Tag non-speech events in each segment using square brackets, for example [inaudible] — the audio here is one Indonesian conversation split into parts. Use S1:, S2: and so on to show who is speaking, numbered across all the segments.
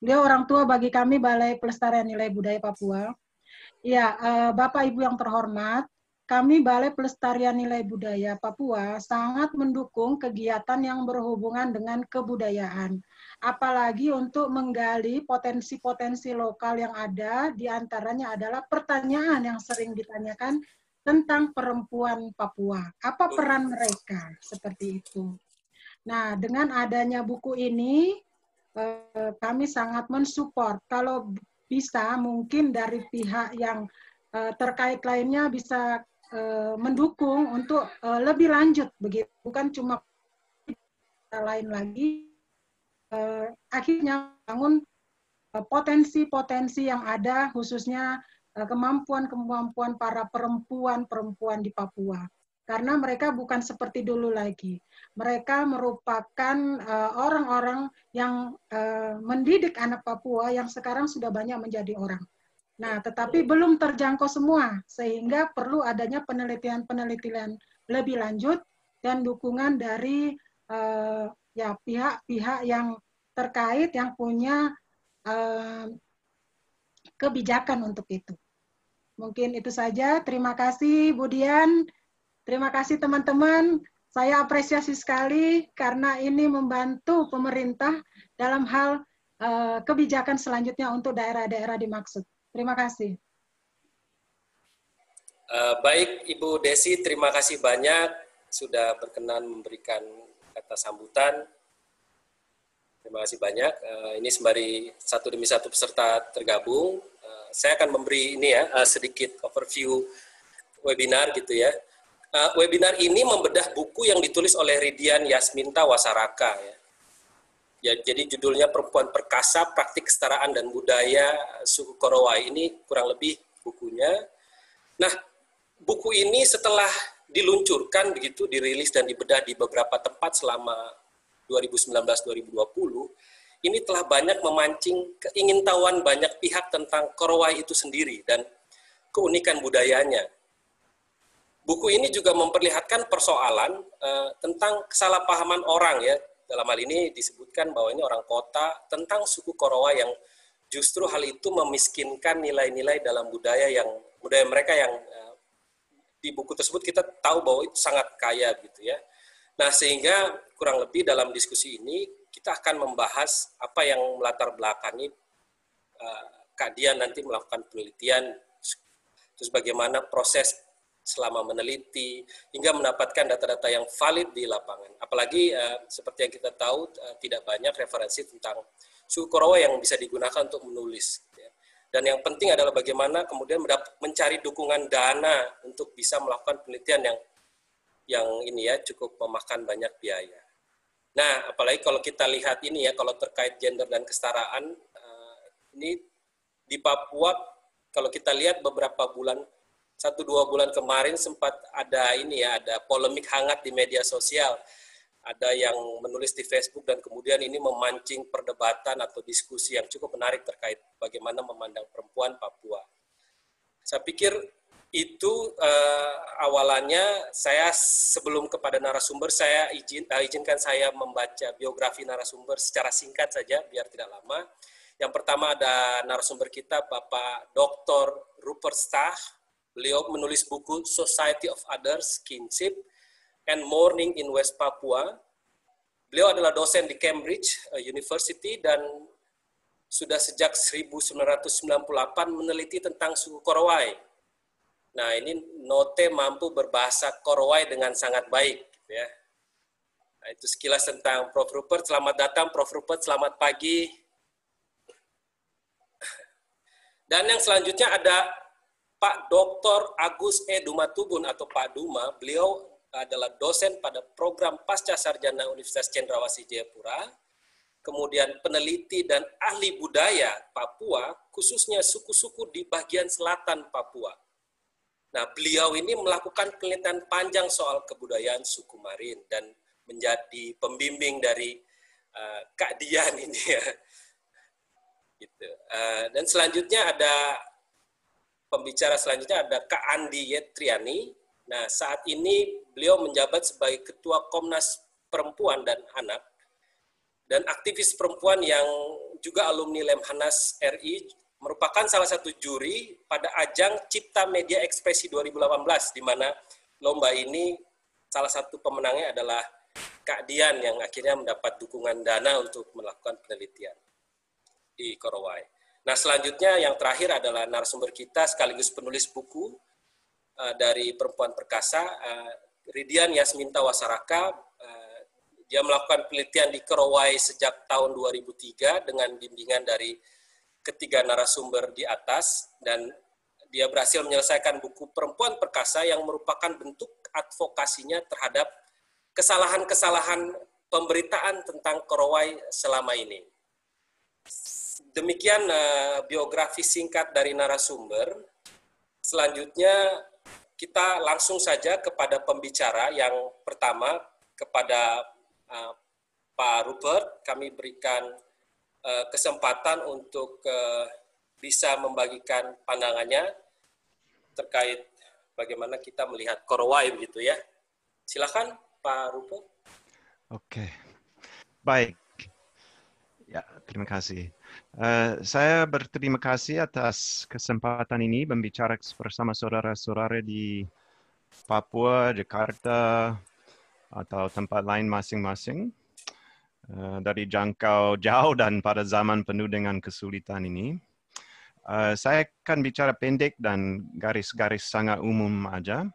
S1: Beliau orang tua bagi kami Balai Pelestarian Nilai Budaya Papua. Ya, uh, Bapak Ibu yang terhormat, kami Balai Pelestarian Nilai Budaya Papua sangat mendukung kegiatan yang berhubungan dengan kebudayaan. Apalagi untuk menggali potensi-potensi lokal yang ada, di antaranya adalah pertanyaan yang sering ditanyakan tentang perempuan Papua. Apa peran mereka? Seperti itu. Nah, dengan adanya buku ini, eh, kami sangat mensupport. Kalau bisa, mungkin dari pihak yang eh, terkait lainnya bisa uh, mendukung untuk lebih lanjut begitu bukan cuma lain lagi akhirnya bangun potensi-potensi yang ada khususnya kemampuan-kemampuan para perempuan-perempuan di Papua karena mereka bukan seperti dulu lagi. Mereka merupakan orang-orang uh, yang uh, mendidik anak Papua yang sekarang sudah banyak menjadi orang. Nah, tetapi belum terjangkau semua, sehingga perlu adanya penelitian-penelitian lebih lanjut dan dukungan dari uh, ya pihak-pihak yang terkait yang punya uh, kebijakan untuk itu. Mungkin itu saja. Terima kasih Budian. Terima kasih teman-teman. Saya apresiasi sekali karena ini membantu pemerintah dalam hal uh, kebijakan selanjutnya untuk daerah-daerah dimaksud. Terima kasih.
S2: Uh, baik, Ibu Desi, terima kasih banyak sudah berkenan memberikan kata sambutan. Terima kasih banyak. Uh, ini sembari satu demi satu peserta tergabung. Saya akan memberi ini ya sedikit overview webinar gitu ya. Uh, webinar ini membedah buku yang ditulis oleh Ridian Yasminta Wasaraka ya Ya, jadi judulnya Perempuan Perkasa, Praktik Kesetaraan dan Budaya Suku Korowai. Ini kurang lebih bukunya. Nah, buku ini setelah diluncurkan begitu, dirilis dan dibedah di beberapa tempat selama 2019-2020, ini telah banyak memancing keingintahuan banyak pihak tentang Korowai itu sendiri dan keunikan budayanya. Buku ini juga memperlihatkan persoalan uh, tentang kesalahpahaman orang ya dalam hal ini disebutkan bahwa ini orang kota tentang suku Korowa yang justru hal itu memiskinkan nilai-nilai dalam budaya yang budaya mereka yang uh, di buku tersebut kita tahu bahwa itu sangat kaya gitu ya. Nah, sehingga kurang lebih dalam diskusi ini kita akan membahas apa yang melatar belakangi uh, Kak Dian nanti melakukan penelitian terus bagaimana proses selama meneliti hingga mendapatkan data-data yang valid di lapangan. Apalagi uh, seperti yang kita tahu uh, tidak banyak referensi tentang suku Korowa yang bisa digunakan untuk menulis. Ya. Dan yang penting adalah bagaimana kemudian mencari dukungan dana untuk bisa melakukan penelitian yang yang ini ya cukup memakan banyak biaya. Nah, apalagi kalau kita lihat ini ya kalau terkait gender dan kesetaraan uh, ini di Papua kalau kita lihat beberapa bulan satu dua bulan kemarin sempat ada ini ya ada polemik hangat di media sosial ada yang menulis di Facebook dan kemudian ini memancing perdebatan atau diskusi yang cukup menarik terkait bagaimana memandang perempuan Papua. Saya pikir itu uh, awalannya saya sebelum kepada narasumber saya izin uh, izinkan saya membaca biografi narasumber secara singkat saja biar tidak lama. Yang pertama ada narasumber kita Bapak Dr. Rupert Stach Beliau menulis buku Society of Others, Kinship, and Mourning in West Papua. Beliau adalah dosen di Cambridge uh, University dan sudah sejak 1998 meneliti tentang suku Korowai. Nah, ini Note mampu berbahasa Korowai dengan sangat baik. Gitu ya. Nah, itu sekilas tentang Prof. Rupert. Selamat datang, Prof. Rupert. Selamat pagi. Dan yang selanjutnya ada Pak Dr. Agus E. Dumatubun atau Pak Duma, beliau adalah dosen pada program Pasca Sarjana Universitas Cendrawasih Jayapura, kemudian peneliti dan ahli budaya Papua, khususnya suku-suku di bagian selatan Papua. Nah, beliau ini melakukan penelitian panjang soal kebudayaan suku Marin dan menjadi pembimbing dari uh, Kak Dian ini ya. Gitu. Uh, dan selanjutnya ada pembicara selanjutnya ada Kak Andi Yetriani. Nah, saat ini beliau menjabat sebagai Ketua Komnas Perempuan dan Anak dan aktivis perempuan yang juga alumni Lemhanas RI merupakan salah satu juri pada ajang Cipta Media Ekspresi 2018 di mana lomba ini salah satu pemenangnya adalah Kak Dian yang akhirnya mendapat dukungan dana untuk melakukan penelitian di Korowai. Nah selanjutnya yang terakhir adalah narasumber kita sekaligus penulis buku uh, dari Perempuan Perkasa, uh, Ridian Yasminta Wasaraka. Uh, dia melakukan penelitian di Korowai sejak tahun 2003 dengan bimbingan dari ketiga narasumber di atas dan dia berhasil menyelesaikan buku Perempuan Perkasa yang merupakan bentuk advokasinya terhadap kesalahan-kesalahan pemberitaan tentang Korowai selama ini. Demikian uh, biografi singkat dari narasumber. Selanjutnya kita langsung saja kepada pembicara yang pertama kepada uh, Pak Rupert. Kami berikan uh, kesempatan untuk uh, bisa membagikan pandangannya terkait bagaimana kita melihat Korowai begitu ya. Silakan Pak Rupo.
S3: Oke, baik. Ya, terima kasih. Uh, saya berterima kasih atas kesempatan ini berbicara bersama saudara-saudara di Papua, Jakarta, atau tempat lain masing-masing. Uh, dari jangkau jauh dan pada zaman penuh dengan kesulitan ini. Uh, saya akan bicara pendek dan garis-garis sangat umum aja.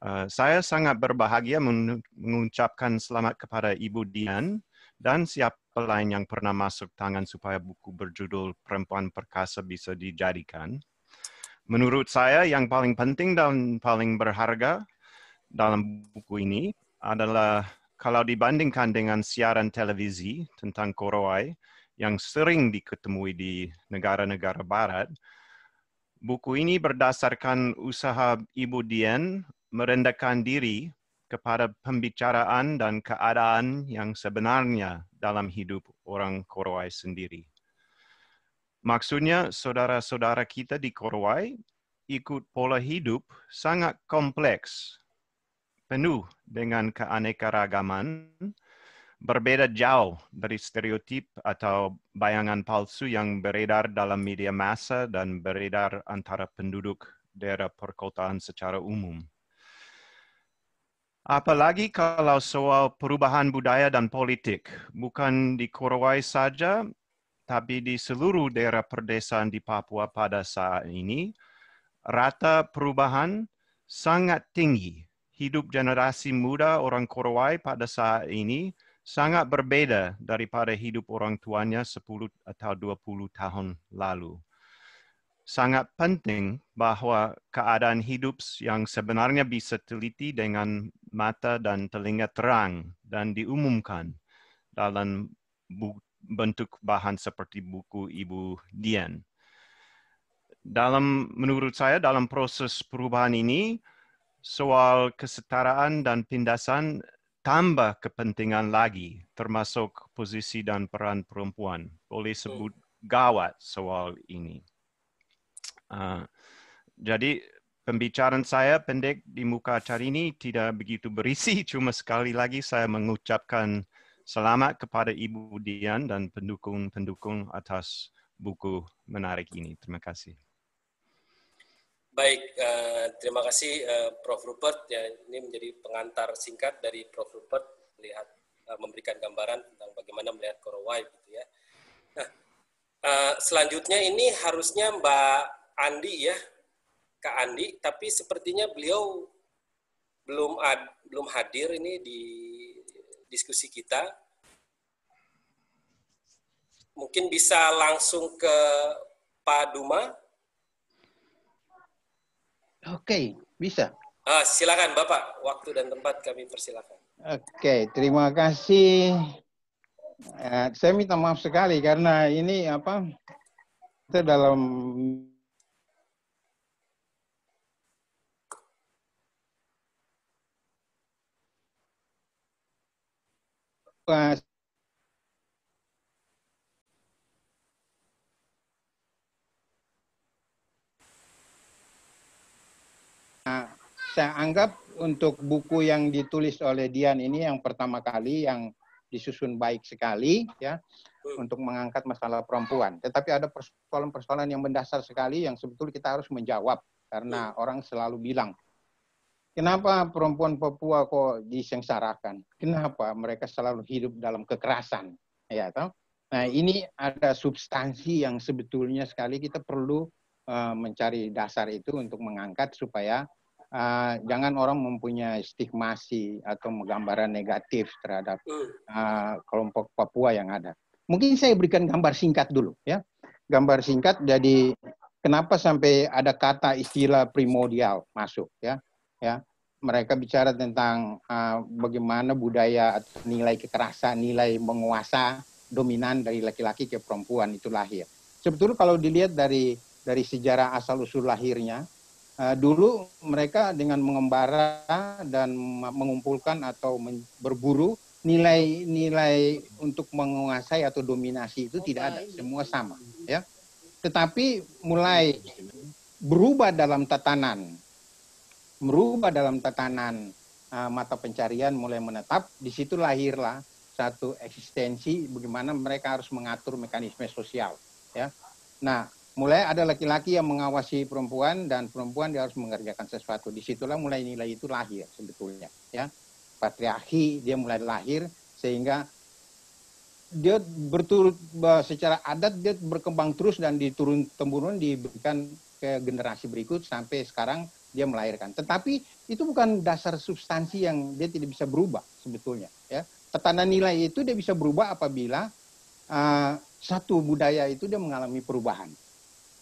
S3: Uh, saya sangat berbahagia mengucapkan selamat kepada Ibu Dian dan siapa lain yang pernah masuk tangan supaya buku berjudul Perempuan Perkasa bisa dijadikan. Menurut saya yang paling penting dan paling berharga dalam buku ini adalah kalau dibandingkan dengan siaran televisi tentang Korowai yang sering diketemui di negara-negara barat, buku ini berdasarkan usaha Ibu Dian merendahkan diri kepada pembicaraan dan keadaan yang sebenarnya dalam hidup orang Korowai sendiri. Maksudnya, saudara-saudara kita di Korowai ikut pola hidup sangat kompleks, penuh dengan keanekaragaman, berbeda jauh dari stereotip atau bayangan palsu yang beredar dalam media massa dan beredar antara penduduk daerah perkotaan secara umum. Apalagi kalau soal perubahan budaya dan politik, bukan di Korowai saja, tapi di seluruh daerah perdesaan di Papua pada saat ini, rata perubahan sangat tinggi. Hidup generasi muda orang Korowai pada saat ini sangat berbeda daripada hidup orang tuanya 10 atau 20 tahun lalu sangat penting bahwa keadaan hidup yang sebenarnya bisa teliti dengan mata dan telinga terang dan diumumkan dalam bentuk bahan seperti buku Ibu Dian. Dalam menurut saya dalam proses perubahan ini soal kesetaraan dan pindasan tambah kepentingan lagi termasuk posisi dan peran perempuan. Boleh sebut gawat soal ini. Uh, jadi pembicaraan saya pendek di muka acara ini tidak begitu berisi, [laughs] cuma sekali lagi saya mengucapkan selamat kepada Ibu Dian dan pendukung-pendukung atas buku menarik ini. Terima kasih.
S2: Baik, uh, terima kasih uh, Prof. Rupert. Ya, ini menjadi pengantar singkat dari Prof. Rupert melihat uh, memberikan gambaran tentang bagaimana melihat Korowai, gitu ya. Nah, selanjutnya ini harusnya Mbak Andi ya, Kak Andi, tapi sepertinya beliau belum ad, belum hadir ini di diskusi kita. Mungkin bisa langsung ke Pak Duma.
S4: Oke, bisa.
S2: Ah, silakan Bapak, waktu dan tempat kami persilakan.
S4: Oke, terima kasih. Uh, saya minta maaf sekali karena ini apa? Kita dalam Nah, saya anggap untuk buku yang ditulis oleh Dian ini yang pertama kali yang disusun baik sekali ya untuk mengangkat masalah perempuan. Tetapi ada persoalan-persoalan yang mendasar sekali yang sebetulnya kita harus menjawab karena orang selalu bilang Kenapa perempuan Papua kok disengsarakan? Kenapa mereka selalu hidup dalam kekerasan? Ya, toh? Nah, ini ada substansi yang sebetulnya sekali kita perlu uh, mencari dasar itu untuk mengangkat supaya uh, jangan orang mempunyai stigmasi atau gambaran negatif terhadap uh, kelompok Papua yang ada. Mungkin saya berikan gambar singkat dulu ya. Gambar singkat jadi kenapa sampai ada kata istilah primordial masuk ya ya mereka bicara tentang uh, bagaimana budaya atau nilai kekerasan, nilai menguasa dominan dari laki-laki ke perempuan itu lahir. Sebetulnya kalau dilihat dari dari sejarah asal usul lahirnya, uh, dulu mereka dengan mengembara dan mengumpulkan atau berburu nilai-nilai untuk menguasai atau dominasi itu tidak ada, semua sama, ya. Tetapi mulai berubah dalam tatanan merubah dalam tatanan uh, mata pencarian mulai menetap, di situ lahirlah satu eksistensi bagaimana mereka harus mengatur mekanisme sosial. Ya, nah mulai ada laki-laki yang mengawasi perempuan dan perempuan dia harus mengerjakan sesuatu. Di situlah mulai nilai itu lahir sebetulnya. Ya, patriarki dia mulai lahir sehingga dia berturut secara adat dia berkembang terus dan diturun temurun diberikan ke generasi berikut sampai sekarang dia melahirkan. Tetapi itu bukan dasar substansi yang dia tidak bisa berubah sebetulnya. Ya, tatanan nilai itu dia bisa berubah apabila uh, satu budaya itu dia mengalami perubahan.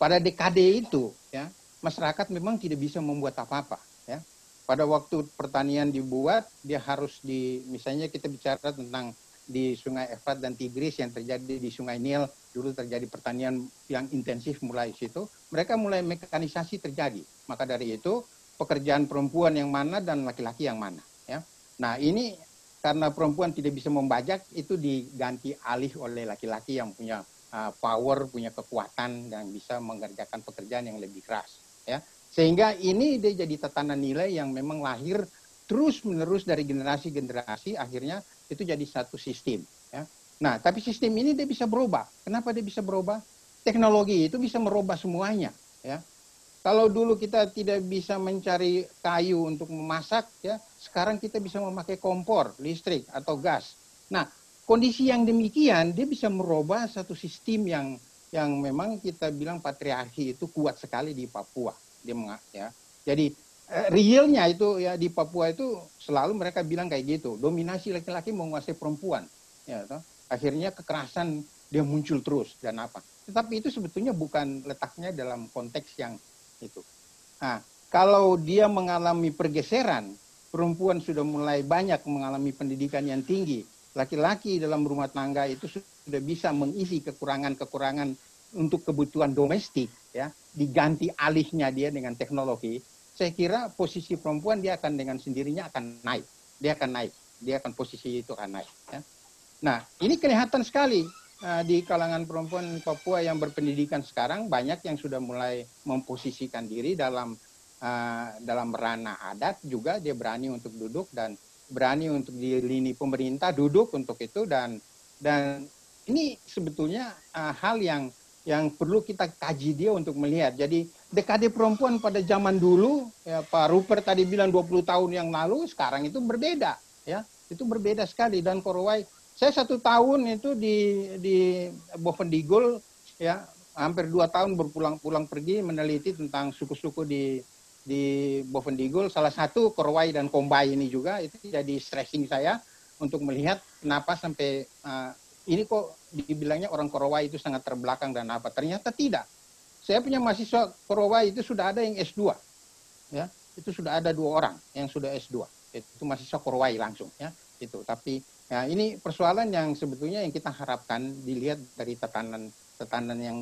S4: Pada dekade itu, ya, masyarakat memang tidak bisa membuat apa-apa. Ya, pada waktu pertanian dibuat, dia harus di, misalnya kita bicara tentang di Sungai Efrat dan Tigris yang terjadi di Sungai Nil dulu terjadi pertanian yang intensif mulai situ mereka mulai mekanisasi terjadi. Maka dari itu pekerjaan perempuan yang mana dan laki-laki yang mana ya. Nah ini karena perempuan tidak bisa membajak itu diganti alih oleh laki-laki yang punya uh, power punya kekuatan dan bisa mengerjakan pekerjaan yang lebih keras ya. Sehingga ini dia jadi tatanan nilai yang memang lahir terus menerus dari generasi generasi akhirnya itu jadi satu sistem. Nah, tapi sistem ini dia bisa berubah. Kenapa dia bisa berubah? Teknologi itu bisa merubah semuanya. Ya. Kalau dulu kita tidak bisa mencari kayu untuk memasak, ya sekarang kita bisa memakai kompor, listrik atau gas. Nah, kondisi yang demikian dia bisa merubah satu sistem yang yang memang kita bilang patriarki itu kuat sekali di Papua. Dia ya. Jadi Eh, realnya itu ya di Papua itu selalu mereka bilang kayak gitu dominasi laki-laki menguasai perempuan ya toh. Akhirnya kekerasan dia muncul terus dan apa tetapi itu sebetulnya bukan letaknya dalam konteks yang itu nah kalau dia mengalami pergeseran perempuan sudah mulai banyak mengalami pendidikan yang tinggi laki-laki dalam rumah tangga itu sudah bisa mengisi kekurangan-kekurangan untuk kebutuhan domestik ya diganti alihnya dia dengan teknologi saya kira posisi perempuan dia akan dengan sendirinya akan naik. Dia akan naik. Dia akan posisi itu akan naik. Ya. Nah, ini kelihatan sekali uh, di kalangan perempuan Papua yang berpendidikan sekarang banyak yang sudah mulai memposisikan diri dalam uh, dalam ranah adat juga dia berani untuk duduk dan berani untuk di lini pemerintah duduk untuk itu dan dan ini sebetulnya uh, hal yang yang perlu kita kaji dia untuk melihat. Jadi dekade perempuan pada zaman dulu, ya, Pak Rupert tadi bilang 20 tahun yang lalu, sekarang itu berbeda. ya Itu berbeda sekali. Dan Korowai, saya satu tahun itu di, di Bovendigul, ya hampir dua tahun berpulang-pulang pergi meneliti tentang suku-suku di di Bovendigul. Salah satu Korowai dan Kombai ini juga, itu jadi stressing saya untuk melihat kenapa sampai uh, ini kok dibilangnya orang Korowai itu sangat terbelakang dan apa. Ternyata tidak. Saya punya mahasiswa Korowai itu sudah ada yang S2. Ya, itu sudah ada dua orang yang sudah S2. Itu mahasiswa Korowai langsung ya. Itu. Tapi ya ini persoalan yang sebetulnya yang kita harapkan dilihat dari tatanan tatanan yang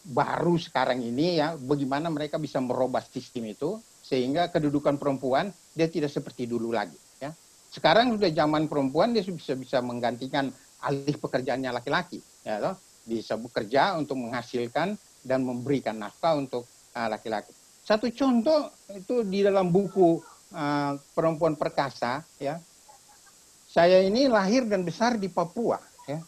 S4: baru sekarang ini ya bagaimana mereka bisa merubah sistem itu sehingga kedudukan perempuan dia tidak seperti dulu lagi ya. Sekarang sudah zaman perempuan dia bisa bisa menggantikan alih pekerjaannya laki-laki ya toh bisa bekerja untuk menghasilkan dan memberikan nafkah untuk uh, laki-laki. Uh, Satu contoh itu di dalam buku uh, perempuan perkasa ya. Saya ini lahir dan besar di Papua ya.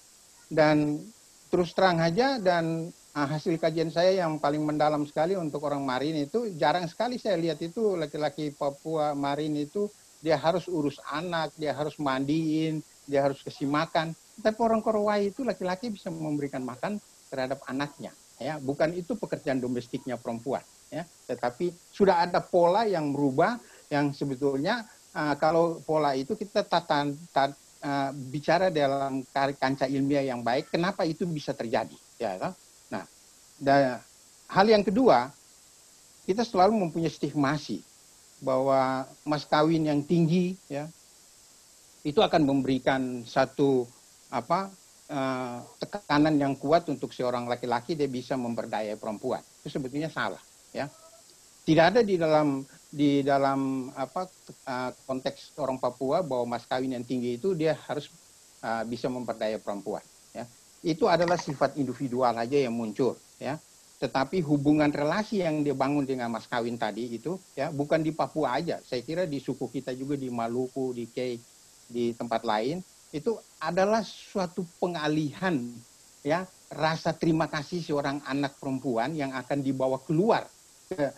S4: Dan terus terang aja dan uh, hasil kajian saya yang paling mendalam sekali untuk orang Marin itu jarang sekali saya lihat itu laki-laki Papua Marin itu dia harus urus anak, dia harus mandiin, dia harus kasih makan. Tapi orang Korowai itu laki-laki bisa memberikan makan terhadap anaknya. Ya, bukan itu pekerjaan domestiknya perempuan. Ya, tetapi sudah ada pola yang berubah yang sebetulnya kalau pola itu kita tatan, tat, uh, bicara dalam kancah ilmiah yang baik, kenapa itu bisa terjadi? Ya, kan? nah, dan hal yang kedua, kita selalu mempunyai stigmasi bahwa mas kawin yang tinggi, ya, itu akan memberikan satu apa uh, tekanan yang kuat untuk seorang laki-laki dia bisa memberdayai perempuan. Itu sebetulnya salah, ya. Tidak ada di dalam di dalam apa uh, konteks orang Papua bahwa mas kawin yang tinggi itu dia harus uh, bisa memperdaya perempuan ya. Itu adalah sifat individual aja yang muncul ya. Tetapi hubungan relasi yang dia bangun dengan mas kawin tadi itu ya bukan di Papua aja. Saya kira di suku kita juga di Maluku di Kei di tempat lain itu adalah suatu pengalihan ya rasa terima kasih seorang anak perempuan yang akan dibawa keluar ke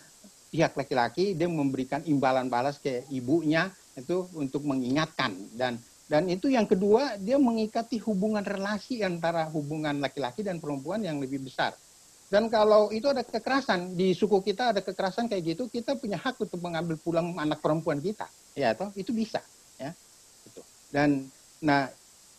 S4: pihak laki-laki dia memberikan imbalan balas ke ibunya itu untuk mengingatkan. Dan dan itu yang kedua dia mengikati hubungan relasi antara hubungan laki-laki dan perempuan yang lebih besar. Dan kalau itu ada kekerasan di suku kita ada kekerasan kayak gitu kita punya hak untuk mengambil pulang anak perempuan kita. Ya toh itu bisa ya. Itu dan nah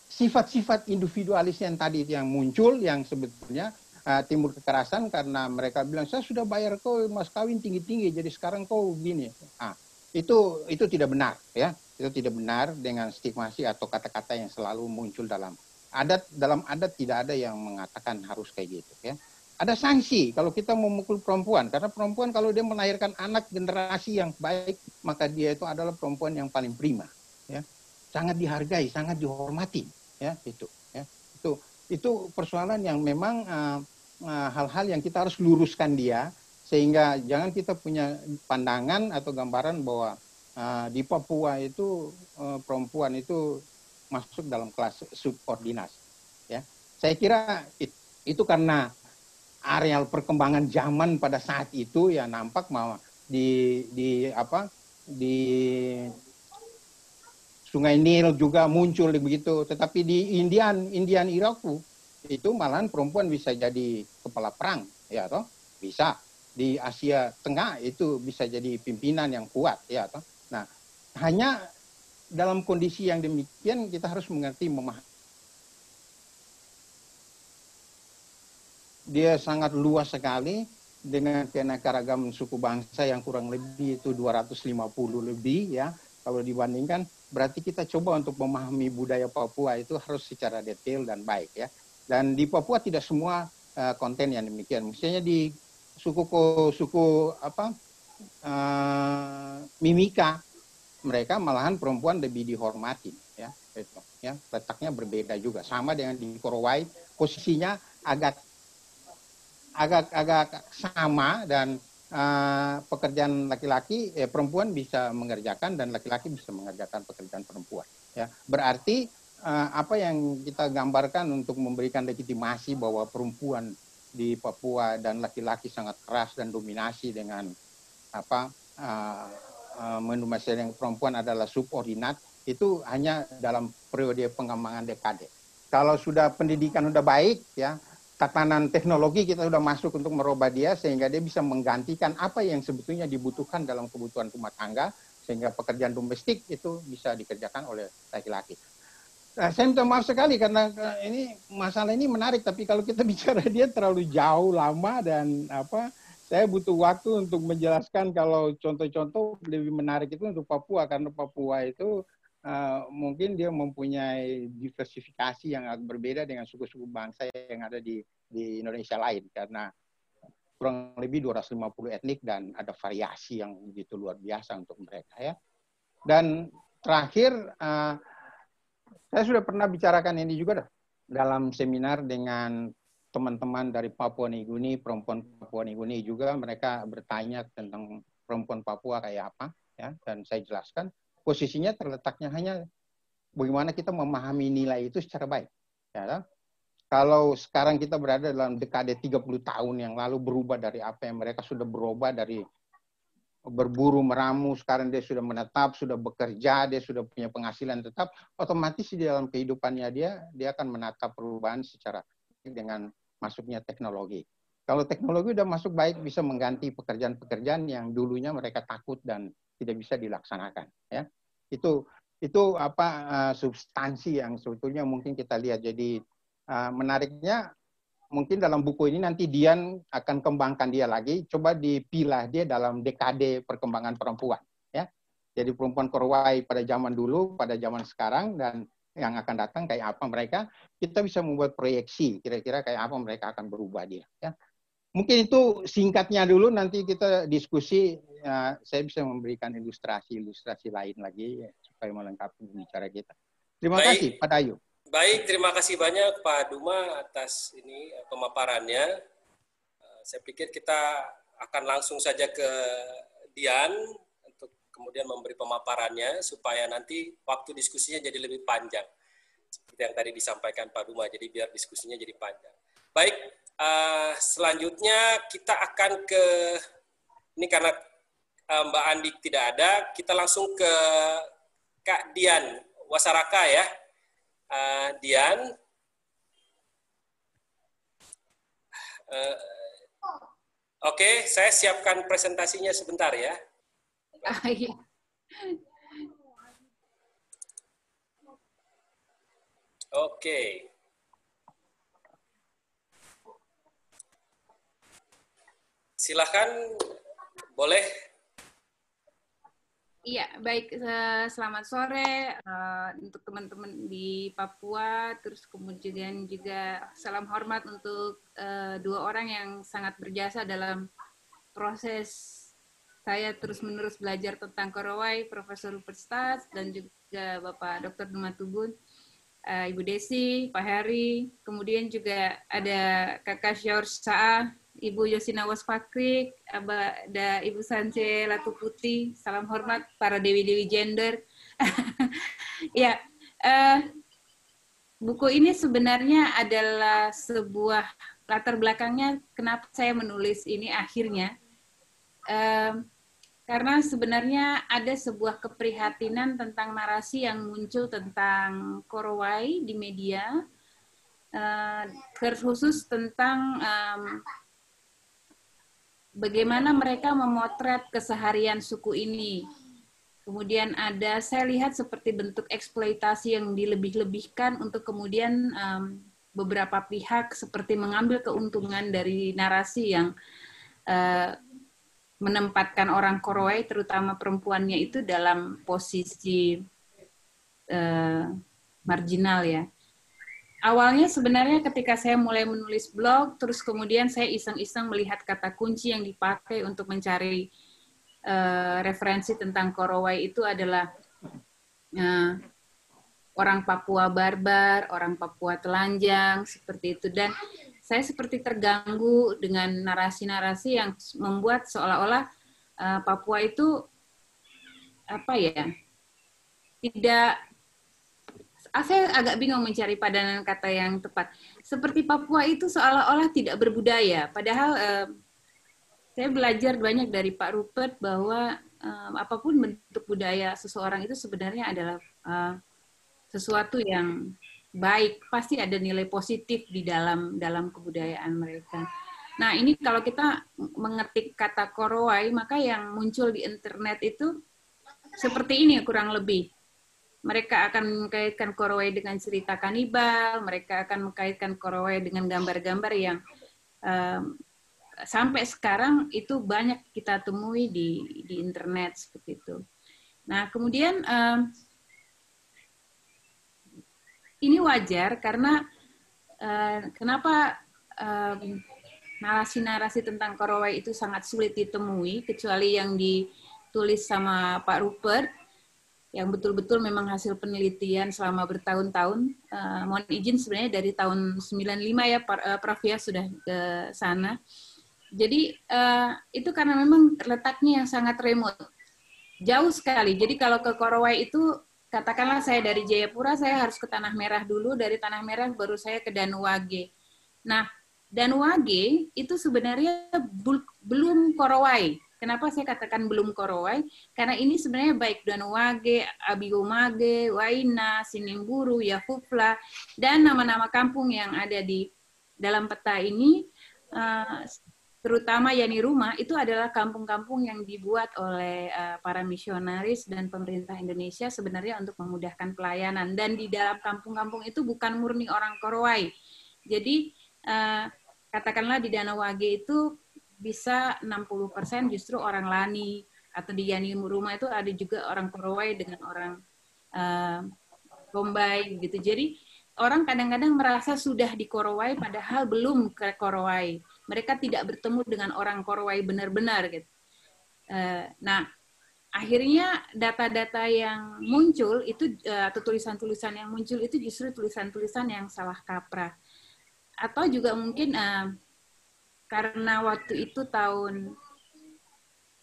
S4: sifat-sifat individualis yang tadi yang muncul yang sebetulnya timbul kekerasan karena mereka bilang saya sudah bayar kau mas kawin tinggi tinggi jadi sekarang kau gini. Ah itu itu tidak benar ya. Itu tidak benar dengan stigmasi atau kata-kata yang selalu muncul dalam adat dalam adat tidak ada yang mengatakan harus kayak gitu ya. Ada sanksi kalau kita memukul perempuan karena perempuan kalau dia melahirkan anak generasi yang baik maka dia itu adalah perempuan yang paling prima ya. Sangat dihargai sangat dihormati ya itu ya. Itu itu persoalan yang memang uh, Eh, hal-hal yang kita harus luruskan dia sehingga jangan kita punya pandangan atau gambaran bahwa uh, di Papua itu uh, perempuan itu masuk dalam kelas subordinasi ya. Saya kira it, itu karena areal perkembangan zaman pada saat itu ya nampak bahwa di di apa di Sungai Nil juga muncul begitu. Tetapi di Indian Indian Iraku itu malahan perempuan bisa jadi kepala perang ya toh? Bisa. Di Asia Tengah itu bisa jadi pimpinan yang kuat ya toh? Nah hanya dalam kondisi yang demikian kita harus mengerti memahami dia sangat luas sekali dengan keanekaragaman suku bangsa yang kurang lebih itu 250 lebih ya. Kalau dibandingkan berarti kita coba untuk memahami budaya Papua itu harus secara detail dan baik ya dan di Papua tidak semua uh, konten yang demikian. Misalnya di suku suku apa uh, Mimika mereka malahan perempuan lebih dihormati ya itu ya. Letaknya berbeda juga. Sama dengan di Korowai posisinya agak agak agak sama dan uh, pekerjaan laki-laki eh, perempuan bisa mengerjakan dan laki-laki bisa mengerjakan pekerjaan perempuan ya. Berarti apa yang kita gambarkan untuk memberikan legitimasi bahwa perempuan di Papua dan laki-laki sangat keras dan dominasi dengan apa uh, uh, yang perempuan adalah subordinat itu hanya dalam periode pengembangan dekade. Kalau sudah pendidikan sudah baik ya tatanan teknologi kita sudah masuk untuk merubah dia sehingga dia bisa menggantikan apa yang sebetulnya dibutuhkan dalam kebutuhan rumah tangga sehingga pekerjaan domestik itu bisa dikerjakan oleh laki-laki. Nah, saya minta maaf sekali karena eh, ini masalah ini menarik, tapi kalau kita [laughs] bicara dia terlalu jauh, lama dan apa, saya butuh waktu untuk menjelaskan kalau contoh-contoh lebih menarik itu untuk Papua karena Papua itu uh, mungkin dia mempunyai diversifikasi yang agak berbeda dengan suku-suku bangsa yang ada di di Indonesia lain karena kurang lebih 250 etnik dan ada variasi yang begitu luar biasa untuk mereka ya. Dan terakhir uh, saya sudah pernah bicarakan ini juga dah, dalam seminar dengan teman-teman dari Papua Nugini, perempuan Papua Nugini juga mereka bertanya tentang perempuan Papua kayak apa, ya, dan saya jelaskan posisinya terletaknya hanya bagaimana kita memahami nilai itu secara baik. Ya, kalau sekarang kita berada dalam dekade 30 tahun yang lalu berubah dari apa yang mereka sudah berubah dari berburu meramu, sekarang dia sudah menetap, sudah bekerja, dia sudah punya penghasilan tetap, otomatis di dalam kehidupannya dia, dia akan menatap perubahan secara dengan masuknya teknologi. Kalau teknologi sudah masuk baik bisa mengganti pekerjaan-pekerjaan yang dulunya mereka takut dan tidak bisa dilaksanakan. Ya, itu itu apa uh, substansi yang sebetulnya mungkin kita lihat. Jadi uh, menariknya mungkin dalam buku ini nanti Dian akan kembangkan dia lagi. Coba dipilah dia dalam dekade perkembangan perempuan. Ya, jadi perempuan Korowai pada zaman dulu, pada zaman sekarang dan yang akan datang kayak apa mereka, kita bisa membuat proyeksi kira-kira kayak apa mereka akan berubah dia. Ya. Mungkin itu singkatnya dulu, nanti kita diskusi. Ya, saya bisa memberikan ilustrasi-ilustrasi lain lagi ya, supaya melengkapi bicara kita. Terima Baik. kasih, Pak Dayu.
S2: Baik, terima kasih banyak Pak Duma atas ini eh, pemaparannya. Eh, saya pikir kita akan langsung saja ke Dian untuk kemudian memberi pemaparannya supaya nanti waktu diskusinya jadi lebih panjang. Seperti yang tadi disampaikan Pak Duma, jadi biar diskusinya jadi panjang. Baik, uh, selanjutnya kita akan ke ini karena Mbak Andi tidak ada, kita langsung ke Kak Dian Wasaraka ya. Uh, Dian. Uh, Oke, okay, saya siapkan presentasinya sebentar ya. Ah, iya. Oke. Okay. Silahkan, boleh.
S5: Iya, baik. Selamat sore uh, untuk teman-teman di Papua. Terus kemudian juga salam hormat untuk uh, dua orang yang sangat berjasa dalam proses saya terus-menerus belajar tentang Korowai, Profesor Rupert Stats, dan juga Bapak Dr. Dumatubun, uh, Ibu Desi, Pak Heri, kemudian juga ada Kakak Syaur Sa'a, Ibu Yosina Wasfakrik, ada Ibu Sance Latu Putih, salam hormat para dewi-dewi gender. [laughs] ya, uh, buku ini sebenarnya adalah sebuah latar belakangnya kenapa saya menulis ini akhirnya. Uh, karena sebenarnya ada sebuah keprihatinan tentang narasi yang muncul tentang Korowai di media, uh, khusus tentang bagaimana mereka memotret keseharian suku ini. Kemudian ada, saya lihat seperti bentuk eksploitasi yang dilebih-lebihkan untuk kemudian um, beberapa pihak seperti mengambil keuntungan dari narasi yang uh, menempatkan orang Korowai, terutama perempuannya itu dalam posisi uh, marginal ya awalnya sebenarnya ketika saya mulai menulis blog, terus kemudian saya iseng-iseng melihat kata kunci yang dipakai untuk mencari uh, referensi tentang Korowai itu adalah uh, orang Papua barbar, orang Papua telanjang, seperti itu. Dan saya seperti terganggu dengan narasi-narasi yang membuat seolah-olah uh, Papua itu apa ya tidak saya agak bingung mencari padanan kata yang tepat. Seperti Papua itu seolah-olah tidak berbudaya, padahal eh, saya belajar banyak dari Pak Rupert bahwa eh, apa pun bentuk budaya seseorang itu sebenarnya adalah eh, sesuatu yang baik, pasti ada nilai positif di dalam dalam kebudayaan mereka. Nah, ini kalau kita mengetik kata korowai, maka yang muncul di internet itu seperti ini kurang lebih mereka akan mengkaitkan Korowai dengan cerita kanibal, mereka akan mengkaitkan Korowai dengan gambar-gambar yang um, sampai sekarang itu banyak kita temui di di internet seperti itu. Nah, kemudian um, ini wajar karena uh, kenapa um, narasi-narasi tentang Korowai itu sangat sulit ditemui kecuali yang ditulis sama Pak Rupert yang betul-betul memang hasil penelitian selama bertahun-tahun. Uh, mohon izin sebenarnya dari tahun 95 ya uh, Prof ya sudah ke sana. Jadi uh, itu karena memang letaknya yang sangat remote. Jauh sekali. Jadi kalau ke Korowai itu katakanlah saya dari Jayapura, saya harus ke Tanah Merah dulu, dari Tanah Merah baru saya ke Danuwage. Nah, Danuwage itu sebenarnya belum Korowai. Kenapa saya katakan belum Korowai? Karena ini sebenarnya baik Danuwage, Abigomage, Waina, Sinimburu, Yafufla, dan nama-nama kampung yang ada di dalam peta ini uh, terutama Yani Rumah itu adalah kampung-kampung yang dibuat oleh uh, para misionaris dan pemerintah Indonesia sebenarnya untuk memudahkan pelayanan dan di dalam kampung-kampung itu bukan murni orang Korowai. Jadi uh, katakanlah di Danau Wage itu bisa 60% justru orang Lani atau di Yani Rumah itu ada juga orang Korowai dengan orang uh, Bombay gitu. Jadi orang kadang-kadang merasa sudah di Korowai padahal belum ke Korowai mereka tidak bertemu dengan orang Korowai benar-benar gitu. Eh, nah, akhirnya data-data yang muncul itu eh, atau tulisan-tulisan yang muncul itu justru tulisan-tulisan yang salah kaprah. Atau juga mungkin uh, karena waktu itu tahun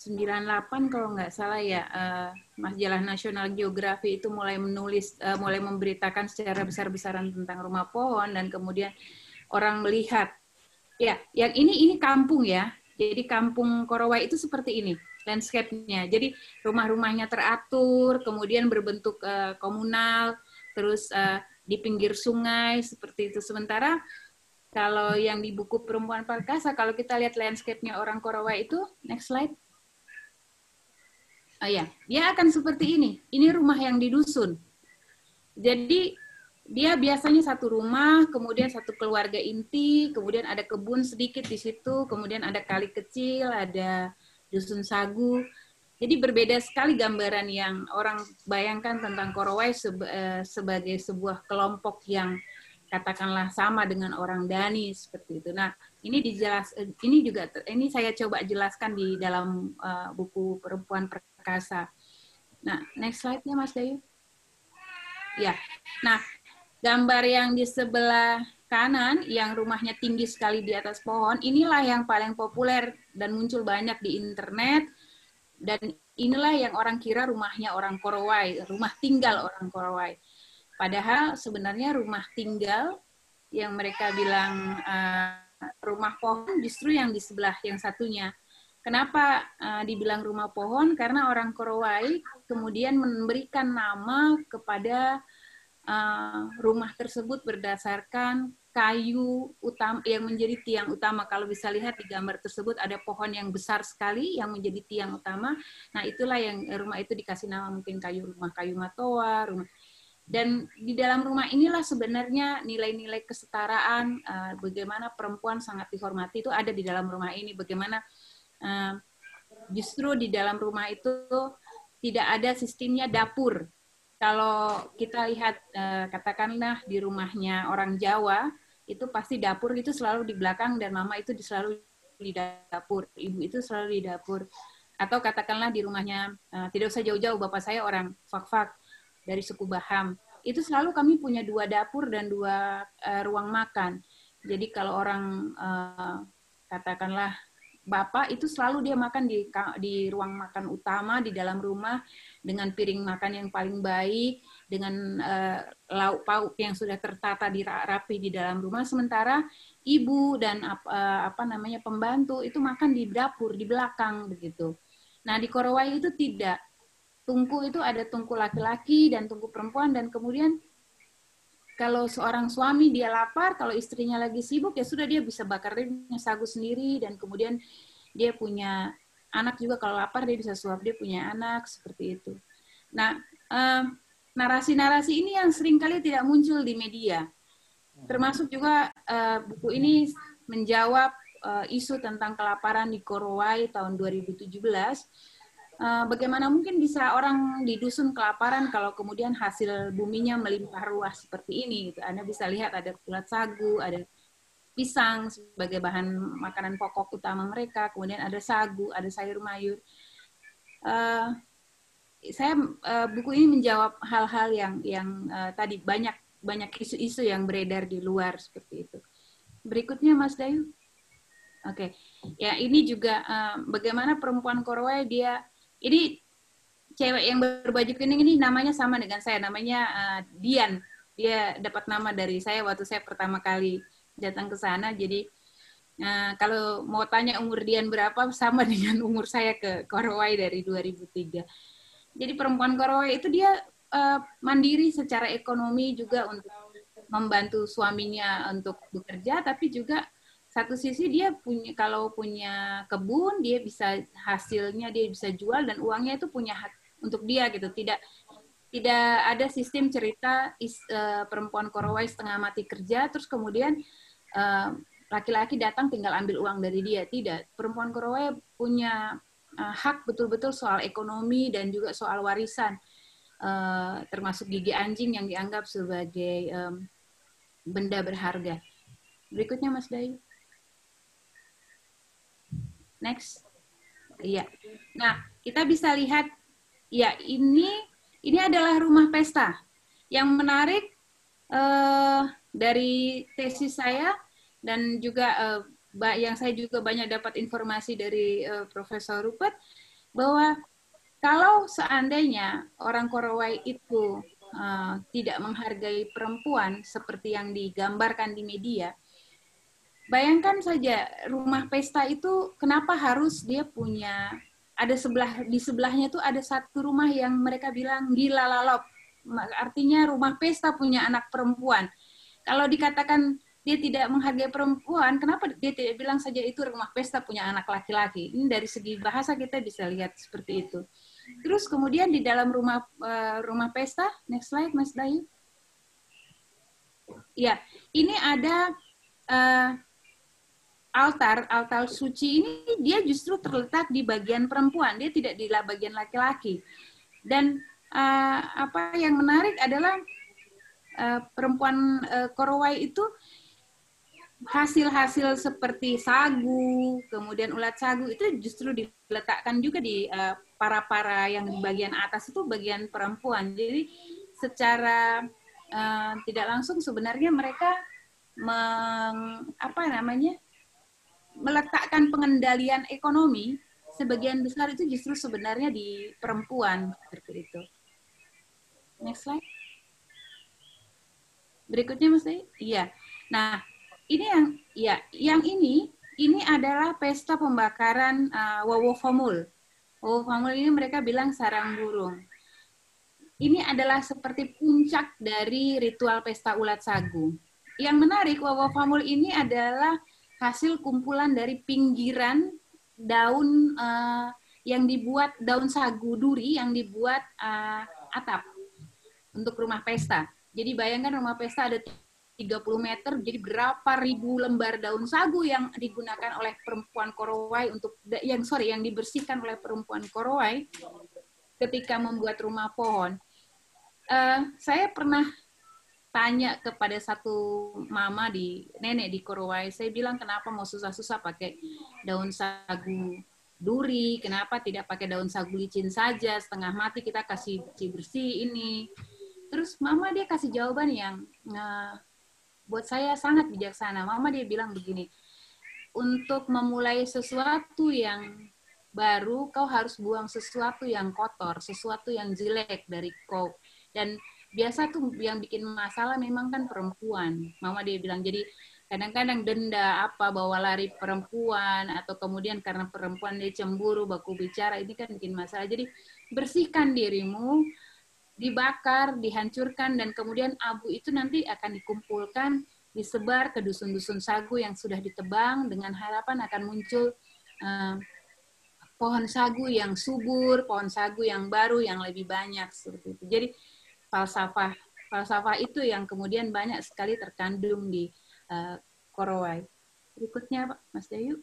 S5: 98 kalau nggak salah ya uh, majalah Nasional Geografi itu mulai menulis uh, mulai memberitakan secara besar-besaran tentang rumah pohon dan kemudian orang melihat Ya, yang ini ini kampung ya. Jadi kampung Korowai itu seperti ini landscape-nya. Jadi rumah-rumahnya teratur, kemudian berbentuk uh, komunal, terus uh, di pinggir sungai seperti itu. Sementara kalau yang di buku Perempuan Perkasa, kalau kita lihat landscape-nya orang Korowai itu, next slide. Oh ya, dia akan seperti ini. Ini rumah yang di dusun. Jadi dia biasanya satu rumah, kemudian satu keluarga inti, kemudian ada kebun sedikit di situ, kemudian ada kali kecil, ada dusun sagu. Jadi berbeda sekali gambaran yang orang bayangkan tentang Korowai eh, sebagai sebuah kelompok yang katakanlah sama dengan orang Dani seperti itu. Nah, ini dijelas eh, ini juga ini saya coba jelaskan di dalam uh, buku Perempuan Perkasa. Nah, next slide-nya Mas Dayu. Ya. Nah, Gambar yang di sebelah kanan yang rumahnya tinggi sekali di atas pohon, inilah yang paling populer dan muncul banyak di internet. Dan inilah yang orang kira rumahnya orang Korowai, rumah tinggal orang Korowai. Padahal sebenarnya rumah tinggal yang mereka bilang uh, rumah pohon justru yang di sebelah yang satunya. Kenapa uh, dibilang rumah pohon? Karena orang Korowai kemudian memberikan nama kepada uh, rumah tersebut berdasarkan kayu utama yang menjadi tiang utama. Kalau bisa lihat di gambar tersebut ada pohon yang besar sekali yang menjadi tiang utama. Nah, itulah yang rumah itu dikasih nama mungkin kayu rumah kayu matoa, rumah dan di dalam rumah inilah sebenarnya nilai-nilai kesetaraan uh, bagaimana perempuan sangat dihormati itu ada di dalam rumah ini. Bagaimana uh, justru di dalam rumah itu tidak ada sistemnya dapur. Kalau kita lihat eh, katakanlah di rumahnya orang Jawa itu pasti dapur itu selalu di belakang dan mama itu selalu di dapur, ibu itu selalu di dapur. Atau katakanlah di rumahnya eh, tidak usah jauh-jauh bapak saya orang Fak-Fak dari suku Baham. Itu selalu kami punya dua dapur dan dua uh, ruang makan. Jadi kalau orang uh, katakanlah bapak itu selalu dia makan di di ruang makan utama di dalam rumah dengan piring makan yang paling baik dengan uh, lauk pauk yang sudah tertata di rapi di dalam rumah sementara ibu dan uh, apa namanya pembantu itu makan di dapur di belakang begitu. Nah di Korowai itu tidak tungku itu ada tungku laki-laki dan tungku perempuan dan kemudian kalau seorang suami dia lapar, kalau istrinya lagi sibuk ya sudah dia bisa bakar sagu sendiri dan kemudian dia punya anak juga kalau lapar dia bisa suap dia punya anak seperti itu. Nah narasi-narasi ini yang sering kali tidak muncul di media. Termasuk juga uh, buku ini menjawab uh, isu tentang kelaparan di Korowai tahun 2017 Eh, bagaimana mungkin bisa orang di dusun kelaparan kalau kemudian hasil buminya melimpah ruah seperti ini gitu. Anda bisa lihat ada kulat sagu, ada pisang sebagai bahan makanan pokok utama mereka, kemudian ada sagu, ada sayur mayur. Uh, saya uh, buku ini menjawab hal-hal yang yang uh, tadi banyak banyak isu-isu yang beredar di luar seperti itu. Berikutnya Mas Dayu. Oke, okay. ya ini juga uh, bagaimana perempuan Korowai dia ini cewek yang berbaju kuning ini namanya sama dengan saya, namanya uh, Dian. Dia dapat nama dari saya waktu saya pertama kali datang ke sana. Jadi uh, kalau mau tanya umur Dian berapa, sama [laughs] dengan umur saya ke Korowai dari 2003. Jadi perempuan Korowai itu dia uh, mandiri secara ekonomi juga untuk membantu suaminya untuk bekerja, tapi juga satu sisi dia punya kalau punya kebun dia bisa hasilnya dia bisa jual dan uangnya itu punya hak untuk dia gitu. Tidak tidak ada sistem cerita is, uh, perempuan korowai setengah mati kerja terus kemudian uh, laki-laki datang tinggal ambil uang dari dia. Tidak. Perempuan korowai punya uh, hak betul-betul soal ekonomi dan juga soal warisan. Uh, termasuk gigi anjing yang dianggap sebagai um, benda berharga. Berikutnya Mas Dayu Next. Iya. Nah, kita bisa lihat ya ini ini adalah rumah pesta. Yang menarik eh, dari tesis saya dan juga eh, yang saya juga banyak dapat informasi dari eh, Profesor Rupert bahwa kalau seandainya orang Korowai itu uh, tidak menghargai perempuan seperti yang digambarkan di media, Bayangkan saja rumah pesta itu kenapa harus dia punya ada sebelah di sebelahnya tuh ada satu rumah yang mereka bilang gila lalop. Artinya rumah pesta punya anak perempuan. Kalau dikatakan dia tidak menghargai perempuan, kenapa dia tidak bilang saja itu rumah pesta punya anak laki-laki? Ini dari segi bahasa kita bisa lihat seperti itu. Terus kemudian di dalam rumah uh, rumah pesta, next slide Mas Dayu. Ya, ini ada uh, altar altar suci ini dia justru terletak di bagian perempuan dia tidak di bagian laki-laki. Dan uh, apa yang menarik adalah uh, perempuan uh, Korowai itu hasil-hasil seperti sagu kemudian ulat sagu itu justru diletakkan juga di para-para uh, yang di bagian atas itu bagian perempuan. Jadi secara uh, tidak langsung sebenarnya mereka meng, apa namanya meletakkan pengendalian ekonomi sebagian besar itu justru sebenarnya di perempuan seperti itu. Next slide. Berikutnya Mas Iya. Nah, ini yang ya, yang ini ini adalah pesta pembakaran uh, Wowo Famul. Wowo Famul ini mereka bilang sarang burung. Ini adalah seperti puncak dari ritual pesta ulat sagu. Yang menarik Wowo Famul ini adalah hasil kumpulan dari pinggiran daun uh, yang dibuat daun sagu duri yang dibuat uh, atap untuk rumah pesta. Jadi bayangkan rumah pesta ada 30 meter, jadi berapa ribu lembar daun sagu yang digunakan oleh perempuan Korowai untuk yang sorry yang dibersihkan oleh perempuan Korowai ketika membuat rumah pohon. Uh, saya pernah tanya kepada satu mama di nenek di Korowai, saya bilang kenapa mau susah-susah pakai daun sagu duri, kenapa tidak pakai daun sagu licin saja, setengah mati kita kasih bersih bersih ini. Terus mama dia kasih jawaban yang uh, buat saya sangat bijaksana. Mama dia bilang begini, untuk memulai sesuatu yang baru, kau harus buang sesuatu yang kotor, sesuatu yang jelek dari kau. Dan biasa tuh yang bikin masalah memang kan perempuan. Mama dia bilang jadi kadang-kadang denda apa bawa lari perempuan atau kemudian karena perempuan dia cemburu baku bicara ini kan bikin masalah. Jadi bersihkan dirimu, dibakar, dihancurkan dan kemudian abu itu nanti akan dikumpulkan disebar ke dusun-dusun sagu yang sudah ditebang dengan harapan akan muncul uh, pohon sagu yang subur, pohon sagu yang baru yang lebih banyak seperti itu. Jadi falsafah falsafah itu yang kemudian banyak sekali terkandung di uh, Korowai. Berikutnya, Pak Mas Dayu.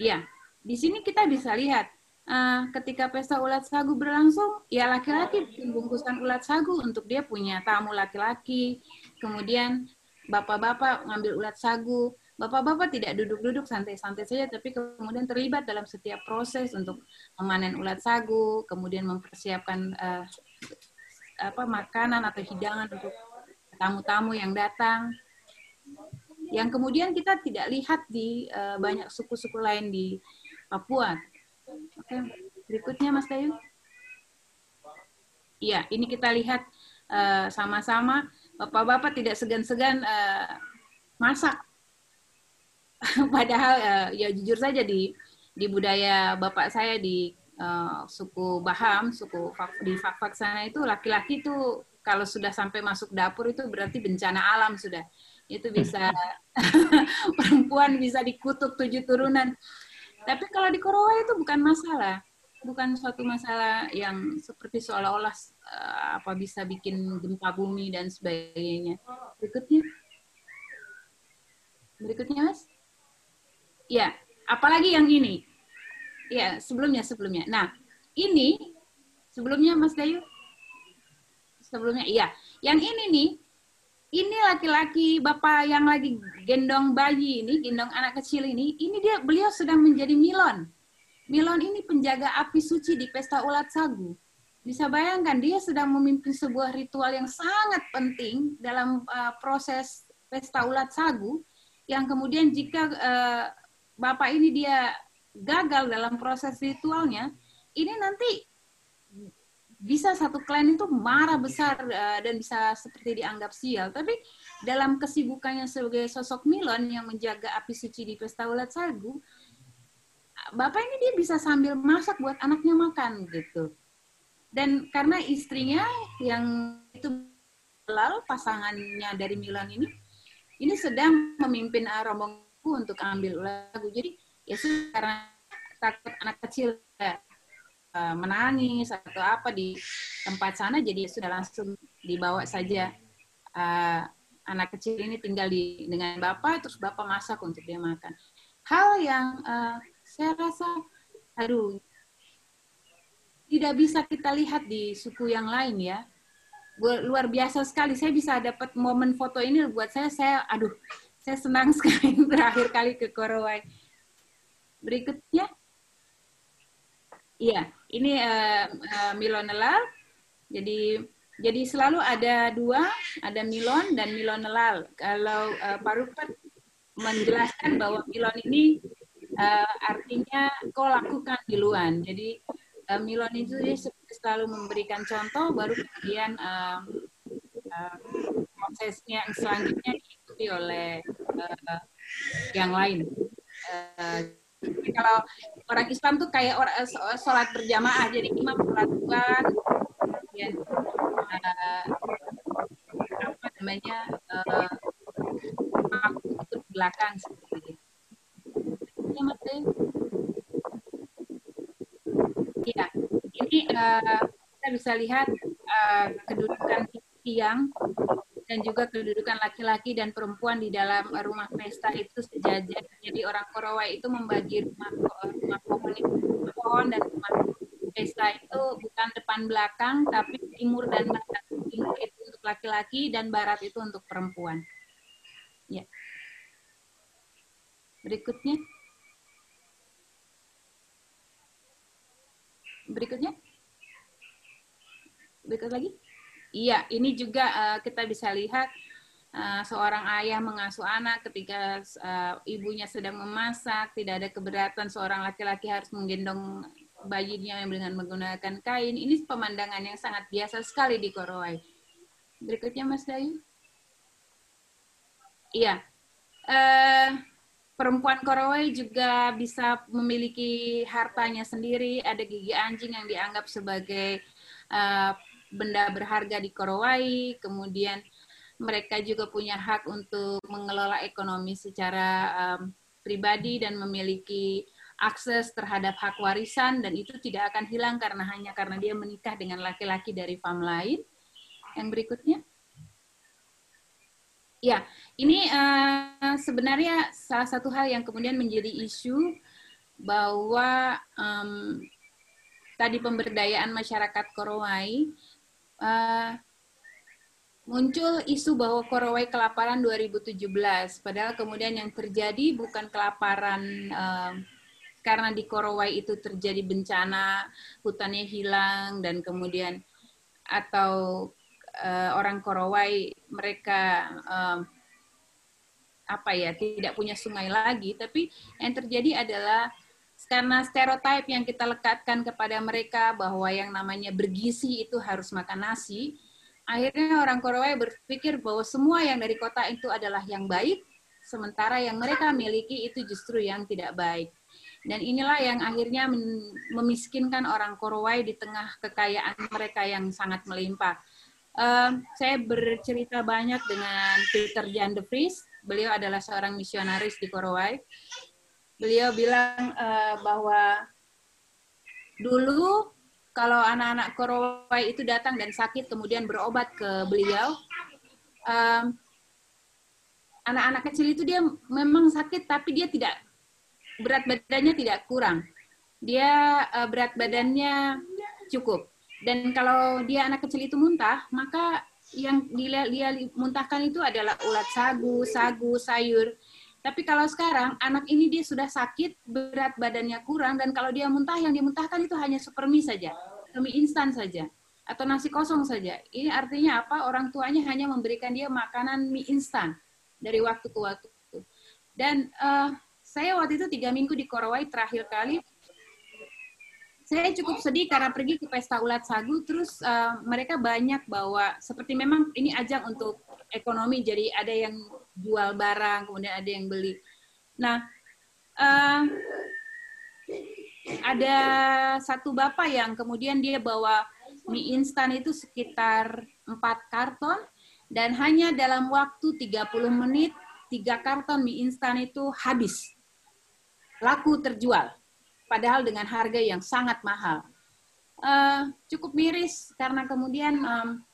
S5: Ya, di sini kita bisa lihat uh, ketika pesta ulat sagu berlangsung, ya laki-laki bungkusan ulat sagu untuk dia punya tamu laki-laki. Kemudian bapak-bapak ngambil ulat sagu. Bapak-bapak tidak duduk-duduk santai-santai saja, tapi kemudian terlibat dalam setiap proses untuk memanen ulat sagu, kemudian mempersiapkan uh, apa makanan atau hidangan untuk tamu-tamu yang datang. Yang kemudian kita tidak lihat di uh, banyak suku-suku lain di Papua. Oke, berikutnya Mas Dayu. Iya, ini kita lihat uh, sama-sama bapak-bapak tidak segan-segan uh, masak. [laughs] Padahal uh, ya jujur saja di di budaya bapak saya di uh, suku Baham, suku di Fak-Fak sana itu laki-laki itu kalau sudah sampai masuk dapur itu berarti bencana alam sudah. Itu bisa [laughs] perempuan bisa dikutuk tujuh turunan. Tapi kalau di Korowa itu bukan masalah bukan suatu masalah yang seperti seolah-olah uh, apa bisa bikin gempa bumi dan sebagainya. Berikutnya. Berikutnya, Mas. Ya, apalagi yang ini. Ya, sebelumnya sebelumnya. Nah, ini sebelumnya Mas Dayu. Sebelumnya iya. Yang ini nih ini laki-laki bapak yang lagi gendong bayi ini, gendong anak kecil ini, ini dia beliau sedang menjadi milon Milon ini penjaga api suci di pesta ulat sagu. Bisa bayangkan dia sedang memimpin sebuah ritual yang sangat penting dalam uh, proses pesta ulat sagu yang kemudian jika uh, bapak ini dia gagal dalam proses ritualnya, ini nanti bisa satu klan itu marah besar uh, dan bisa seperti dianggap sial. Tapi dalam kesibukannya sebagai sosok Milon yang menjaga api suci di pesta ulat sagu, bapak ini dia bisa sambil masak buat anaknya makan gitu. Dan karena istrinya yang itu lalu pasangannya dari Milan ini ini sedang memimpin rombongku untuk ambil lagu. Jadi ya karena takut anak kecil ya, menangis atau apa di tempat sana jadi sudah langsung dibawa saja. Uh, anak kecil ini tinggal di dengan bapak terus bapak masak untuk dia makan. Hal yang uh, saya rasa aduh tidak bisa kita lihat di suku yang lain ya. Luar biasa sekali. Saya bisa dapat momen foto ini buat saya saya aduh saya senang [laughs] sekali terakhir kali ke Korowai berikutnya iya ini uh, uh, Milonelal jadi jadi selalu ada dua ada Milon dan Milonelal kalau uh, Pak Rupert menjelaskan bahwa Milon ini uh, artinya kau lakukan duluan. Jadi uh, Milon itu dia selalu memberikan contoh, baru kemudian uh, uh, prosesnya selanjutnya diikuti oleh uh, yang lain. Uh, kalau orang Islam tuh kayak orang sholat berjamaah, jadi imam sholat duluan, kemudian uh, apa namanya uh, aku belakang seperti itu ya Mas Iya, ini uh, kita bisa lihat uh, kedudukan tiang dan juga kedudukan laki-laki dan perempuan di dalam rumah pesta itu sejajar. Jadi orang Korowai itu membagi rumah rumah pohon itu pohon dan rumah pesta itu bukan depan belakang tapi timur dan barat. Timur itu untuk laki-laki dan barat itu untuk perempuan. Ya. Berikutnya. berikutnya berikut lagi iya ini juga uh, kita bisa lihat uh, seorang ayah mengasuh anak ketika uh, ibunya sedang memasak tidak ada keberatan seorang laki-laki harus menggendong bayinya dengan menggunakan kain. Ini pemandangan yang sangat biasa sekali di Korowai berikutnya Mas Dayu. Iya uh, perempuan Korowai juga bisa memiliki hartanya sendiri. Ada gigi anjing yang dianggap sebagai uh, benda berharga di Korowai. Kemudian mereka juga punya hak untuk mengelola ekonomi secara um, pribadi dan memiliki akses terhadap hak warisan dan itu tidak akan hilang karena hanya karena dia menikah dengan laki-laki dari fam lain. Yang berikutnya. Ya, ini uh, sebenarnya salah satu hal yang kemudian menjadi isu bahwa um, tadi pemberdayaan masyarakat Korowai uh, muncul isu bahwa Korowai kelaparan 2017, padahal kemudian yang terjadi bukan kelaparan uh, karena di Korowai itu terjadi bencana, hutannya hilang dan kemudian atau uh, orang Korowai mereka apa ya tidak punya sungai lagi, tapi yang terjadi adalah karena stereotip yang kita lekatkan kepada mereka bahwa yang namanya bergizi itu harus makan nasi, akhirnya orang Korowai berpikir bahwa semua yang dari kota itu adalah yang baik, sementara yang mereka miliki itu justru yang tidak baik. Dan inilah yang akhirnya memiskinkan orang Korowai di tengah kekayaan mereka yang sangat melimpah. Uh, saya bercerita banyak dengan Peter Jan de Vries. Beliau adalah seorang misionaris di Korowai. Beliau bilang uh, bahwa dulu kalau anak-anak Korowai itu datang dan sakit kemudian berobat ke beliau, anak anak-anak kecil itu dia memang sakit tapi dia tidak berat badannya tidak kurang. Dia uh, berat badannya cukup. Dan kalau dia anak kecil itu muntah, maka yang dia, dia muntahkan itu adalah ulat sagu, sagu, sayur. Tapi kalau sekarang anak ini dia sudah sakit, berat badannya kurang, dan kalau dia muntah, yang dimuntahkan itu hanya super mie saja, mie instan saja, atau nasi kosong saja. Ini artinya apa? Orang tuanya hanya memberikan dia makanan mie instan dari waktu ke waktu. Dan uh, saya waktu itu tiga minggu di Korowai terakhir kali saya cukup sedih karena pergi ke pesta ulat sagu terus uh, mereka banyak bawa seperti memang ini ajang untuk ekonomi jadi ada yang jual barang kemudian ada yang beli nah uh, ada satu bapak yang kemudian dia bawa mie instan itu sekitar empat karton dan hanya dalam waktu 30 menit tiga karton mie instan itu habis laku terjual, padahal dengan harga yang sangat mahal. Uh, cukup miris karena kemudian um,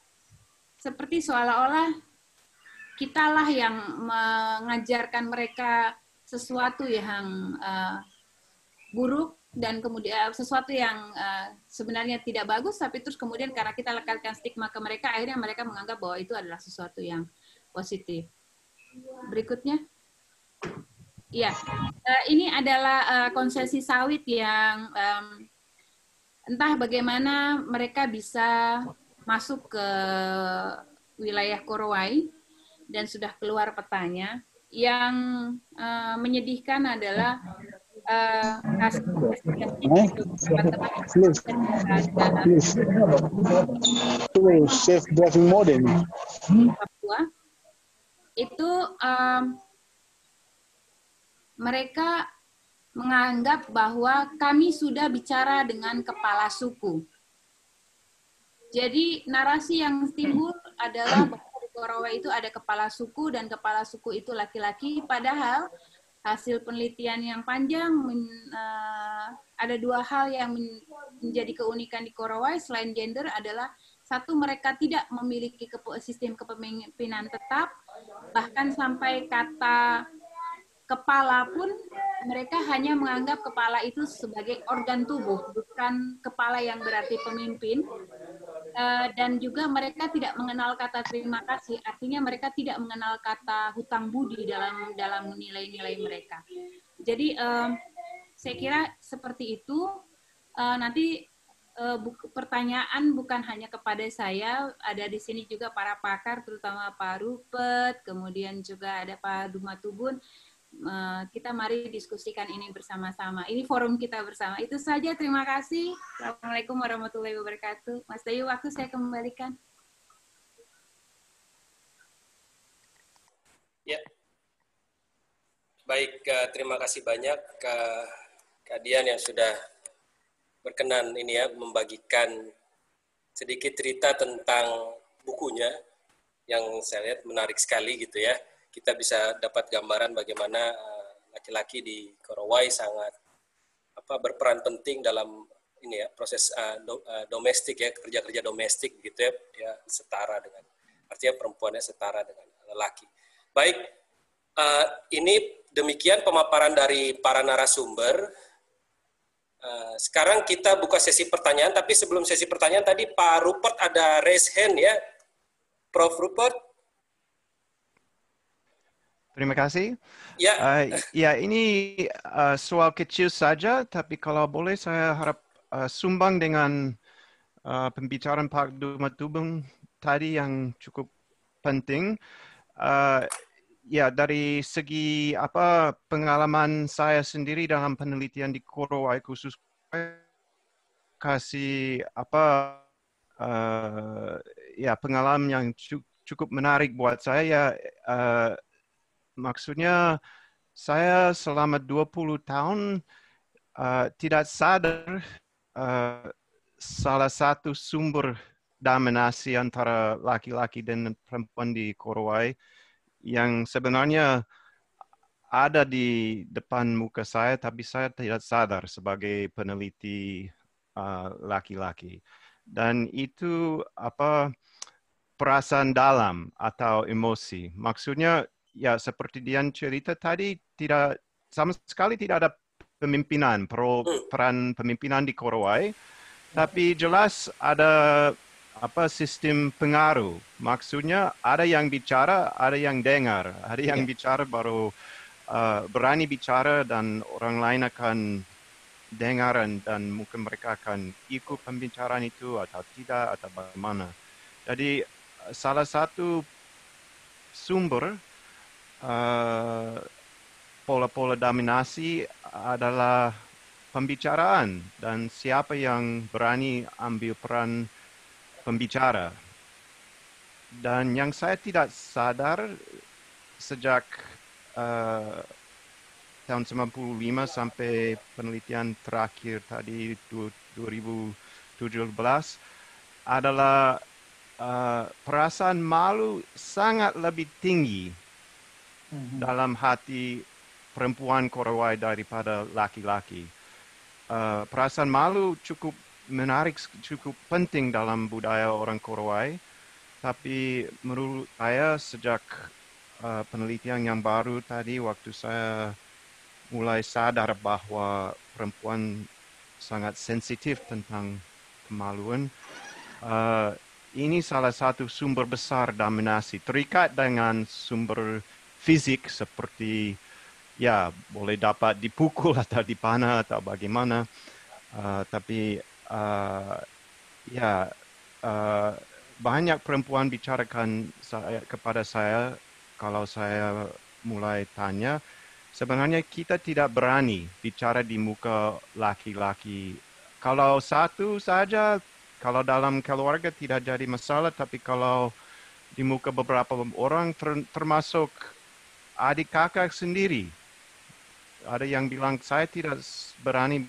S5: seperti seolah-olah kitalah yang mengajarkan mereka sesuatu yang uh, buruk dan kemudian sesuatu yang uh, sebenarnya tidak bagus tapi terus kemudian karena kita lekatkan stigma ke mereka akhirnya mereka menganggap bahwa itu adalah sesuatu yang positif. Berikutnya. Iya, uh, ini adalah uh, konsesi sawit yang um, entah bagaimana mereka bisa masuk ke wilayah Korowai dan sudah keluar petanya. Yang uh, menyedihkan adalah uh, hasil Papua itu um, mereka menganggap bahwa kami sudah bicara dengan kepala suku. Jadi narasi yang timbul adalah di Korawa itu ada kepala suku dan kepala suku itu laki-laki, padahal hasil penelitian yang panjang men, uh, ada dua hal yang men, menjadi keunikan di Korowai selain gender adalah satu mereka tidak memiliki sistem kepemimpinan tetap. Bahkan sampai kata kepala pun mereka hanya menganggap kepala itu sebagai organ tubuh, bukan kepala yang berarti pemimpin. Eh, dan juga mereka tidak mengenal kata terima kasih, artinya mereka tidak mengenal kata hutang budi dalam dalam nilai-nilai mereka. Jadi saya kira seperti itu. Eh, nanti eh, pertanyaan bukan hanya kepada saya, ada di sini juga para pakar, terutama Pak Rupet, kemudian juga ada Pak Dumatubun. Eh, kita mari diskusikan ini bersama-sama. Ini forum kita bersama. Itu saja. Terima kasih. Assalamualaikum warahmatullahi wabarakatuh. Mas Dayu, waktu saya kembalikan.
S2: Ya. Baik, uh, terima kasih banyak ke Kadian yang sudah berkenan ini ya membagikan sedikit cerita tentang bukunya yang saya lihat menarik sekali gitu ya kita bisa dapat gambaran bagaimana eh, laki-laki di Korowai sangat apa berperan penting dalam ini ya proses uh, do, uh, domestik ya kerja-kerja domestik gitu ya dia setara dengan artinya perempuannya setara dengan lelaki. Baik, uh, ini demikian pemaparan dari para narasumber. Uh, sekarang kita buka sesi pertanyaan, tapi sebelum sesi pertanyaan tadi Pak Rupert ada raise hand ya, Prof. Rupert.
S3: Terima kasih.
S2: Ya,
S3: uh, ya ini uh, soal kecil saja, tapi kalau boleh saya harap uh, sumbang dengan uh, pembicaraan Pak Dumatubung tadi yang cukup penting. Uh, ya dari segi apa pengalaman saya sendiri dalam penelitian di Korowai khusus kasih apa uh, ya pengalaman yang cukup menarik buat saya ya uh, maksudnya saya selama 20 tahun uh, tidak sadar uh, salah satu sumber dominasi antara laki-laki dan perempuan di Korowai yang sebenarnya ada di depan muka saya, tapi saya tidak sadar sebagai peneliti uh, laki-laki. Uh, Dan itu apa perasaan dalam atau emosi. Maksudnya ya seperti Dian cerita tadi tidak sama sekali tidak ada pemimpinan, pro, peran pemimpinan di Korowai, tapi jelas ada apa sistem pengaruh. Maksudnya ada yang bicara, ada yang dengar, ada yang ya. bicara baru uh, berani bicara dan orang lain akan dengar dan mungkin mereka akan ikut pembicaraan itu atau tidak atau bagaimana. Jadi salah satu sumber uh, pola-pola dominasi adalah pembicaraan dan siapa yang berani ambil peran pembicara. Dan yang saya tidak sadar sejak uh, tahun 95 sampai penelitian terakhir tadi 2017 adalah uh, perasaan malu sangat lebih tinggi mm-hmm. dalam hati perempuan Korowai daripada laki-laki. Uh, perasaan malu cukup menarik cukup penting dalam budaya orang Korowai. Tapi menurut saya sejak uh, penelitian yang baru tadi waktu saya mulai sadar bahwa perempuan sangat sensitif tentang kemaluan. Uh, ini salah satu sumber besar dominasi terikat dengan sumber fisik seperti ya boleh dapat dipukul atau dipanah atau bagaimana. Uh, tapi uh, ya uh, banyak perempuan bicarakan saya, kepada saya kalau saya mulai tanya sebenarnya kita tidak berani bicara di muka laki-laki kalau satu saja kalau dalam keluarga tidak jadi masalah tapi kalau di muka beberapa orang termasuk adik kakak sendiri ada yang bilang saya tidak berani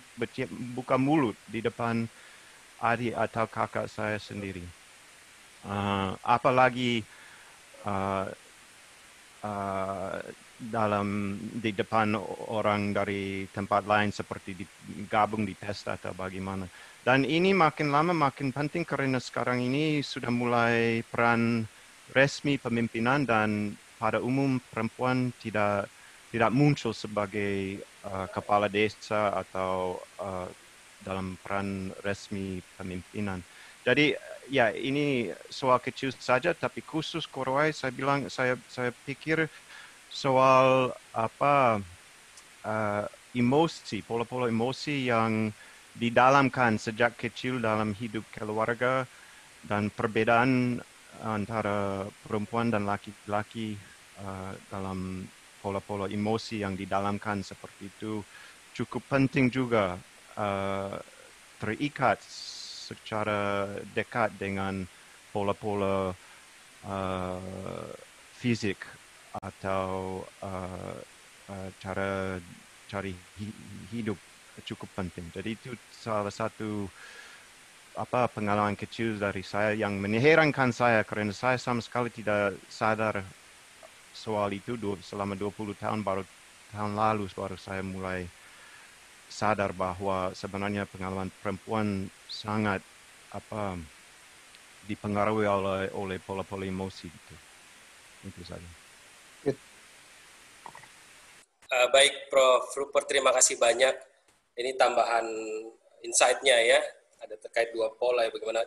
S3: buka mulut di depan adik atau kakak saya sendiri. Uh, apalagi uh, uh, dalam di depan orang dari tempat lain seperti gabung di pesta atau bagaimana. Dan ini makin lama makin penting karena sekarang ini sudah mulai peran resmi pemimpinan dan pada umum perempuan tidak tidak muncul sebagai uh, kepala desa atau uh, dalam peran resmi pemimpinan. Jadi ya ini soal kecil saja, tapi khusus Korowai saya bilang saya saya pikir soal apa uh, emosi, pola-pola emosi yang didalamkan sejak kecil dalam hidup keluarga dan perbedaan antara perempuan dan laki-laki uh, dalam pola-pola emosi yang didalamkan seperti itu cukup penting juga uh, terikat secara dekat dengan pola-pola uh, fisik atau uh, uh, cara cari hidup cukup penting. Jadi itu salah satu apa pengalaman kecil dari saya yang menyeherankan saya karena saya sama sekali tidak sadar soal itu selama 20 tahun baru tahun lalu baru saya mulai sadar bahwa sebenarnya pengalaman perempuan sangat apa dipengaruhi oleh oleh pola-pola emosi itu. Itu saja.
S2: Uh, baik, Prof. Rupert, terima kasih banyak. Ini tambahan insight-nya ya. Ada terkait dua pola ya, bagaimana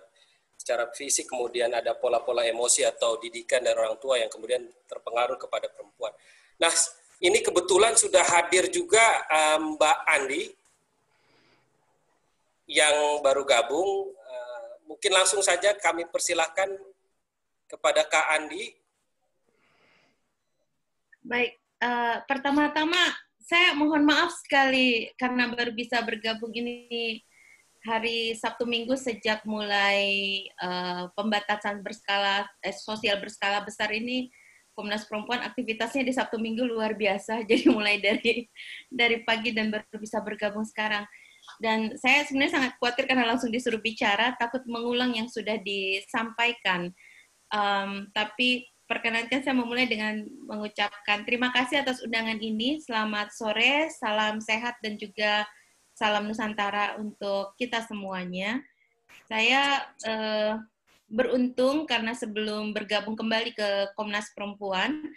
S2: secara fisik, kemudian ada pola-pola emosi atau didikan dari orang tua yang kemudian terpengaruh kepada perempuan. Nah, ini kebetulan sudah hadir juga um, Mbak Andi yang baru gabung. Uh, mungkin langsung saja kami persilahkan kepada Kak Andi.
S6: Baik, uh, pertama-tama saya mohon maaf sekali karena baru bisa bergabung ini hari Sabtu Minggu sejak mulai uh, pembatasan berskala eh, sosial berskala besar ini Komnas Perempuan aktivitasnya di Sabtu Minggu luar biasa. [laughs] Jadi mulai dari dari pagi dan baru bisa bergabung sekarang. Dan saya sebenarnya sangat khawatir karena langsung disuruh bicara, takut mengulang yang sudah disampaikan. Um, tapi perkenankan saya memulai dengan mengucapkan terima kasih atas undangan ini. Selamat sore, salam sehat dan juga salam Nusantara untuk kita semuanya. Saya eh, beruntung karena sebelum bergabung kembali ke Komnas Perempuan,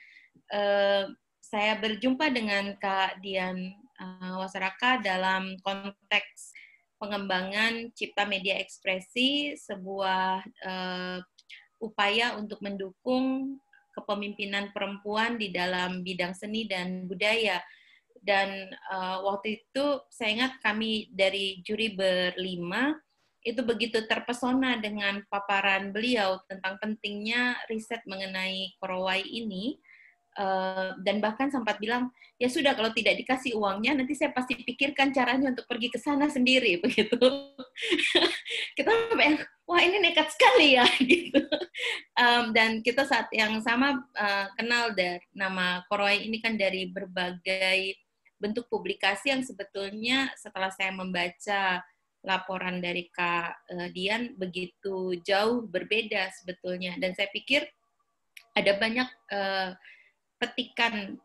S6: eh, saya berjumpa dengan Kak Dian eh, Wasaraka dalam konteks pengembangan cipta media ekspresi, sebuah eh, upaya untuk mendukung kepemimpinan perempuan di dalam bidang seni dan budaya dan uh, waktu itu saya ingat kami dari juri berlima itu begitu terpesona dengan paparan beliau tentang pentingnya riset mengenai korowai ini uh, dan bahkan sempat bilang ya sudah kalau tidak dikasih uangnya nanti saya pasti pikirkan caranya untuk pergi ke sana sendiri [laughs] begitu. Kita sampai wah ini nekat sekali ya [laughs] gitu. Dan kita saat yang sama uh, kenal dari nama korowai ini kan dari berbagai bentuk publikasi yang sebetulnya setelah saya membaca laporan dari Kak eh, Dian begitu jauh berbeda sebetulnya. Dan saya pikir ada banyak uh, petikan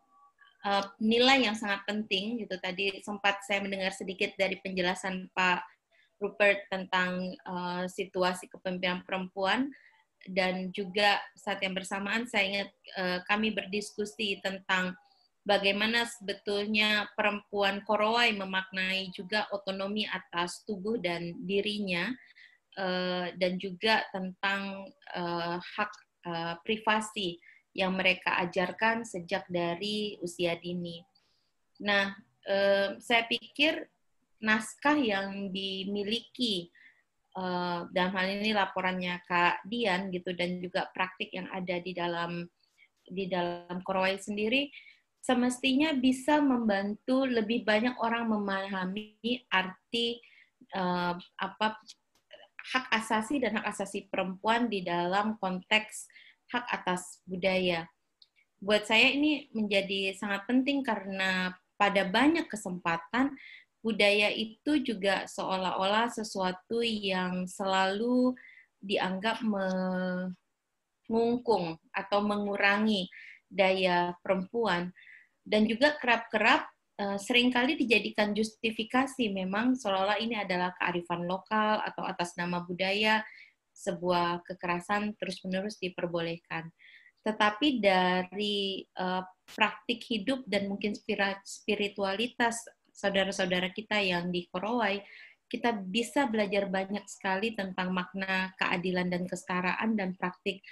S6: uh, nilai yang sangat penting gitu. Tadi sempat saya mendengar sedikit dari penjelasan Pak Rupert tentang situasi kepemimpinan perempuan. Dan juga saat yang bersamaan saya ingat kami berdiskusi tentang bagaimana sebetulnya perempuan Korowai memaknai juga otonomi atas tubuh dan dirinya, uh, dan juga tentang uh, hak uh, privasi yang mereka ajarkan sejak dari usia dini. Nah, saya pikir naskah yang dimiliki dalam hal ini laporannya Kak Dian gitu dan juga praktik yang ada di dalam di dalam Korowai sendiri semestinya bisa membantu lebih banyak orang memahami arti uh, apa hak asasi dan hak asasi perempuan di dalam konteks hak atas budaya. Buat saya ini menjadi sangat penting karena pada banyak kesempatan budaya itu juga seolah-olah sesuatu yang selalu dianggap mengungkung atau mengurangi daya perempuan dan juga kerap-kerap uh, sering kali dijadikan justifikasi memang seolah-olah ini adalah kearifan lokal atau atas nama budaya sebuah kekerasan terus-menerus diperbolehkan. Tetapi dari uh, praktik hidup dan mungkin spiritualitas saudara-saudara kita yang di Korowai, kita bisa belajar banyak sekali tentang makna keadilan dan kesetaraan dan praktik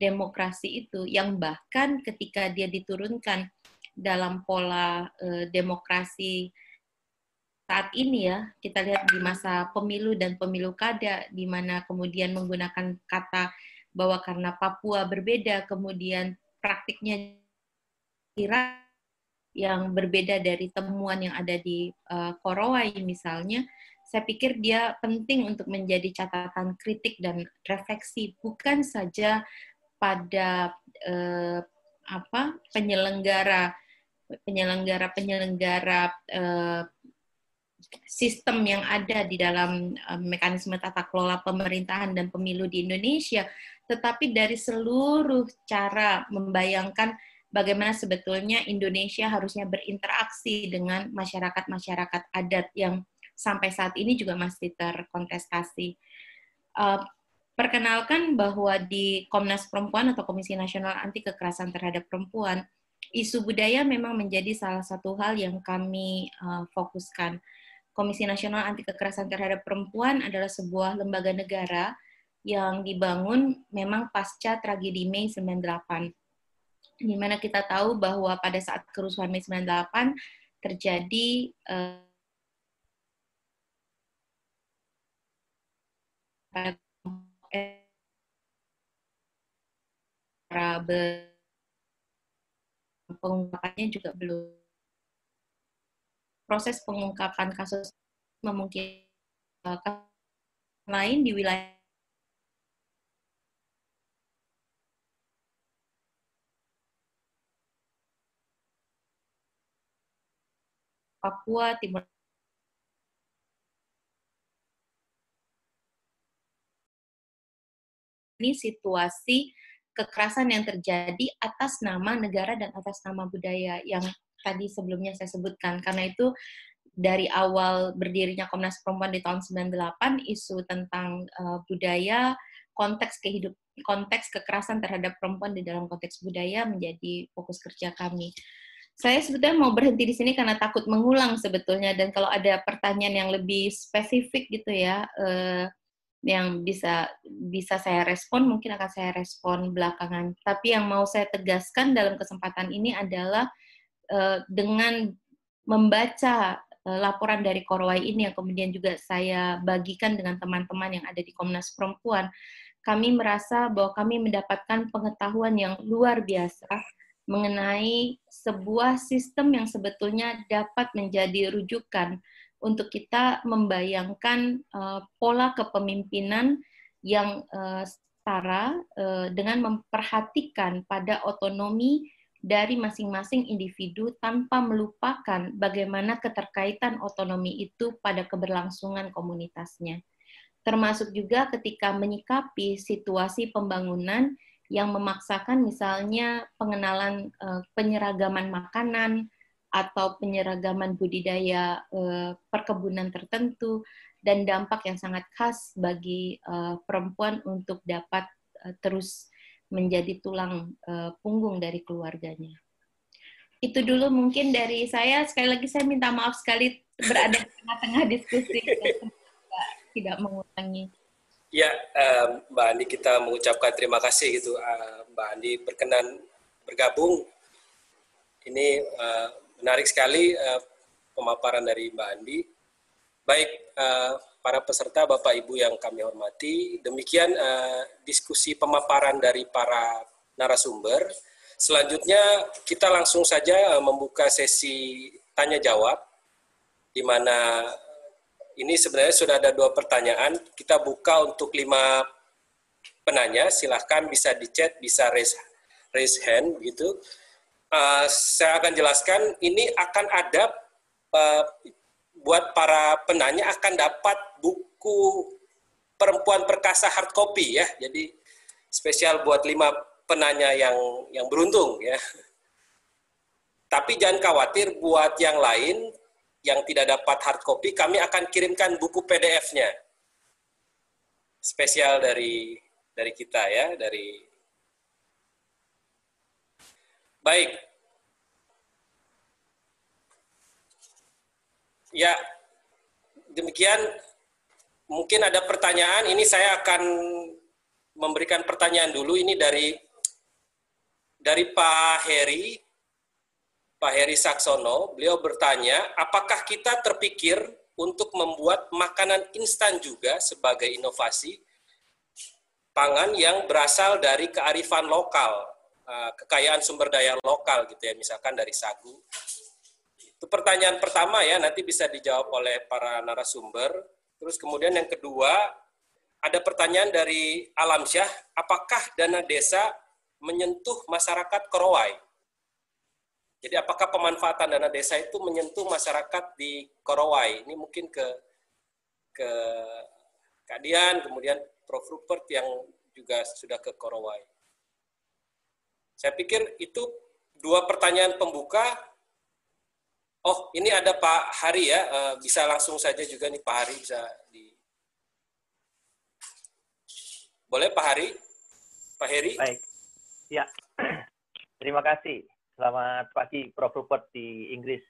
S6: demokrasi itu yang bahkan ketika dia diturunkan dalam pola uh, demokrasi saat ini ya. Kita lihat di masa pemilu dan pemilu kada di mana kemudian menggunakan kata bahwa karena Papua berbeda kemudian praktiknya kira yang berbeda dari temuan yang ada di uh, Korowai misalnya saya pikir dia penting untuk menjadi catatan kritik dan refleksi bukan saja pada uh, apa penyelenggara penyelenggara-penyelenggara uh, sistem yang ada di dalam uh, mekanisme tata kelola pemerintahan dan pemilu di Indonesia, tetapi dari seluruh cara membayangkan bagaimana sebetulnya Indonesia harusnya berinteraksi dengan masyarakat-masyarakat adat yang sampai saat ini juga masih terkontestasi. Uh, perkenalkan bahwa di Komnas Perempuan atau Komisi Nasional Anti Kekerasan Terhadap Perempuan, isu budaya memang menjadi salah satu hal yang kami uh, fokuskan. Komisi Nasional Anti Kekerasan Terhadap Perempuan adalah sebuah lembaga negara yang dibangun memang pasca tragedi Mei 98. Di mana kita tahu bahwa pada saat kerusuhan Mei 98 terjadi uh, pengungkapannya juga belum. Proses pengungkapan kasus memungkinkan lain di wilayah Papua, Timur ini situasi kekerasan yang terjadi atas nama negara dan atas nama budaya yang tadi sebelumnya saya sebutkan. Karena itu dari awal berdirinya Komnas Perempuan di tahun 98 isu tentang uh, budaya konteks kehidup konteks kekerasan terhadap perempuan di dalam konteks budaya menjadi fokus kerja kami saya sebetulnya mau berhenti di sini karena takut mengulang sebetulnya dan kalau ada pertanyaan yang lebih spesifik gitu ya eh, yang bisa bisa saya respon mungkin akan saya respon belakangan. Tapi yang mau saya tegaskan dalam kesempatan ini adalah eh, dengan membaca eh, laporan dari Korwai ini yang kemudian juga saya bagikan dengan teman-teman yang ada di Komnas Perempuan, kami merasa bahwa kami mendapatkan pengetahuan yang luar biasa mengenai sebuah sistem yang sebetulnya dapat menjadi rujukan untuk kita membayangkan uh, pola kepemimpinan yang uh, setara uh, dengan memperhatikan pada otonomi dari masing-masing individu tanpa melupakan bagaimana keterkaitan otonomi itu pada keberlangsungan komunitasnya. Termasuk juga ketika menyikapi situasi pembangunan yang memaksakan misalnya pengenalan penyeragaman makanan atau penyeragaman budidaya uh, perkebunan tertentu dan dampak yang sangat khas bagi uh, perempuan untuk dapat uh, terus menjadi tulang punggung dari keluarganya. Itu dulu mungkin dari saya. Sekali lagi saya minta maaf sekali berada di tengah-tengah diskusi. [laughs] tidak mengulangi.
S2: Ya, Mbak Andi kita mengucapkan terima kasih gitu Mbak Andi berkenan bergabung. Ini menarik sekali uh, pemaparan dari Mbak Andi. Baik uh, para peserta Bapak Ibu yang kami hormati, demikian uh, diskusi pemaparan dari para narasumber. Selanjutnya kita langsung saja uh, membuka sesi tanya jawab di mana ini sebenarnya sudah ada dua pertanyaan. Kita buka untuk lima penanya. Silahkan bisa di chat, bisa raise, raise hand gitu. Uh, saya akan jelaskan. Ini akan ada uh, buat para penanya akan dapat buku perempuan perkasa hard copy ya. Jadi spesial buat lima penanya yang yang beruntung ya. Tapi jangan khawatir buat yang lain yang tidak dapat hard copy, kami akan kirimkan buku PDF-nya. Spesial dari dari kita ya, dari Baik. Ya, demikian mungkin ada pertanyaan. Ini saya akan memberikan pertanyaan dulu. Ini dari dari Pak Heri. Pak Heri Saksono, beliau bertanya, apakah kita terpikir untuk membuat makanan instan juga sebagai inovasi pangan yang berasal dari kearifan lokal, eh, kekayaan sumber daya lokal gitu ya, misalkan dari sagu. Itu pertanyaan pertama ya, nanti bisa dijawab oleh para narasumber. Terus kemudian yang kedua, ada pertanyaan dari Alam Syah, apakah dana desa menyentuh masyarakat Korowai? Jadi apakah pemanfaatan dana desa itu menyentuh masyarakat di Korowai? Ini mungkin ke ke Kadian, kemudian Prof. Rupert yang juga sudah ke Korowai. Saya pikir itu dua pertanyaan pembuka. Oh, ini ada Pak Hari ya, eh, bisa langsung saja juga nih Pak Hari bisa di. Boleh Pak Hari? Pak Heri?
S7: Baik. Ya, [clears throat] terima kasih. Selamat pagi Prof. Rupert di Inggris,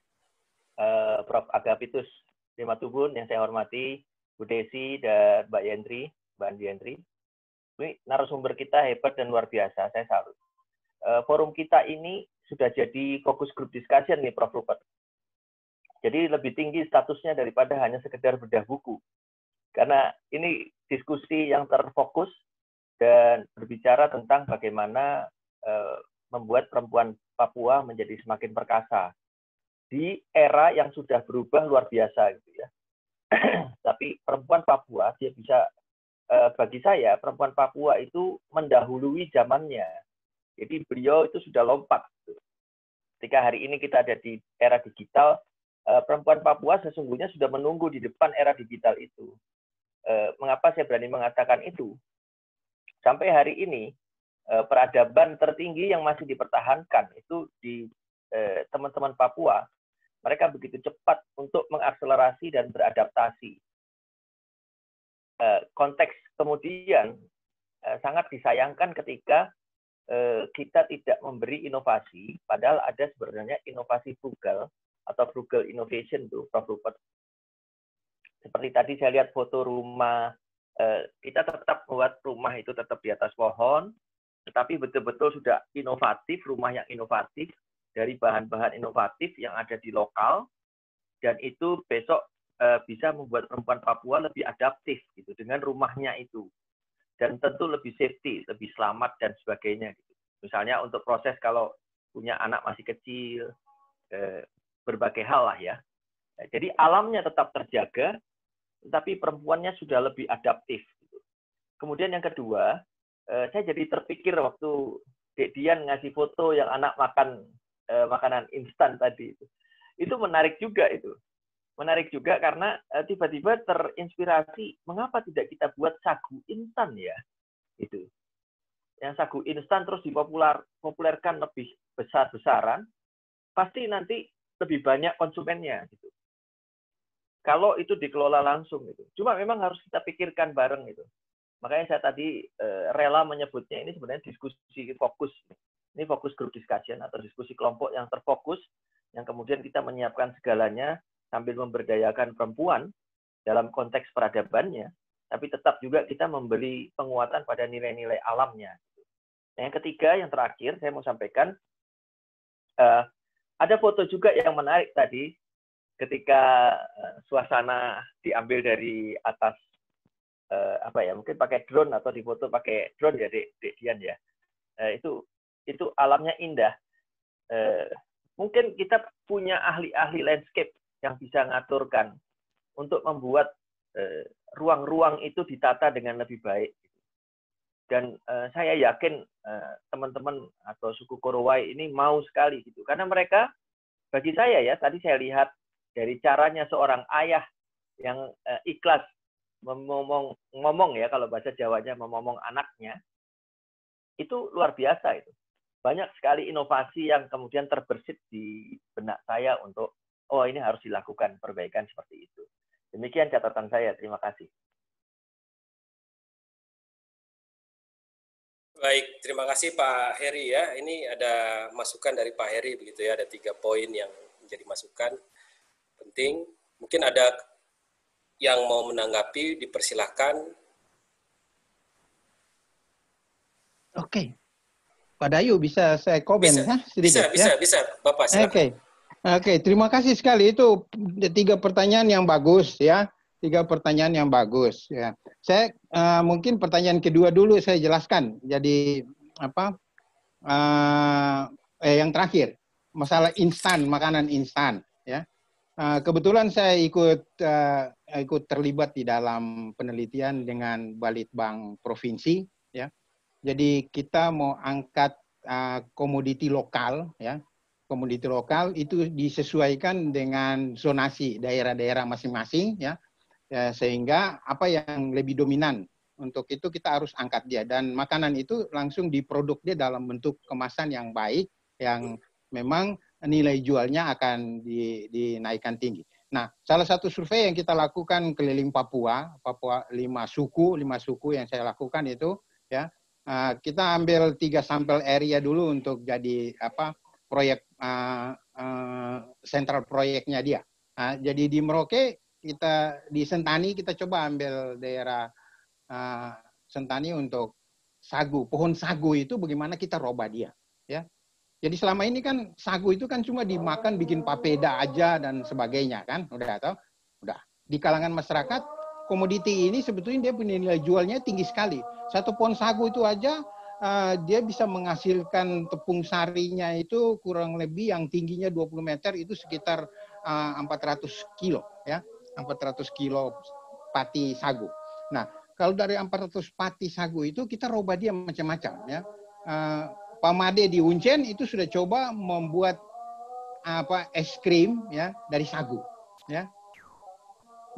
S7: uh, Prof. Agapitus Lima Tubun yang saya hormati, Bu Desi dan Mbak Yendri, Mbak Andi Yendri. Ini narasumber kita hebat dan luar biasa, saya salut. Uh, forum kita ini sudah jadi fokus group discussion nih Prof. Rupert. Jadi lebih tinggi statusnya daripada hanya sekedar bedah buku. Karena ini diskusi yang terfokus dan berbicara tentang bagaimana uh, membuat perempuan Papua menjadi semakin perkasa di era yang sudah berubah luar biasa gitu ya. [clears throat] Tapi perempuan Papua dia bisa eh, bagi saya perempuan Papua itu mendahului zamannya. Jadi beliau itu sudah lompat. Gitu. Ketika hari ini kita ada di era digital, eh, perempuan Papua sesungguhnya sudah menunggu di depan era digital itu. Eh, mengapa saya berani mengatakan itu? Sampai hari ini eh, peradaban tertinggi yang masih dipertahankan itu di teman-teman Papua, mereka begitu cepat untuk mengakselerasi dan beradaptasi. Konteks kemudian sangat disayangkan ketika kita tidak memberi inovasi, padahal ada sebenarnya inovasi frugal atau frugal innovation tuh, Prof. Rupert seperti tadi saya lihat foto rumah, eh, kita tetap buat rumah itu tetap di atas pohon, tetapi betul-betul sudah inovatif, rumah yang inovatif, dari bahan-bahan inovatif yang ada di lokal, dan itu besok eh, bisa membuat perempuan Papua lebih adaptif gitu dengan rumahnya itu. Dan tentu lebih safety, lebih selamat dan sebagainya. Gitu. Misalnya untuk proses kalau punya anak masih kecil, eh, berbagai hal lah ya. Jadi alamnya tetap terjaga, tapi perempuannya sudah lebih adaptif. Kemudian yang kedua, eh, saya jadi terpikir waktu Dek Dian ngasih foto yang anak makan eh, makanan instan tadi itu. Itu menarik juga itu. Menarik juga karena eh, tiba-tiba terinspirasi, mengapa tidak kita buat sagu instan ya? Itu. Yang sagu instan terus dipopuler populerkan lebih besar-besaran, pasti nanti lebih banyak konsumennya gitu kalau itu dikelola langsung itu. Cuma memang harus kita pikirkan bareng itu. Makanya saya tadi eh, rela menyebutnya ini sebenarnya diskusi fokus. Ini fokus group discussion atau diskusi kelompok yang terfokus, yang kemudian kita menyiapkan segalanya sambil memberdayakan perempuan dalam konteks peradabannya, tapi tetap juga kita memberi penguatan pada nilai-nilai alamnya. Nah, yang ketiga, yang terakhir, saya mau sampaikan, uh, ada foto juga yang menarik tadi ketika uh, suasana diambil dari atas uh, apa ya mungkin pakai drone atau difoto pakai drone ya Dek, Dek Dian ya uh, itu itu alamnya indah uh, mungkin kita punya ahli-ahli landscape yang bisa ngaturkan untuk membuat ruang-ruang uh, itu ditata dengan lebih baik. Dan uh, saya yakin teman-teman uh, atau suku Korowai ini mau sekali gitu. Karena mereka bagi saya ya tadi saya lihat dari caranya seorang ayah yang uh, ikhlas ngomong ngomong ya kalau bahasa Jawanya ngomong anaknya itu luar biasa itu. Banyak sekali inovasi yang kemudian terbersit di benak saya untuk oh ini harus dilakukan perbaikan seperti itu demikian catatan saya terima kasih
S2: Baik, terima kasih Pak Heri ya. Ini ada masukan dari Pak Heri begitu ya, ada tiga poin yang menjadi masukan penting. Mungkin ada yang mau menanggapi, dipersilahkan.
S4: Oke. Pak Dayu bisa saya komen
S2: bisa,
S4: ya
S2: sedikit bisa, ya? Bisa, bisa, Bapak silakan.
S4: Oke. Terima kasih sekali itu tiga pertanyaan yang bagus ya. Tiga pertanyaan yang bagus ya. Saya uh, mungkin pertanyaan kedua dulu saya jelaskan. Jadi apa? Uh, eh yang terakhir, masalah instan, makanan instan ya. Eh, kebetulan saya ikut uh, ikut terlibat di dalam penelitian dengan Balitbang Provinsi ya. Jadi kita mau angkat uh, komoditi lokal ya. Komoditi lokal itu disesuaikan dengan zonasi daerah-daerah masing-masing ya. ya. Sehingga apa yang lebih dominan untuk itu kita harus angkat dia dan makanan itu langsung diproduk dia dalam bentuk kemasan yang baik yang memang nilai jualnya akan di, dinaikkan tinggi. Nah, salah satu survei yang kita lakukan keliling Papua, Papua lima suku, lima suku yang saya lakukan itu, ya, uh, kita ambil tiga sampel area dulu untuk jadi apa proyek uh, uh, proyeknya dia. Uh, jadi di Merauke kita di Sentani kita coba ambil daerah uh, Sentani untuk sagu, pohon sagu itu bagaimana kita roba dia, ya. Jadi selama ini kan sagu itu kan cuma dimakan bikin papeda aja dan sebagainya kan, udah atau udah di kalangan masyarakat komoditi ini sebetulnya dia punya nilai jualnya tinggi sekali. Satu pohon sagu itu aja uh, dia bisa menghasilkan tepung sarinya itu kurang lebih yang tingginya 20 meter itu sekitar uh, 400 kilo ya 400 kilo pati sagu. Nah kalau dari 400 pati sagu itu kita roba dia macam-macam ya. Uh, Pamade di Uncen itu sudah coba membuat apa es krim ya dari sagu ya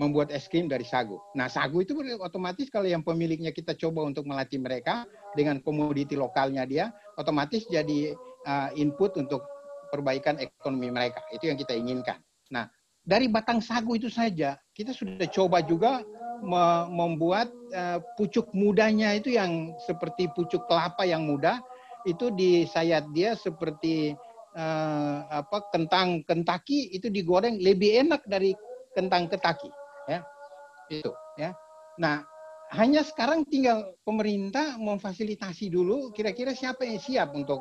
S4: membuat es krim dari sagu. Nah, sagu itu otomatis kalau yang pemiliknya kita coba untuk melatih mereka dengan komoditi lokalnya dia, otomatis jadi uh, input untuk perbaikan ekonomi mereka. Itu yang kita inginkan. Nah, dari batang sagu itu saja kita sudah coba juga me membuat uh, pucuk mudanya itu yang seperti pucuk kelapa yang muda itu disayat dia seperti uh, apa kentang kentaki itu digoreng lebih enak dari kentang ketaki ya itu ya. Nah hanya sekarang tinggal pemerintah memfasilitasi dulu kira-kira siapa yang siap untuk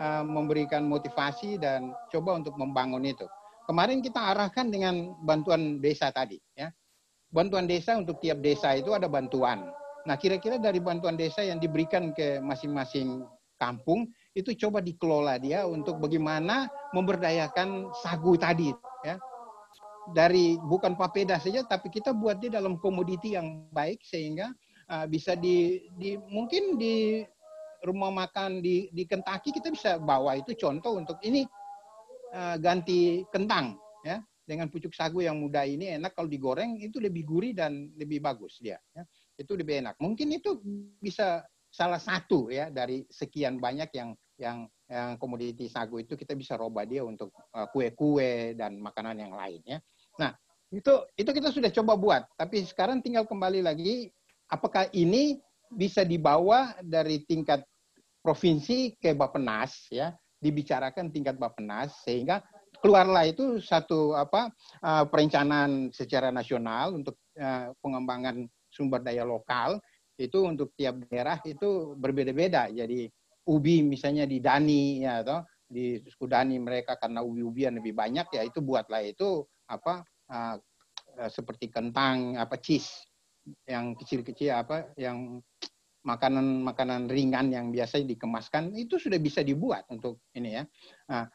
S4: uh, memberikan motivasi dan coba untuk membangun itu. Kemarin kita arahkan dengan bantuan desa tadi ya. Bantuan desa untuk tiap desa itu ada bantuan. Nah kira-kira dari bantuan desa yang diberikan ke masing-masing kampung itu coba dikelola dia untuk bagaimana memberdayakan sagu tadi ya dari bukan papeda saja tapi kita buat dia dalam komoditi yang baik sehingga uh, bisa di, di mungkin di rumah makan di di Kentucky kita bisa bawa itu contoh untuk ini uh, ganti kentang ya dengan pucuk sagu yang muda ini enak kalau digoreng itu lebih gurih dan lebih bagus dia ya. itu lebih enak mungkin itu bisa salah satu ya dari sekian banyak yang yang yang komoditi sagu itu kita bisa roba dia untuk uh, kue-kue dan makanan yang lain ya. Nah, itu itu kita sudah coba buat, tapi sekarang tinggal kembali lagi apakah ini bisa dibawa dari tingkat provinsi ke Bappenas ya, dibicarakan tingkat Bappenas sehingga keluarlah itu satu apa uh, perencanaan secara nasional untuk uh, pengembangan sumber daya lokal. Itu untuk tiap daerah itu berbeda-beda. Jadi ubi misalnya di Dani ya atau di Sukudani mereka karena ubi-ubian lebih banyak ya itu buatlah itu apa uh, seperti kentang apa cheese yang kecil-kecil apa yang makanan-makanan ringan yang biasa dikemaskan itu sudah bisa dibuat untuk ini ya. Nah,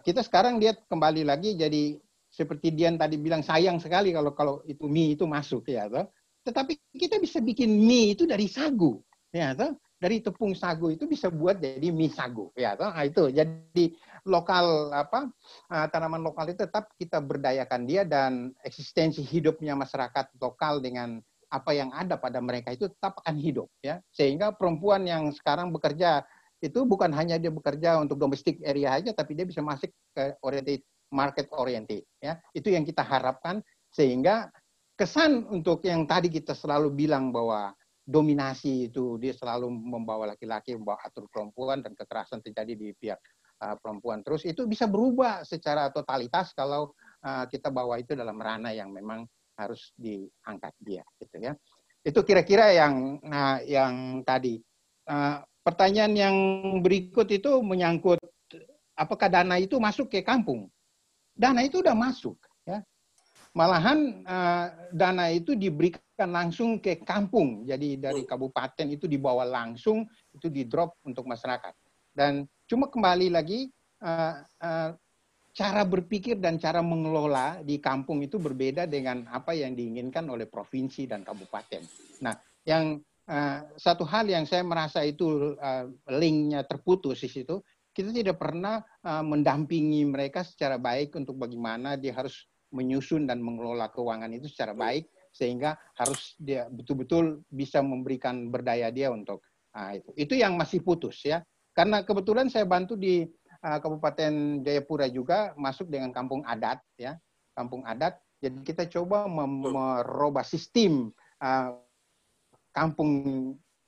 S4: kita sekarang lihat kembali lagi jadi seperti Dian tadi bilang sayang sekali kalau kalau itu mie itu masuk ya toh. Tetapi kita bisa bikin mie itu dari sagu ya toh dari tepung sagu itu bisa buat jadi mie sagu. Ya nah, itu. Jadi lokal apa uh, tanaman lokal itu tetap kita berdayakan dia dan eksistensi hidupnya masyarakat lokal dengan apa yang ada pada mereka itu tetap akan hidup ya. Sehingga perempuan yang sekarang bekerja itu bukan hanya dia bekerja untuk domestic area aja tapi dia bisa masuk ke oriented market oriented ya. Itu yang kita harapkan. Sehingga kesan untuk yang tadi kita selalu bilang bahwa dominasi itu dia selalu membawa laki-laki membawa atur perempuan dan kekerasan terjadi di pihak uh, perempuan. Terus itu bisa berubah secara totalitas kalau uh, kita bawa itu dalam ranah yang memang harus diangkat dia gitu ya. Itu kira-kira yang nah, yang tadi. Uh, pertanyaan yang berikut itu menyangkut apakah dana itu masuk ke kampung? Dana itu udah masuk malahan uh, dana itu diberikan langsung ke kampung. Jadi dari kabupaten itu dibawa langsung itu di drop untuk masyarakat. Dan cuma kembali lagi uh, uh, cara berpikir dan cara mengelola di kampung itu berbeda dengan apa yang diinginkan oleh provinsi dan kabupaten. Nah, yang uh, satu hal yang saya merasa itu uh, linknya terputus di situ, kita tidak pernah uh, mendampingi mereka secara baik untuk bagaimana dia harus menyusun dan mengelola keuangan itu secara baik sehingga harus dia betul-betul bisa memberikan berdaya dia untuk nah, itu. Itu yang masih putus ya. Karena kebetulan saya bantu di uh, Kabupaten Jayapura juga masuk dengan kampung adat ya, kampung adat. Jadi kita coba merubah sistem uh, kampung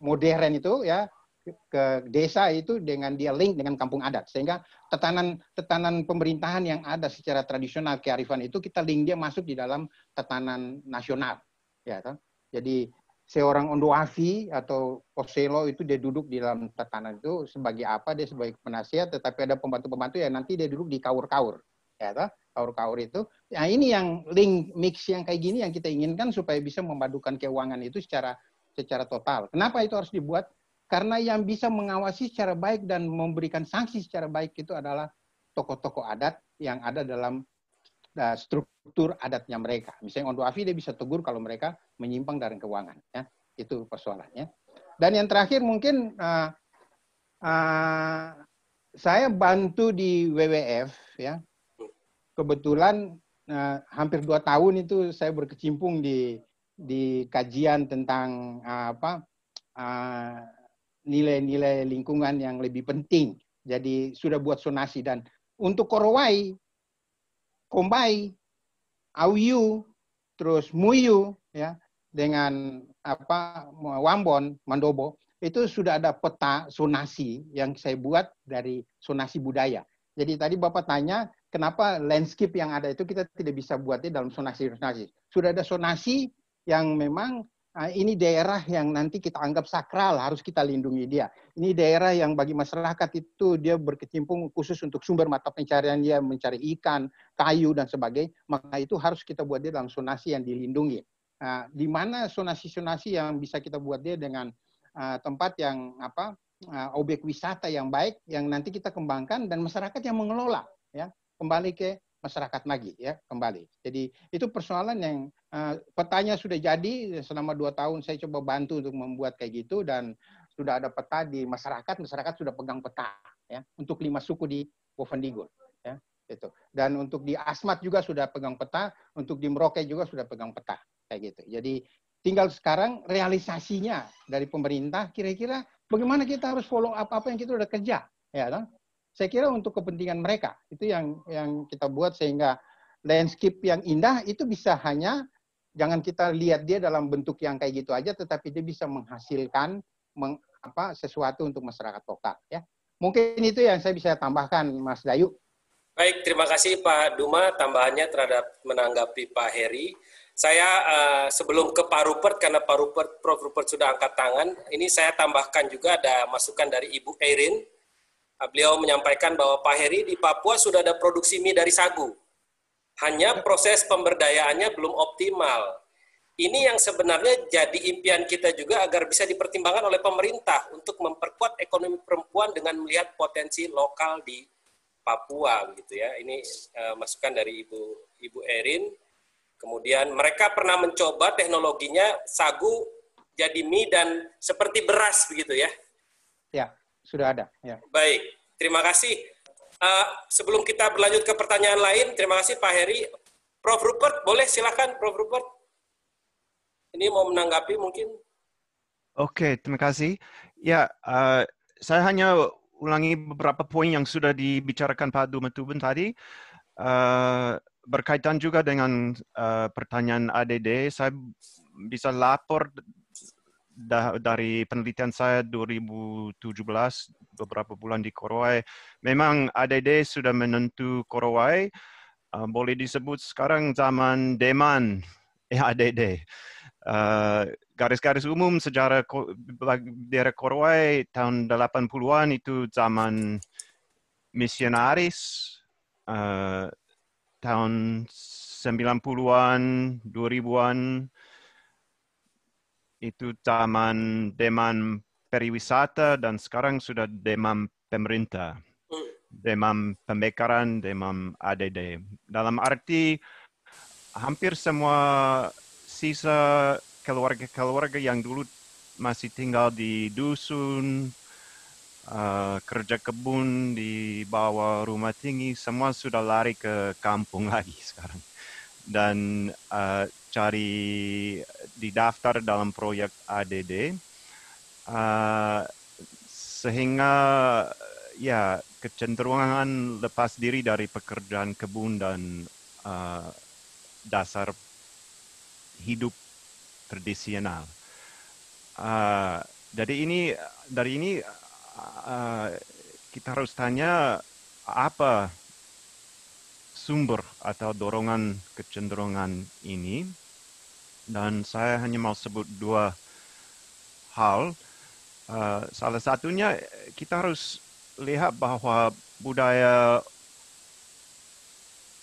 S4: modern itu ya ke desa itu dengan dia link dengan kampung adat. Sehingga tetanan tetanan pemerintahan yang ada secara tradisional kearifan itu kita link dia masuk di dalam tetanan nasional. Ya kan? jadi seorang Ondoafi atau Oselo itu dia duduk di dalam tetanan itu sebagai apa dia sebagai penasihat tetapi ada pembantu-pembantu yang nanti dia duduk di kaur-kaur. Ya kan? kaur-kaur itu. Nah ini yang link mix yang kayak gini yang kita inginkan supaya bisa memadukan keuangan itu secara secara total. Kenapa itu harus dibuat Karena yang bisa mengawasi secara baik dan memberikan sanksi secara baik itu adalah tokoh-tokoh adat yang ada dalam uh, struktur adatnya mereka. Misalnya Ondo Afi dia bisa tegur kalau mereka menyimpang dari keuangan. Ya. Itu persoalannya. Dan yang terakhir mungkin uh, uh, saya bantu di WWF ya. Kebetulan uh, hampir dua tahun itu saya berkecimpung di di kajian tentang uh, apa nilai-nilai lingkungan yang lebih penting. Jadi sudah buat sonasi dan untuk Korowai, Kombai, Auyu, terus Muyu ya dengan apa Wambon, Mandobo itu sudah ada peta sonasi yang saya buat dari sonasi budaya. Jadi tadi Bapak tanya kenapa landscape yang ada itu kita tidak bisa buatnya dalam sonasi-sonasi. Sudah ada sonasi yang memang ini daerah yang nanti kita anggap sakral, harus kita lindungi dia. Ini daerah yang bagi masyarakat itu dia berkecimpung khusus untuk sumber mata pencarian dia mencari ikan, kayu dan sebagainya, maka itu harus kita buat dia dalam sonasi yang dilindungi. Nah, di mana sonasi-sonasi yang bisa kita buat dia dengan uh, tempat yang apa uh, objek wisata yang baik yang nanti kita kembangkan dan masyarakat yang mengelola ya kembali ke masyarakat lagi ya kembali. Jadi itu persoalan yang petanya sudah jadi selama dua tahun saya coba bantu untuk membuat kayak gitu dan sudah ada peta di masyarakat masyarakat sudah pegang peta ya untuk lima suku di Bovendigul ya itu dan untuk di Asmat juga sudah pegang peta untuk di Merauke juga sudah pegang peta kayak gitu. Jadi tinggal sekarang realisasinya dari pemerintah kira-kira bagaimana kita harus follow up apa yang kita udah kerja, ya kan? Saya kira untuk kepentingan mereka itu yang yang kita buat sehingga landscape yang indah itu bisa hanya jangan kita lihat dia dalam bentuk yang kayak gitu aja, tetapi dia bisa menghasilkan meng, apa sesuatu untuk masyarakat lokal, ya. Mungkin itu yang saya bisa tambahkan, Mas Dayu.
S2: Baik, terima kasih Pak Duma tambahannya terhadap menanggapi Pak Heri. Saya uh, sebelum ke Pak Rupert, karena Pak Rupert, Prof. Rupert sudah angkat tangan, ini saya tambahkan juga ada masukan dari Ibu Erin. Beliau menyampaikan bahwa Pak Heri di Papua sudah ada produksi mie dari sagu. Hanya proses pemberdayaannya belum optimal. Ini yang sebenarnya jadi impian kita juga agar bisa dipertimbangkan oleh pemerintah untuk memperkuat ekonomi perempuan dengan melihat potensi lokal di Papua gitu ya. Ini uh, masukan dari Ibu Ibu Erin. Kemudian mereka pernah mencoba teknologinya sagu jadi mie dan seperti beras begitu ya?
S4: Ya, sudah ada. Ya.
S2: Baik, terima kasih. Uh, sebelum kita berlanjut ke pertanyaan lain, terima kasih Pak Heri. Prof. Rupert, boleh silakan Prof. Rupert. Ini mau menanggapi mungkin?
S3: Oke, terima kasih. Ya, uh, saya hanya ulangi beberapa poin yang sudah dibicarakan Pak Dumatubun tadi. Uh, berkaitan juga dengan uh, pertanyaan ADD, saya bisa lapor da dari penelitian saya 2017 beberapa bulan di Korowai. Memang ADD sudah menentu Korowai, uh, boleh disebut sekarang zaman Deman [laughs] ya ADD. Uh, garis-garis umum sejarah daerah Korowai tahun 80-an itu zaman misionaris, uh, tahun 90-an, 2000-an itu zaman demam periwisata dan sekarang sudah demam pemerintah. Demam pembekaran, demam ADD. Dalam arti hampir semua sisa keluarga-keluarga yang dulu masih tinggal di dusun, uh, kerja kebun di bawah rumah tinggi semua sudah lari ke kampung [laughs] lagi sekarang dan uh, cari didaftar dalam proyek ADD uh, sehingga ya kecenderungan lepas diri dari pekerjaan kebun dan uh, dasar hidup tradisional. Uh, dari ini dari ini uh, kita harus tanya apa sumber atau dorongan kecenderungan ini dan saya hanya mau sebut dua hal. Uh, salah satunya kita harus lihat bahwa budaya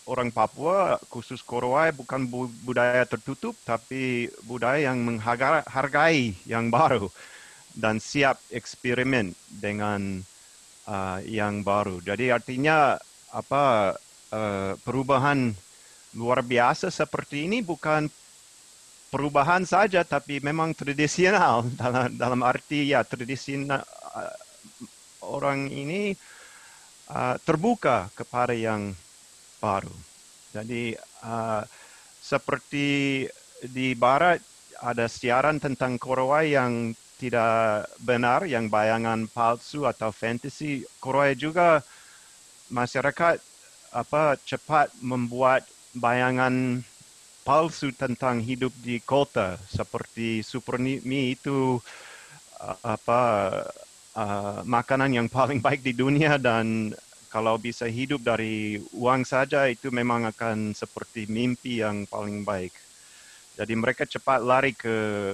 S3: orang Papua khusus Korowai bukan budaya tertutup tapi budaya yang menghargai yang baru dan siap eksperimen dengan uh, yang baru. Jadi artinya apa uh, perubahan luar biasa seperti ini bukan perubahan saja tapi memang tradisional [laughs] dalam dalam arti ya tradisional uh, orang ini uh, terbuka kepada yang baru. Jadi uh, seperti di barat ada siaran tentang korowai yang tidak benar, yang bayangan palsu atau fantasi. Korowai juga masyarakat apa cepat membuat bayangan palsu tentang hidup di kota seperti super mie itu apa uh, makanan yang paling baik di dunia dan kalau bisa hidup dari uang saja itu memang akan seperti mimpi yang paling baik. Jadi mereka cepat lari ke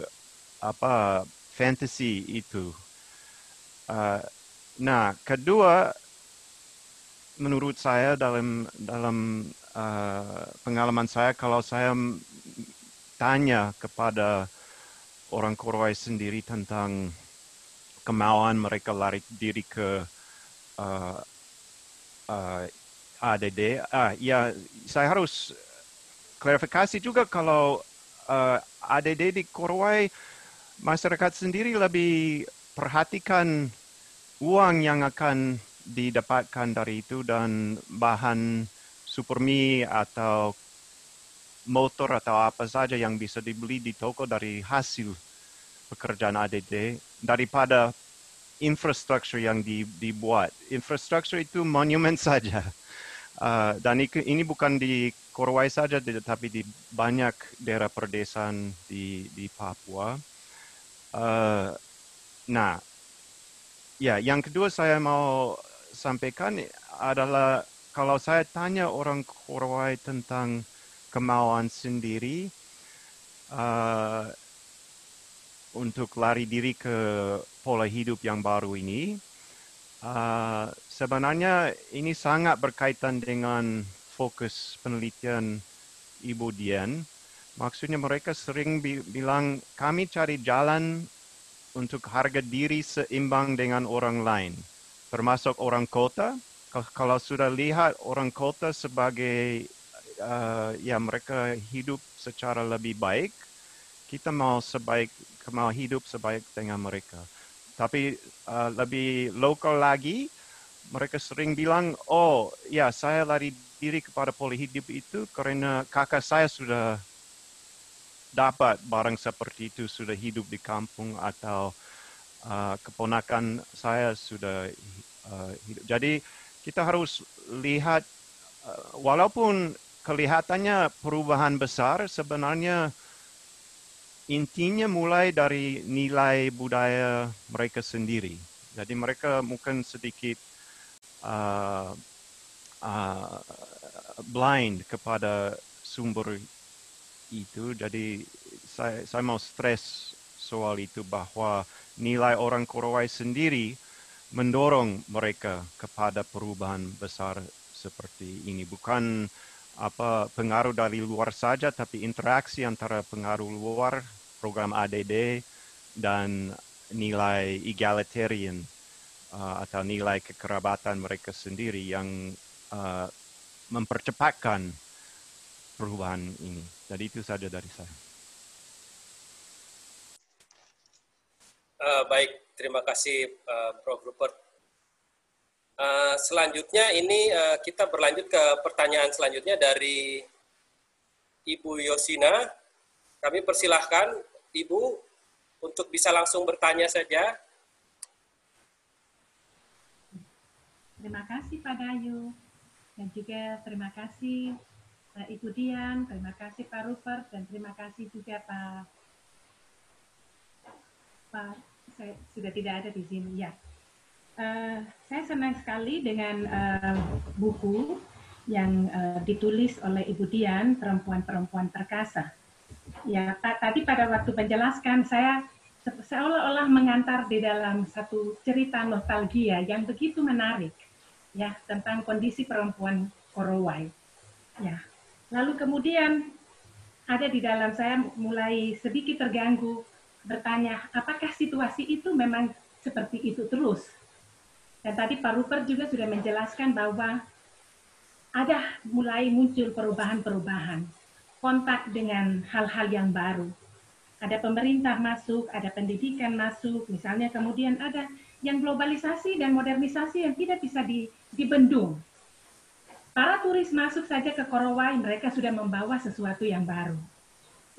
S3: apa fantasy itu. Uh, nah, kedua menurut saya dalam dalam uh, pengalaman saya kalau saya tanya kepada orang Korowai sendiri tentang kemauan mereka lari diri ke uh, uh, ADD. Ah, ya, saya harus klarifikasi juga kalau uh, ADD di Korowai masyarakat sendiri lebih perhatikan uang yang akan didapatkan dari itu dan bahan supermi atau motor atau apa saja yang bisa dibeli di toko dari hasil pekerjaan ADD daripada infrastruktur yang dibuat. Infrastruktur itu monumen [laughs] saja. Uh, dan ini bukan di Korowai saja, tetapi di banyak daerah perdesaan di, di Papua. Uh, nah, ya, yang kedua saya mau sampaikan adalah kalau saya tanya orang Korowai tentang kemauan sendiri, uh, untuk lari diri ke pola hidup yang baru ini. Uh, sebenarnya ini sangat berkaitan dengan fokus penelitian Ibu Dian. Maksudnya mereka sering bi bilang kami cari jalan untuk harga diri seimbang dengan orang lain, termasuk orang kota. Kalau sudah lihat orang kota sebagai uh, ya mereka hidup secara lebih baik, kita mau sebaik mau hidup sebaik dengan mereka. Tapi uh, lebih lokal lagi, mereka sering bilang, oh ya saya lari diri kepada pola hidup itu karena kakak saya sudah dapat barang seperti itu, sudah hidup di kampung atau uh, keponakan saya sudah uh, hidup. Jadi kita harus lihat, uh, walaupun kelihatannya perubahan besar, sebenarnya intinya mulai dari nilai budaya mereka sendiri. Jadi mereka mungkin sedikit uh, uh, blind kepada sumber itu. Jadi saya, saya mau stres soal itu bahwa nilai orang Korowai sendiri mendorong mereka kepada perubahan besar seperti ini. Bukan apa pengaruh dari luar saja, tapi interaksi antara pengaruh luar program ADD dan nilai egalitarian uh, atau nilai kekerabatan mereka sendiri yang uh, mempercepatkan perubahan ini. Jadi itu saja dari saya.
S2: Uh, baik, terima kasih uh, Prof. Rupert. Uh, selanjutnya ini uh, kita berlanjut ke pertanyaan selanjutnya dari Ibu Yosina. Kami persilahkan Ibu untuk bisa langsung bertanya saja.
S8: Terima kasih Pak Dayu dan juga terima kasih uh, Ibu Dian, terima kasih Pak Rupert dan terima kasih juga Pak Pak saya sudah tidak ada di sini ya. Uh, saya senang sekali dengan uh, buku yang uh, ditulis oleh Ibu Dian, Perempuan-Perempuan Perkasa. Ya, tadi pada waktu menjelaskan saya seolah-olah mengantar di dalam satu cerita nostalgia yang begitu menarik ya tentang kondisi perempuan Korowai. Ya. Lalu kemudian ada di dalam saya mulai sedikit terganggu bertanya, apakah situasi itu memang seperti itu terus? Dan tadi Pak Rupert juga sudah menjelaskan bahwa ada mulai muncul perubahan-perubahan, kontak dengan hal-hal yang baru. Ada pemerintah masuk, ada pendidikan masuk, misalnya kemudian ada yang globalisasi dan modernisasi yang tidak bisa dibendung. Para turis masuk saja ke Korowai, mereka sudah membawa sesuatu yang baru.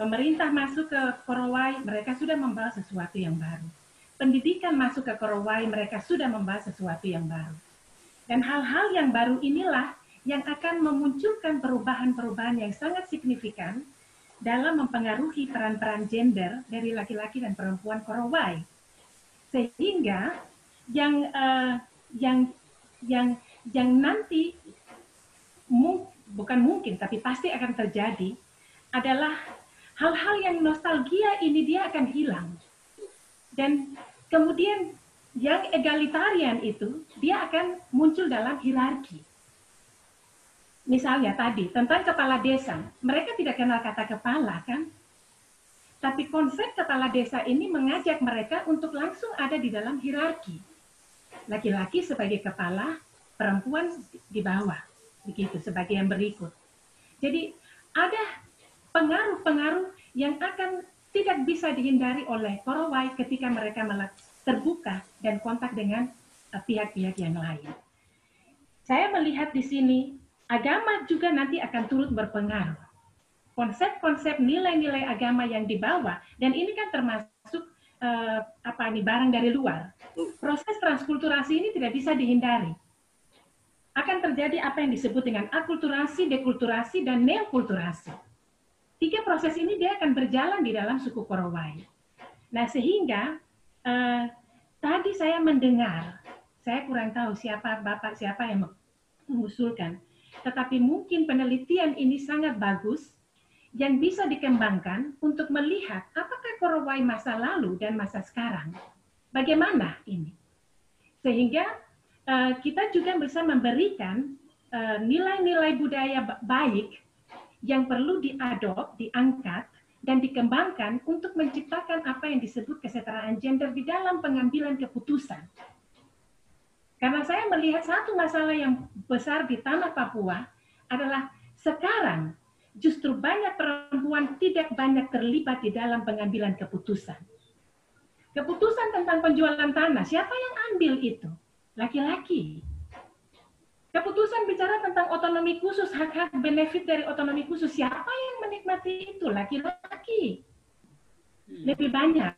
S8: Pemerintah masuk ke Korowai, mereka sudah membawa sesuatu yang baru. Pendidikan masuk ke Korowai, mereka sudah membawa sesuatu yang baru. Dan hal-hal yang baru inilah yang akan memunculkan perubahan-perubahan yang sangat signifikan dalam mempengaruhi peran-peran gender dari laki-laki dan perempuan Korowai. Sehingga yang uh, yang yang yang nanti mu, bukan mungkin tapi pasti akan terjadi adalah hal-hal yang nostalgia ini dia akan hilang. Dan kemudian yang egalitarian itu dia akan muncul dalam hierarki. Misalnya tadi tentang kepala desa, mereka tidak kenal kata kepala kan? Tapi konsep kepala desa ini mengajak mereka untuk langsung ada di dalam hierarki. Laki-laki sebagai kepala, perempuan di bawah. Begitu, sebagai yang berikut. Jadi ada pengaruh-pengaruh yang akan tidak bisa dihindari oleh Korowai ketika mereka terbuka dan kontak dengan eh, pihak-pihak yang lain. Saya melihat di sini agama juga nanti akan turut berpengaruh konsep-konsep nilai-nilai agama yang dibawa dan ini kan termasuk uh, apa nih barang dari luar. Proses transkulturasi ini tidak bisa dihindari. Akan terjadi apa yang disebut dengan akulturasi, dekulturasi, dan neokulturasi. Tiga proses ini dia akan berjalan di dalam suku Korowai. Nah, sehingga uh, tadi saya mendengar, saya kurang tahu siapa Bapak, siapa yang mengusulkan, tetapi mungkin penelitian ini sangat bagus yang bisa dikembangkan untuk melihat apakah korowai masa lalu dan masa sekarang. Bagaimana ini? Sehingga uh, kita juga bisa memberikan eh, nilai-nilai budaya baik yang perlu diadop, diangkat, dan dikembangkan untuk menciptakan apa yang disebut kesetaraan gender di dalam pengambilan keputusan. Karena saya melihat satu masalah yang besar di tanah Papua adalah sekarang justru banyak perempuan tidak banyak terlibat di dalam pengambilan keputusan. Keputusan tentang penjualan tanah, siapa yang ambil itu? Laki-laki. Keputusan bicara tentang otonomi khusus, hak-hak benefit dari otonomi khusus, siapa yang menikmati itu? Laki-laki. Hmm. Lebih banyak,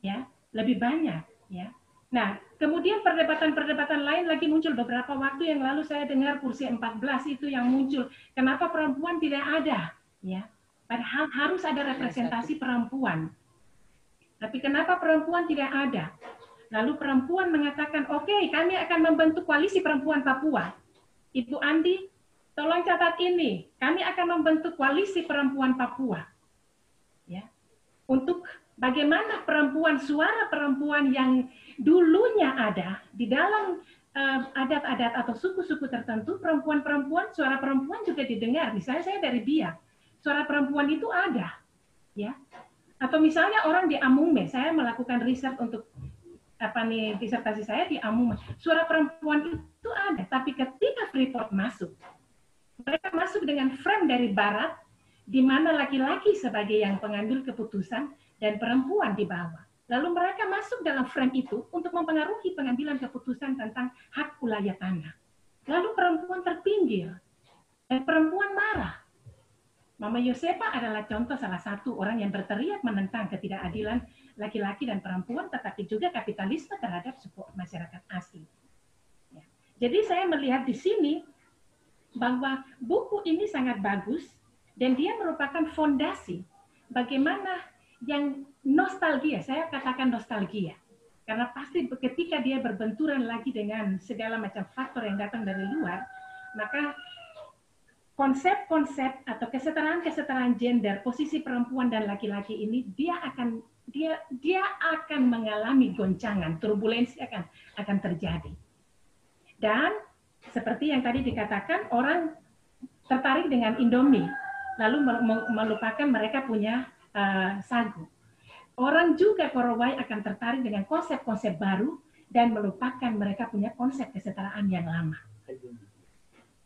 S8: ya, lebih banyak, ya. Nah, kemudian perdebatan-perdebatan lain lagi muncul beberapa waktu yang lalu saya dengar kursi 14 itu yang muncul. Kenapa perempuan tidak ada? Ya. Padahal harus ada representasi perempuan. Tapi kenapa perempuan tidak ada? Lalu perempuan mengatakan, oke, okay, kami akan membentuk koalisi perempuan Papua. Ibu Andi, tolong catat ini. Kami akan membentuk koalisi perempuan Papua. Ya. Untuk bagaimana perempuan, suara perempuan yang dulunya ada di dalam eh, adat-adat uh, atau suku-suku tertentu, perempuan-perempuan, suara perempuan juga didengar. Misalnya saya dari Biak, suara perempuan itu ada, ya. Atau misalnya orang di Amume, saya melakukan riset untuk apa nih disertasi saya di Amume, suara perempuan itu ada, tapi ketika Freeport masuk, mereka masuk dengan frame dari Barat, di mana laki-laki sebagai yang pengambil keputusan dan perempuan di bawah. Lalu mereka masuk dalam frame itu untuk mempengaruhi pengambilan keputusan tentang hak wilayah tanah. Lalu perempuan terpinggir dan perempuan marah. Mama Yosepa adalah contoh salah satu orang yang berteriak menentang ketidakadilan laki-laki dan perempuan, tetapi juga kapitalisme terhadap masyarakat asli. Ya. Jadi saya melihat di sini bahwa buku ini sangat bagus dan dia merupakan fondasi bagaimana yang nostalgia, saya katakan nostalgia. Karena pasti ketika dia berbenturan lagi dengan segala macam faktor yang datang dari luar, maka konsep-konsep atau kesetaraan-kesetaraan gender, posisi perempuan dan laki-laki ini dia akan dia dia akan mengalami goncangan, turbulensi akan akan terjadi. Dan seperti yang tadi dikatakan orang tertarik dengan Indomie, lalu melupakan mereka punya uh, sagu. orang juga Korowai akan tertarik dengan konsep-konsep baru dan melupakan mereka punya konsep kesetaraan yang lama.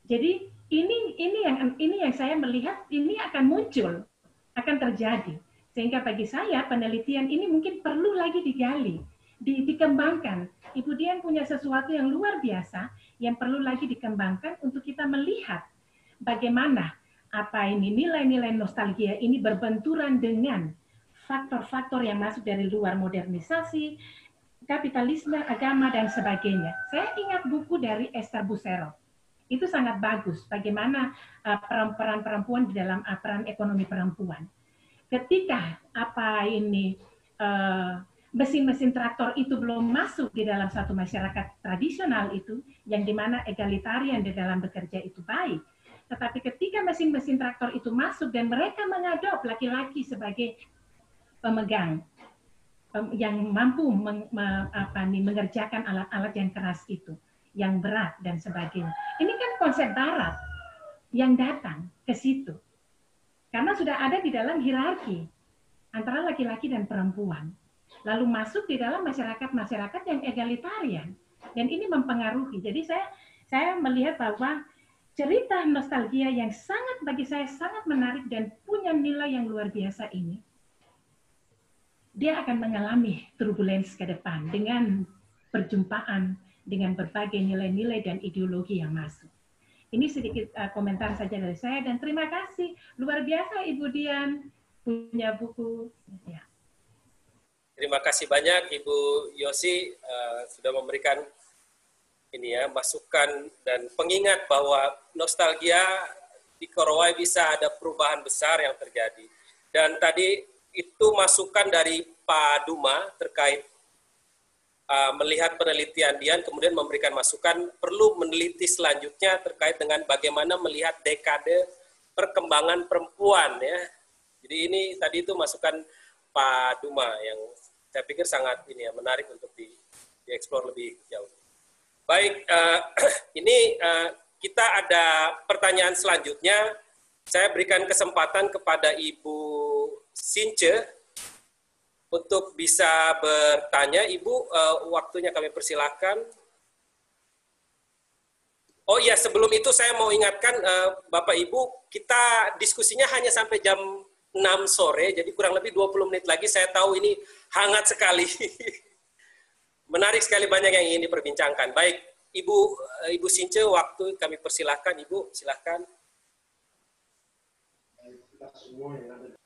S8: Jadi ini ini yang ini yang saya melihat ini akan muncul, akan terjadi. Sehingga bagi saya penelitian ini mungkin perlu lagi digali, di, dikembangkan. Ibu Dian punya sesuatu yang luar biasa yang perlu lagi dikembangkan untuk kita melihat bagaimana apa ini nilai-nilai nostalgia ini berbenturan dengan faktor-faktor yang masuk dari luar modernisasi, kapitalisme, agama, dan sebagainya. Saya ingat buku dari Esther Busero. Itu sangat bagus, bagaimana uh, peran perempuan di dalam peran ekonomi perempuan. Ketika apa ini uh, mesin-mesin traktor itu belum masuk di dalam satu masyarakat tradisional itu, yang di mana egalitarian di dalam bekerja itu baik. Tetapi ketika mesin-mesin traktor itu masuk dan mereka mengadop laki-laki sebagai pemegang yang mampu meng, apa nih, mengerjakan alat-alat yang keras itu, yang berat dan sebagainya. Ini kan konsep Barat yang datang ke situ, karena sudah ada di dalam hierarki antara laki-laki dan perempuan, lalu masuk di dalam masyarakat-masyarakat yang egalitarian, dan ini mempengaruhi. Jadi saya saya melihat bahwa cerita nostalgia yang sangat bagi saya sangat menarik dan punya nilai yang luar biasa ini dia akan mengalami turbulensi ke depan dengan perjumpaan dengan berbagai nilai-nilai dan ideologi yang masuk. Ini sedikit uh, komentar saja dari saya dan terima kasih luar biasa Ibu Dian punya buku. Ya.
S2: Terima kasih banyak Ibu Yosi uh, sudah memberikan ini ya masukan dan pengingat bahwa nostalgia di Korowai bisa ada perubahan besar yang terjadi. Dan tadi itu masukan dari Pak Duma terkait uh, melihat penelitian Dian, kemudian memberikan masukan perlu meneliti selanjutnya terkait dengan bagaimana melihat dekade perkembangan perempuan ya. Jadi ini tadi itu masukan Pak Duma yang saya pikir sangat ini ya menarik untuk di dieksplor lebih jauh. Baik, uh, [clears throat] ini uh, kita ada pertanyaan selanjutnya. Saya berikan kesempatan kepada Ibu Since untuk bisa bertanya. Ibu, uh, waktunya kami persilahkan. Oh iya, sebelum itu saya mau ingatkan uh, Bapak Ibu, kita diskusinya hanya sampai jam 6 sore, jadi kurang lebih 20 menit lagi. Saya tahu ini hangat sekali. [laughs] Menarik sekali banyak yang ingin diperbincangkan. Baik, Ibu uh, Ibu Since, waktu kami persilahkan. Ibu, silahkan. semua yang ada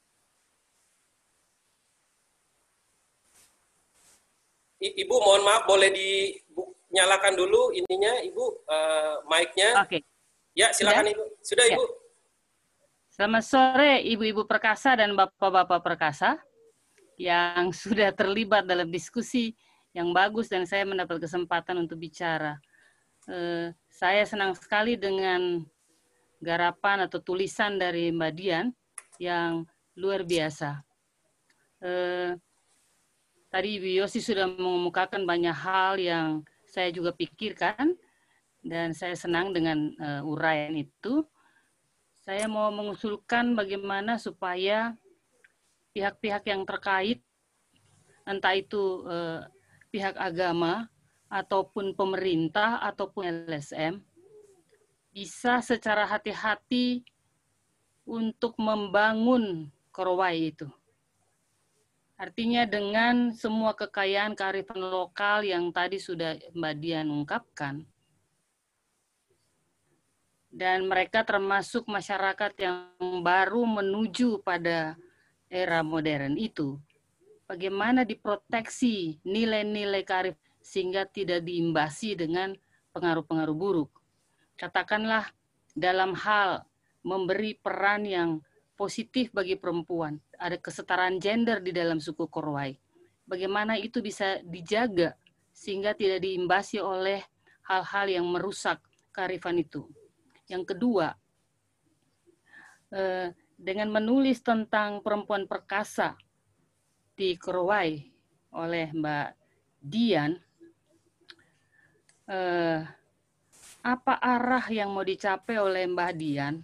S2: Ibu mohon maaf boleh dinyalakan dulu ininya Ibu uh, mic-nya.
S9: Oke. Okay.
S2: Ya, silakan Sudah? Ibu. Sudah ya. Ibu.
S9: Selamat sore Ibu-ibu perkasa dan Bapak-bapak perkasa yang [laughs] sudah terlibat dalam diskusi yang bagus dan saya mendapat kesempatan untuk bicara. Uh, saya senang sekali dengan garapan atau tulisan dari Mbak Dian yang luar biasa. Uh, Tadi Ibu Yosi sudah mengemukakan banyak hal yang saya juga pikirkan dan saya senang dengan uh, uraian itu. Saya mau mengusulkan bagaimana supaya pihak-pihak yang terkait, entah itu uh, pihak agama ataupun pemerintah ataupun LSM, bisa secara hati-hati untuk membangun korowai itu Artinya dengan semua kekayaan kearifan lokal yang tadi sudah Mbak Dian ungkapkan, dan mereka termasuk masyarakat yang baru menuju pada era modern itu, bagaimana diproteksi nilai-nilai kearifan sehingga tidak diimbasi dengan pengaruh-pengaruh buruk. Katakanlah dalam hal memberi peran yang positif bagi perempuan, ada kesetaraan gender di dalam suku Korowai. Bagaimana itu bisa dijaga sehingga tidak diimbasi oleh hal-hal yang merusak kearifan itu. Yang kedua, eh, dengan menulis tentang perempuan perkasa di Korowai oleh Mbak Dian, eh, apa arah yang mau dicapai oleh Mbak Dian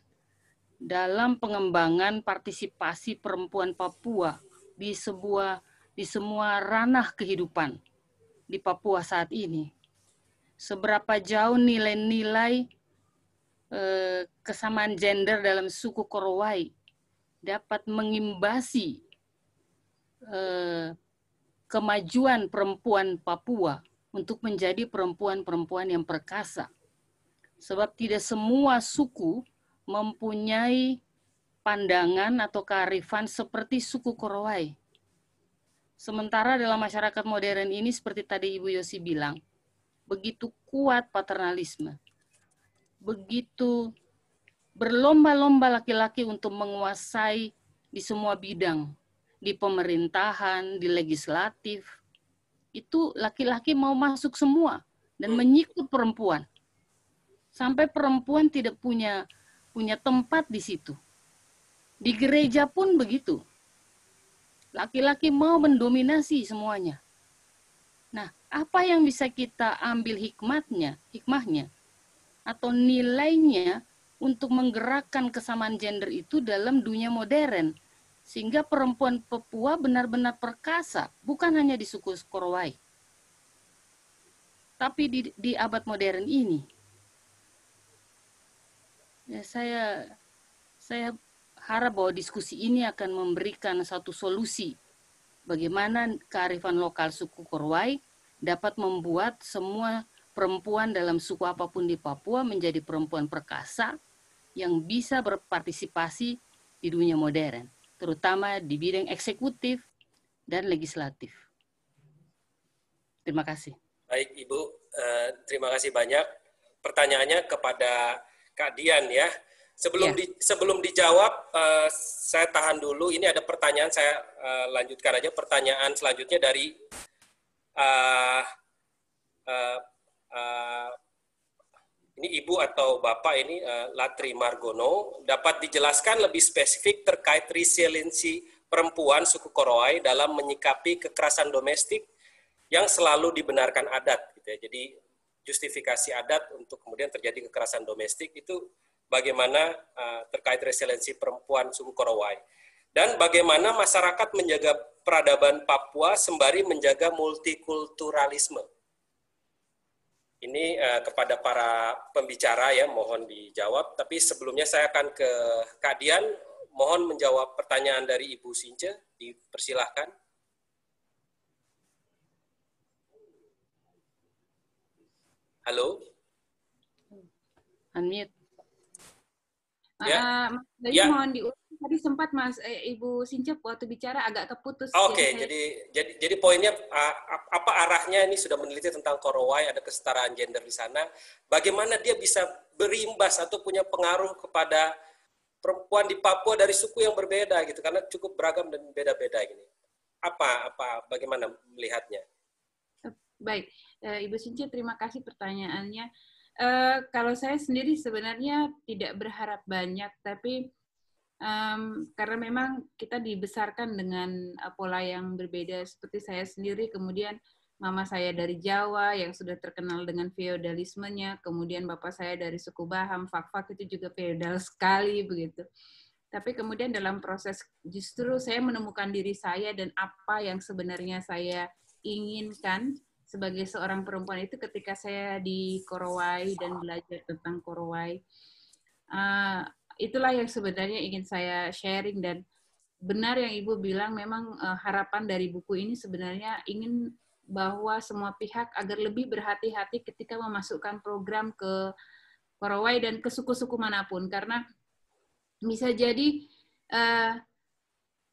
S9: dalam pengembangan partisipasi perempuan Papua di sebuah di semua ranah kehidupan di Papua saat ini. Seberapa jauh nilai-nilai eh, kesamaan gender dalam suku Korowai dapat mengimbasi eh, kemajuan perempuan Papua untuk menjadi perempuan-perempuan yang perkasa. Sebab tidak semua suku mempunyai pandangan atau kearifan seperti suku Korowai. Sementara dalam masyarakat modern ini seperti tadi Ibu Yosi bilang, begitu kuat paternalisme. Begitu berlomba-lomba laki-laki untuk menguasai di semua bidang, di pemerintahan, di legislatif. Itu laki-laki mau masuk semua dan menyikut perempuan. Sampai perempuan tidak punya punya tempat di situ. Di gereja pun begitu Laki-laki mau mendominasi semuanya. Nah, apa yang bisa kita ambil hikmatnya, hikmahnya, atau nilainya untuk menggerakkan kesamaan gender itu dalam dunia modern, sehingga perempuan Papua benar-benar perkasa, bukan hanya di suku Korowai, tapi di, di abad modern ini. Ya, saya saya harap bahwa diskusi ini akan memberikan satu solusi bagaimana kearifan lokal suku Korwai dapat membuat semua perempuan dalam suku apa pun di Papua menjadi perempuan perkasa yang bisa berpartisipasi di dunia modern, terutama di bidang eksekutif dan legislatif. Terima kasih.
S2: Baik, Ibu. Uh, terima kasih banyak. Pertanyaannya kepada Kak Dian ya. Sebelum yeah. di, sebelum dijawab, uh, saya tahan dulu. Ini ada pertanyaan, saya uh, lanjutkan aja. Pertanyaan selanjutnya dari uh, uh, uh, ini ibu atau bapak ini uh, Latri Margono dapat dijelaskan lebih spesifik terkait resiliensi perempuan suku Korowai dalam menyikapi kekerasan domestik yang selalu dibenarkan adat. Gitu ya. Jadi justifikasi adat untuk kemudian terjadi kekerasan domestik itu bagaimana uh, terkait resiliensi perempuan suku Korowai dan bagaimana masyarakat menjaga peradaban Papua sembari menjaga multikulturalisme. Ini uh, kepada para pembicara ya, mohon dijawab. Tapi sebelumnya saya akan ke Kak Dian, mohon menjawab pertanyaan dari Ibu Since, dipersilahkan. Halo?
S5: Unmute. Ya. Uh, Mas ya. mohon diulang tadi sempat Mas eh, Ibu Sincep waktu bicara agak keputus.
S2: Oke, okay, jadi, jadi jadi jadi poinnya uh, apa arahnya ini sudah meneliti tentang Korowai ada kesetaraan gender di sana. Bagaimana dia bisa berimbas atau punya pengaruh kepada perempuan di Papua dari suku yang berbeda gitu karena cukup beragam dan beda-beda gini. Apa apa bagaimana melihatnya?
S5: Baik, eh, Ibu Sincep terima kasih pertanyaannya. Uh, kalau saya sendiri sebenarnya tidak berharap banyak, tapi um, karena memang kita dibesarkan dengan uh, pola yang berbeda. Seperti saya sendiri, kemudian mama saya dari Jawa yang sudah terkenal dengan feodalismenya, kemudian bapak saya dari suku Baham, Fak-Fak itu juga feodal [laughs] sekali begitu. Tapi kemudian dalam proses justru saya menemukan diri saya dan apa yang sebenarnya saya inginkan sebagai seorang perempuan itu ketika saya di Korowai dan belajar tentang Korowai. Uh, itulah yang sebenarnya ingin saya sharing dan benar yang Ibu bilang memang uh, harapan dari buku ini sebenarnya ingin bahwa semua pihak agar lebih berhati-hati ketika memasukkan program ke Korowai dan ke suku-suku mana pun karena bisa jadi uh,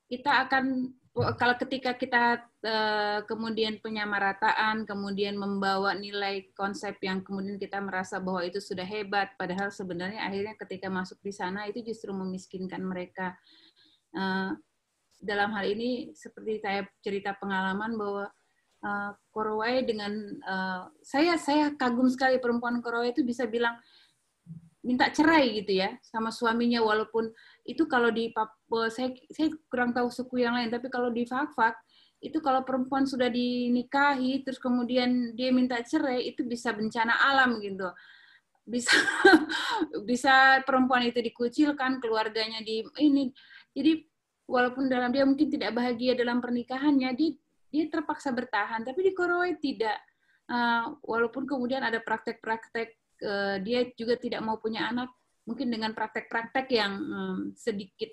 S5: kita akan kalau ketika kita uh, kemudian penyamarataan, kemudian membawa nilai konsep yang kemudian kita merasa bahwa itu sudah hebat, padahal sebenarnya akhirnya ketika masuk di sana itu justru memiskinkan mereka. Uh, dalam hal ini seperti saya cerita pengalaman bahwa uh, Korowai dengan uh, saya saya kagum sekali perempuan Korowai itu bisa bilang minta cerai gitu ya sama suaminya walaupun itu kalau di Papua saya saya kurang tahu suku yang lain tapi kalau di Fakfak itu kalau perempuan sudah dinikahi terus kemudian dia minta cerai itu bisa bencana alam gitu bisa [laughs] bisa perempuan itu dikucilkan keluarganya di ini jadi walaupun dalam dia mungkin tidak bahagia dalam pernikahannya dia dia terpaksa bertahan. Tapi di Korowai tidak. Uh, walaupun kemudian ada praktek-praktek uh, dia juga tidak mau punya anak, mungkin dengan praktek-praktek yang um, sedikit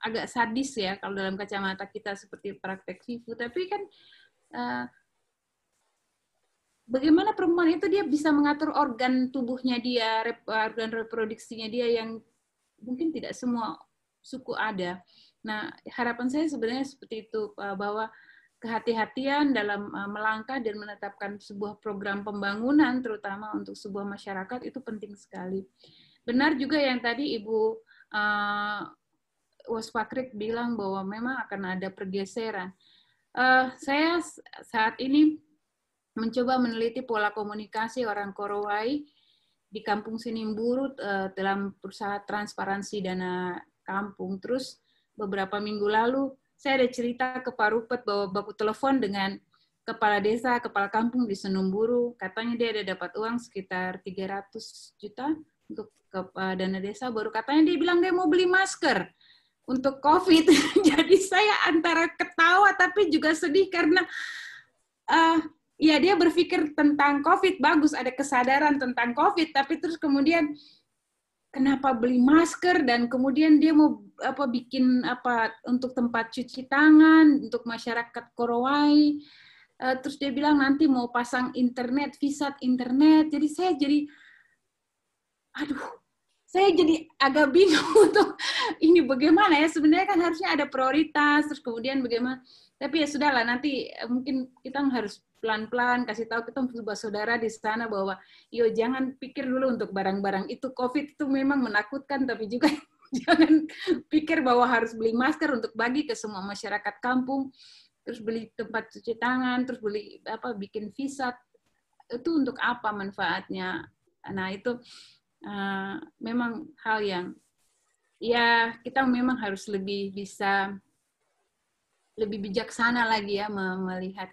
S5: agak sadis ya kalau dalam kacamata kita seperti praktek FIFU. Tapi kan uh, bagaimana perempuan itu dia bisa mengatur organ tubuhnya dia, organ reproduksinya dia yang mungkin tidak semua suku ada. Nah, harapan saya sebenarnya seperti itu bahwa kehati-hatian dalam uh, melangkah dan menetapkan sebuah program pembangunan terutama untuk sebuah masyarakat itu penting sekali. Benar juga yang tadi Ibu uh, Waspakrik bilang bahwa memang akan ada pergeseran. Uh, saya saat ini mencoba meneliti pola komunikasi orang Korowai di Kampung Sinimburu uh, dalam perusahaan transparansi dana kampung. Terus beberapa minggu lalu saya ada cerita ke Pak Rupet bahwa baku telepon dengan kepala desa, kepala kampung di Senumburu. Katanya dia ada dapat uang sekitar 300 juta untuk ke dana desa. Baru katanya dia bilang dia mau beli masker untuk COVID. [laughs] Jadi saya antara ketawa tapi juga sedih karena uh, ya dia berpikir tentang COVID bagus, ada kesadaran tentang COVID, tapi terus kemudian kenapa beli masker dan kemudian dia mau apa bikin apa untuk tempat cuci tangan untuk masyarakat Korowai uh, terus dia bilang nanti mau pasang internet visat internet jadi saya jadi aduh saya jadi agak bingung [laughs] untuk ini bagaimana ya. Sebenarnya kan harusnya ada prioritas terus kemudian bagaimana. Tapi ya sudahlah nanti eh, mungkin kita harus pelan-pelan kasih tahu kita sebuah saudara di sana bahwa yo jangan pikir dulu untuk barang-barang itu. Covid itu memang menakutkan tapi juga [laughs] jangan pikir bahwa harus beli masker untuk bagi ke semua masyarakat kampung. Terus beli tempat cuci tangan terus beli apa bikin visa. Itu untuk apa manfaatnya? Nah itu uh, memang hal yang ya kita memang harus lebih bisa lebih bijaksana lagi ya melihat.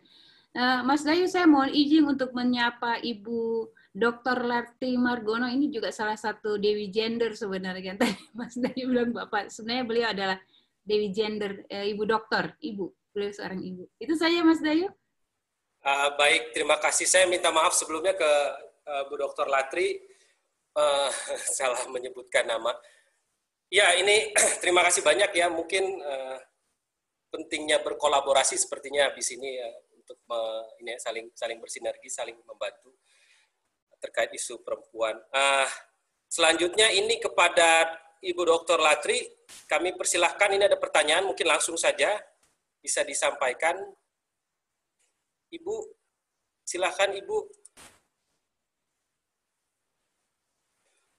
S5: Uh, Mas Dayu, saya mohon izin untuk menyapa Ibu Dr. Lerti Margono. Ini juga salah satu Dewi Gender sebenarnya. [laughs] Tadi Mas Dayu bilang Bapak, sebenarnya beliau adalah Dewi Gender, uh, Ibu Dokter, Ibu. Beliau seorang Ibu. Itu saja Mas Dayu.
S2: Uh, baik, terima kasih. Saya minta maaf sebelumnya ke uh, Bu Dr. Latri. Uh, [laughs] salah menyebutkan nama. Ya, ini [clears throat] terima kasih banyak ya. Mungkin uh, pentingnya berkolaborasi sepertinya di sini ya untuk me, ini ya, saling saling bersinergi, saling membantu terkait isu perempuan. Uh, selanjutnya ini kepada Ibu Dr. Latri, kami persilahkan ini ada pertanyaan, mungkin langsung saja bisa disampaikan. Ibu, silahkan Ibu.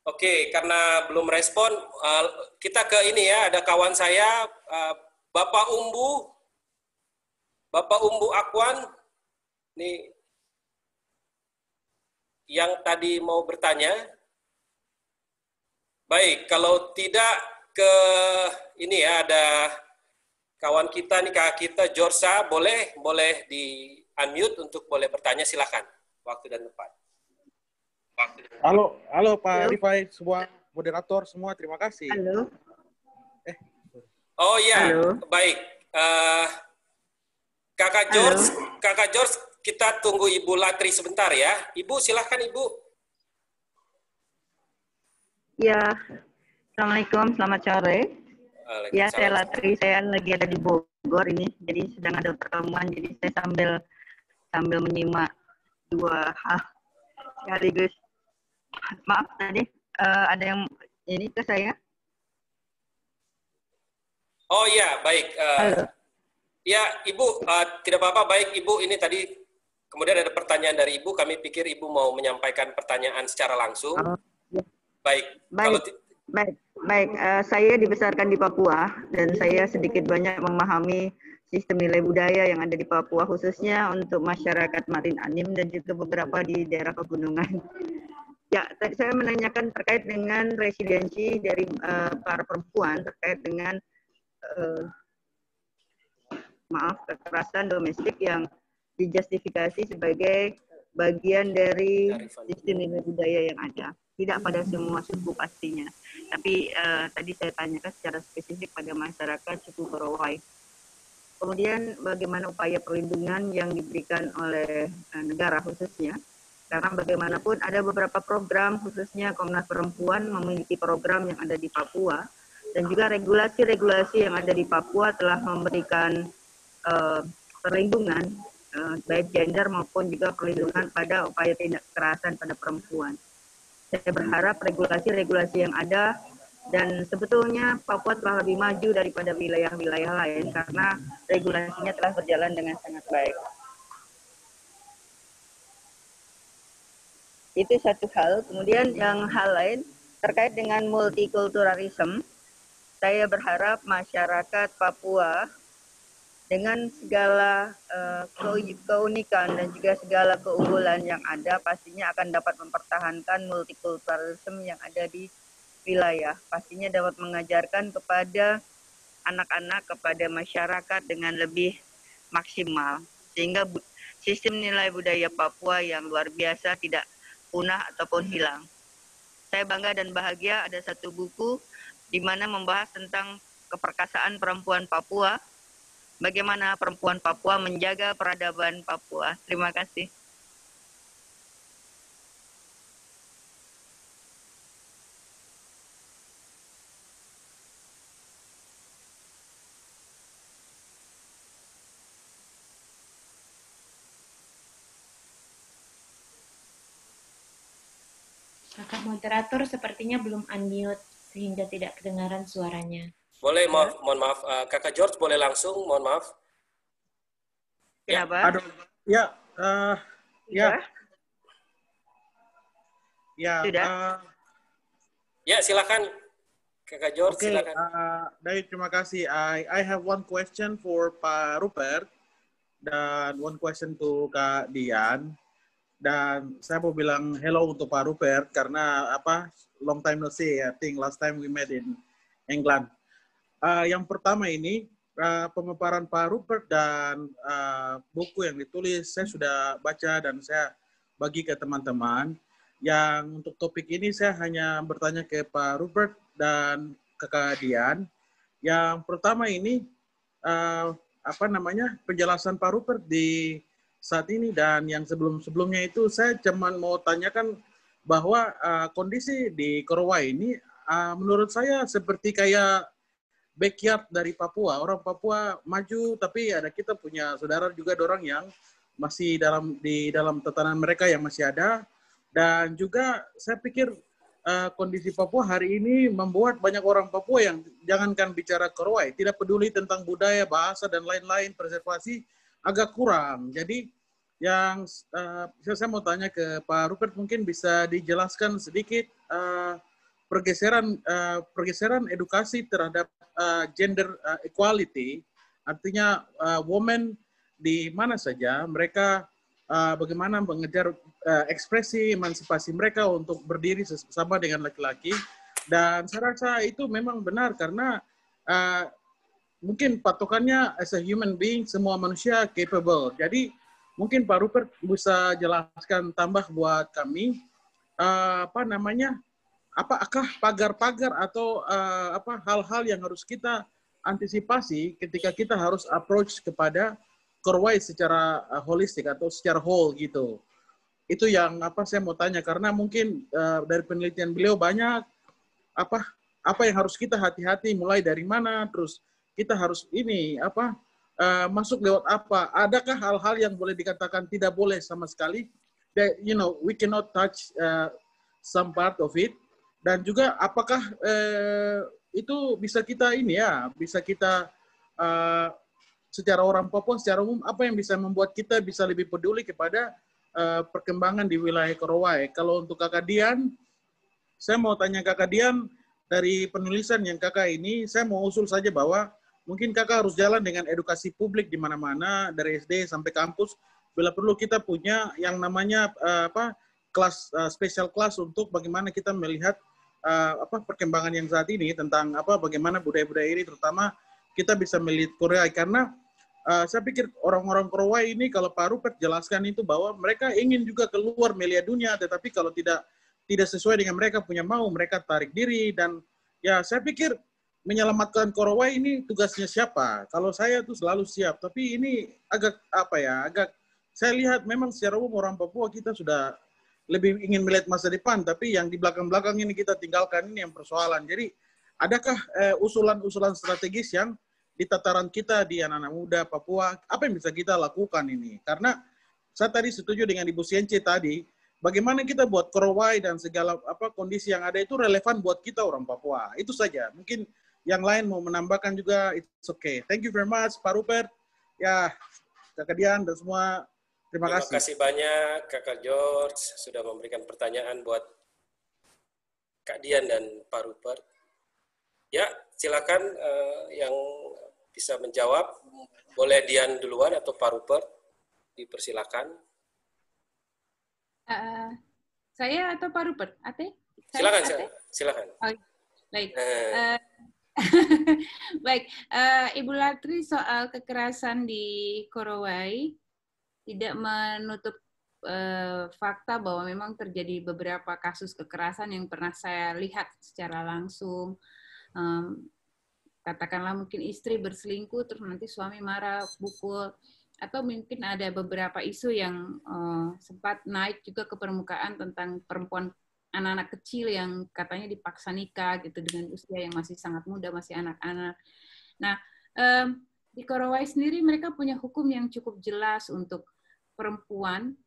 S2: Oke, karena belum respon, uh, kita ke ini ya, ada kawan saya, uh, Bapak Umbu, Bapak Umbu Akwan, nih yang tadi mau bertanya. Baik, kalau tidak ke ini ya ada kawan kita nih kakak kita Jorsa boleh boleh di unmute untuk boleh bertanya silakan waktu dan tempat.
S10: Halo, halo Pak Rifai, semua moderator semua terima kasih.
S11: Halo.
S2: Oh iya, baik. Uh, Kakak George, Halo. Kakak George, kita tunggu Ibu Latri sebentar ya. Ibu, silahkan Ibu.
S11: Ya, Assalamualaikum, selamat sore. Ya, saya Latri, saya lagi ada di Bogor ini, jadi sedang ada pertemuan, jadi saya sambil sambil menyimak dua hal sekaligus. Maaf tadi uh, ada yang ini ke saya.
S2: Oh iya, baik. Uh, ya, Ibu, uh, tidak apa-apa. Baik, Ibu, ini tadi kemudian ada pertanyaan dari Ibu. Kami pikir Ibu mau menyampaikan pertanyaan secara langsung. Oh, ya. Baik.
S11: Baik. Kalau baik. Baik, uh, saya dibesarkan di Papua dan saya sedikit banyak memahami sistem nilai budaya yang ada di Papua khususnya untuk masyarakat Marin Anim dan juga beberapa di daerah pegunungan. Ya, saya menanyakan terkait dengan residensi dari uh, para perempuan terkait dengan uh, maaf kekerasan domestik yang dijustifikasi sebagai bagian dari sistem nilai budaya yang ada. Tidak pada semua suku pastinya. Tapi uh, tadi saya tanyakan secara spesifik pada masyarakat suku Korowai. kemudian bagaimana upaya perlindungan yang diberikan oleh negara khususnya karena bagaimanapun ada beberapa program khususnya Komnas Perempuan memiliki program yang ada di Papua dan juga regulasi-regulasi yang ada di Papua telah memberikan uh, perlindungan uh, baik gender maupun juga perlindungan pada upaya tindak kekerasan pada perempuan. Saya berharap regulasi-regulasi yang ada dan sebetulnya Papua telah lebih maju daripada wilayah-wilayah lain karena regulasinya telah berjalan dengan sangat baik. Itu satu hal. Kemudian yang hal lain terkait dengan multikulturalisme, saya berharap masyarakat Papua dengan segala uh, keunikan dan juga segala keunggulan yang ada pastinya akan dapat mempertahankan multikulturalisme yang ada di wilayah. Pastinya dapat mengajarkan kepada anak-anak, kepada masyarakat dengan lebih maksimal. Sehingga sistem nilai budaya Papua yang luar biasa tidak punah ataupun hilang. Saya bangga dan bahagia ada satu buku di mana membahas tentang keperkasaan perempuan Papua, bagaimana perempuan Papua menjaga peradaban Papua. Terima kasih.
S6: Kakak moderator sepertinya belum unmute sehingga tidak kedengaran suaranya.
S2: Boleh, maaf, mohon maaf. Uh, Kakak George boleh langsung, mohon maaf.
S11: Ya, Kenapa?
S10: Aduh, ya, uh, ya. Ya,
S11: Sudah?
S10: Uh,
S2: ya, silakan. Kakak George,
S10: okay,
S2: silakan.
S10: Uh, Dari terima kasih. I I have one question for Pak Rupert dan one question to Kak Dian dan saya mau bilang hello untuk Pak Rupert karena apa long time no see I think last time we met in England. Uh, yang pertama ini uh, pemaparan Pak Rupert dan uh, buku yang ditulis saya sudah baca dan saya bagi ke teman-teman. Yang untuk topik ini saya hanya bertanya ke Pak Rupert dan Kakak Dian. Yang pertama ini uh, apa namanya penjelasan Pak Rupert di saat ini dan yang sebelum-sebelumnya itu saya cuman mau tanyakan bahwa uh, kondisi di Korowai ini uh, menurut saya seperti kayak backyard dari Papua. Orang Papua maju tapi ada kita punya saudara juga orang yang masih dalam di dalam tatanan mereka yang masih ada dan juga saya pikir uh, kondisi Papua hari ini membuat banyak orang Papua yang jangankan bicara Korowai, tidak peduli tentang budaya, bahasa dan lain-lain preservasi agak kurang. Jadi yang uh, saya mau tanya ke Pak Rupert mungkin bisa dijelaskan sedikit uh, pergeseran uh, pergeseran edukasi terhadap uh, gender uh, equality, artinya uh, women di mana saja mereka uh, bagaimana mengejar uh, ekspresi emansipasi mereka untuk berdiri sama dengan laki-laki dan saya rasa itu memang benar karena uh, mungkin patokannya as a human being semua manusia capable. Jadi mungkin Pak Rupert bisa jelaskan tambah buat kami uh, apa namanya apakah pagar-pagar atau uh, apa hal-hal yang harus kita antisipasi ketika kita harus approach kepada korwai secara uh, holistik atau secara whole gitu. Itu yang apa saya mau tanya karena mungkin uh, dari penelitian beliau banyak apa apa yang harus kita hati-hati mulai dari mana terus kita harus ini apa uh, masuk lewat apa? Adakah hal-hal yang boleh dikatakan tidak boleh sama sekali? That you know we cannot touch uh, some part of it. Dan juga apakah uh, itu bisa kita ini ya, bisa kita uh, secara orang Papua secara umum apa yang bisa membuat kita bisa lebih peduli kepada uh, perkembangan di wilayah Korowai. Kalau untuk Kakak Dian, saya mau tanya Kakak Dian dari penulisan yang Kakak ini, saya mau usul saja bahwa mungkin kakak harus jalan dengan edukasi publik di mana-mana dari SD sampai kampus. Bila perlu kita punya yang namanya uh, apa kelas uh, special kelas untuk bagaimana kita melihat uh, apa perkembangan yang saat ini tentang apa bagaimana budaya-budaya ini terutama kita bisa melihat Korea karena uh, saya pikir orang-orang Korea ini kalau Pak Rupert jelaskan itu bahwa mereka ingin juga keluar melihat dunia tetapi kalau tidak tidak sesuai dengan mereka punya mau mereka tarik diri dan ya saya pikir menyelamatkan Korowai ini tugasnya siapa? Kalau saya tuh selalu siap, tapi ini agak apa ya? Agak saya lihat memang secara umum orang Papua kita sudah lebih ingin melihat masa depan, tapi yang di belakang-belakang ini kita tinggalkan ini yang persoalan. Jadi, adakah eh, usulan-usulan eh, strategis yang di tataran kita di anak-anak muda Papua, apa yang bisa kita lakukan ini? Karena saya tadi setuju dengan Ibu Sience tadi, bagaimana kita buat Korowai dan segala apa kondisi yang ada itu relevan buat kita orang Papua. Itu saja. Mungkin yang lain mau menambahkan juga, it's okay. Thank you very much, Pak Rupert. Ya, Kakak Dian dan semua, terima,
S2: terima
S10: kasih.
S2: Terima kasih banyak, Kakak George, sudah memberikan pertanyaan buat Kak Dian dan Pak Rupert. Ya, silakan uh, yang bisa menjawab. Boleh Dian duluan atau Pak Rupert? Dipersilakan.
S5: Uh, saya atau Pak Rupert? Ate?
S2: Silakan, Ate? silakan.
S5: Oh, baik. Uh, [laughs] baik, uh, Ibu Latri soal kekerasan di Korowai tidak menutup uh, fakta bahwa memang terjadi beberapa kasus kekerasan yang pernah saya lihat secara langsung. Um, katakanlah mungkin istri berselingkuh terus nanti suami marah pukul atau mungkin ada beberapa isu yang uh, sempat naik juga ke permukaan tentang perempuan anak-anak kecil yang katanya dipaksa nikah gitu dengan usia yang masih sangat muda masih anak-anak. Nah um, di Korowai sendiri mereka punya hukum yang cukup jelas untuk perempuan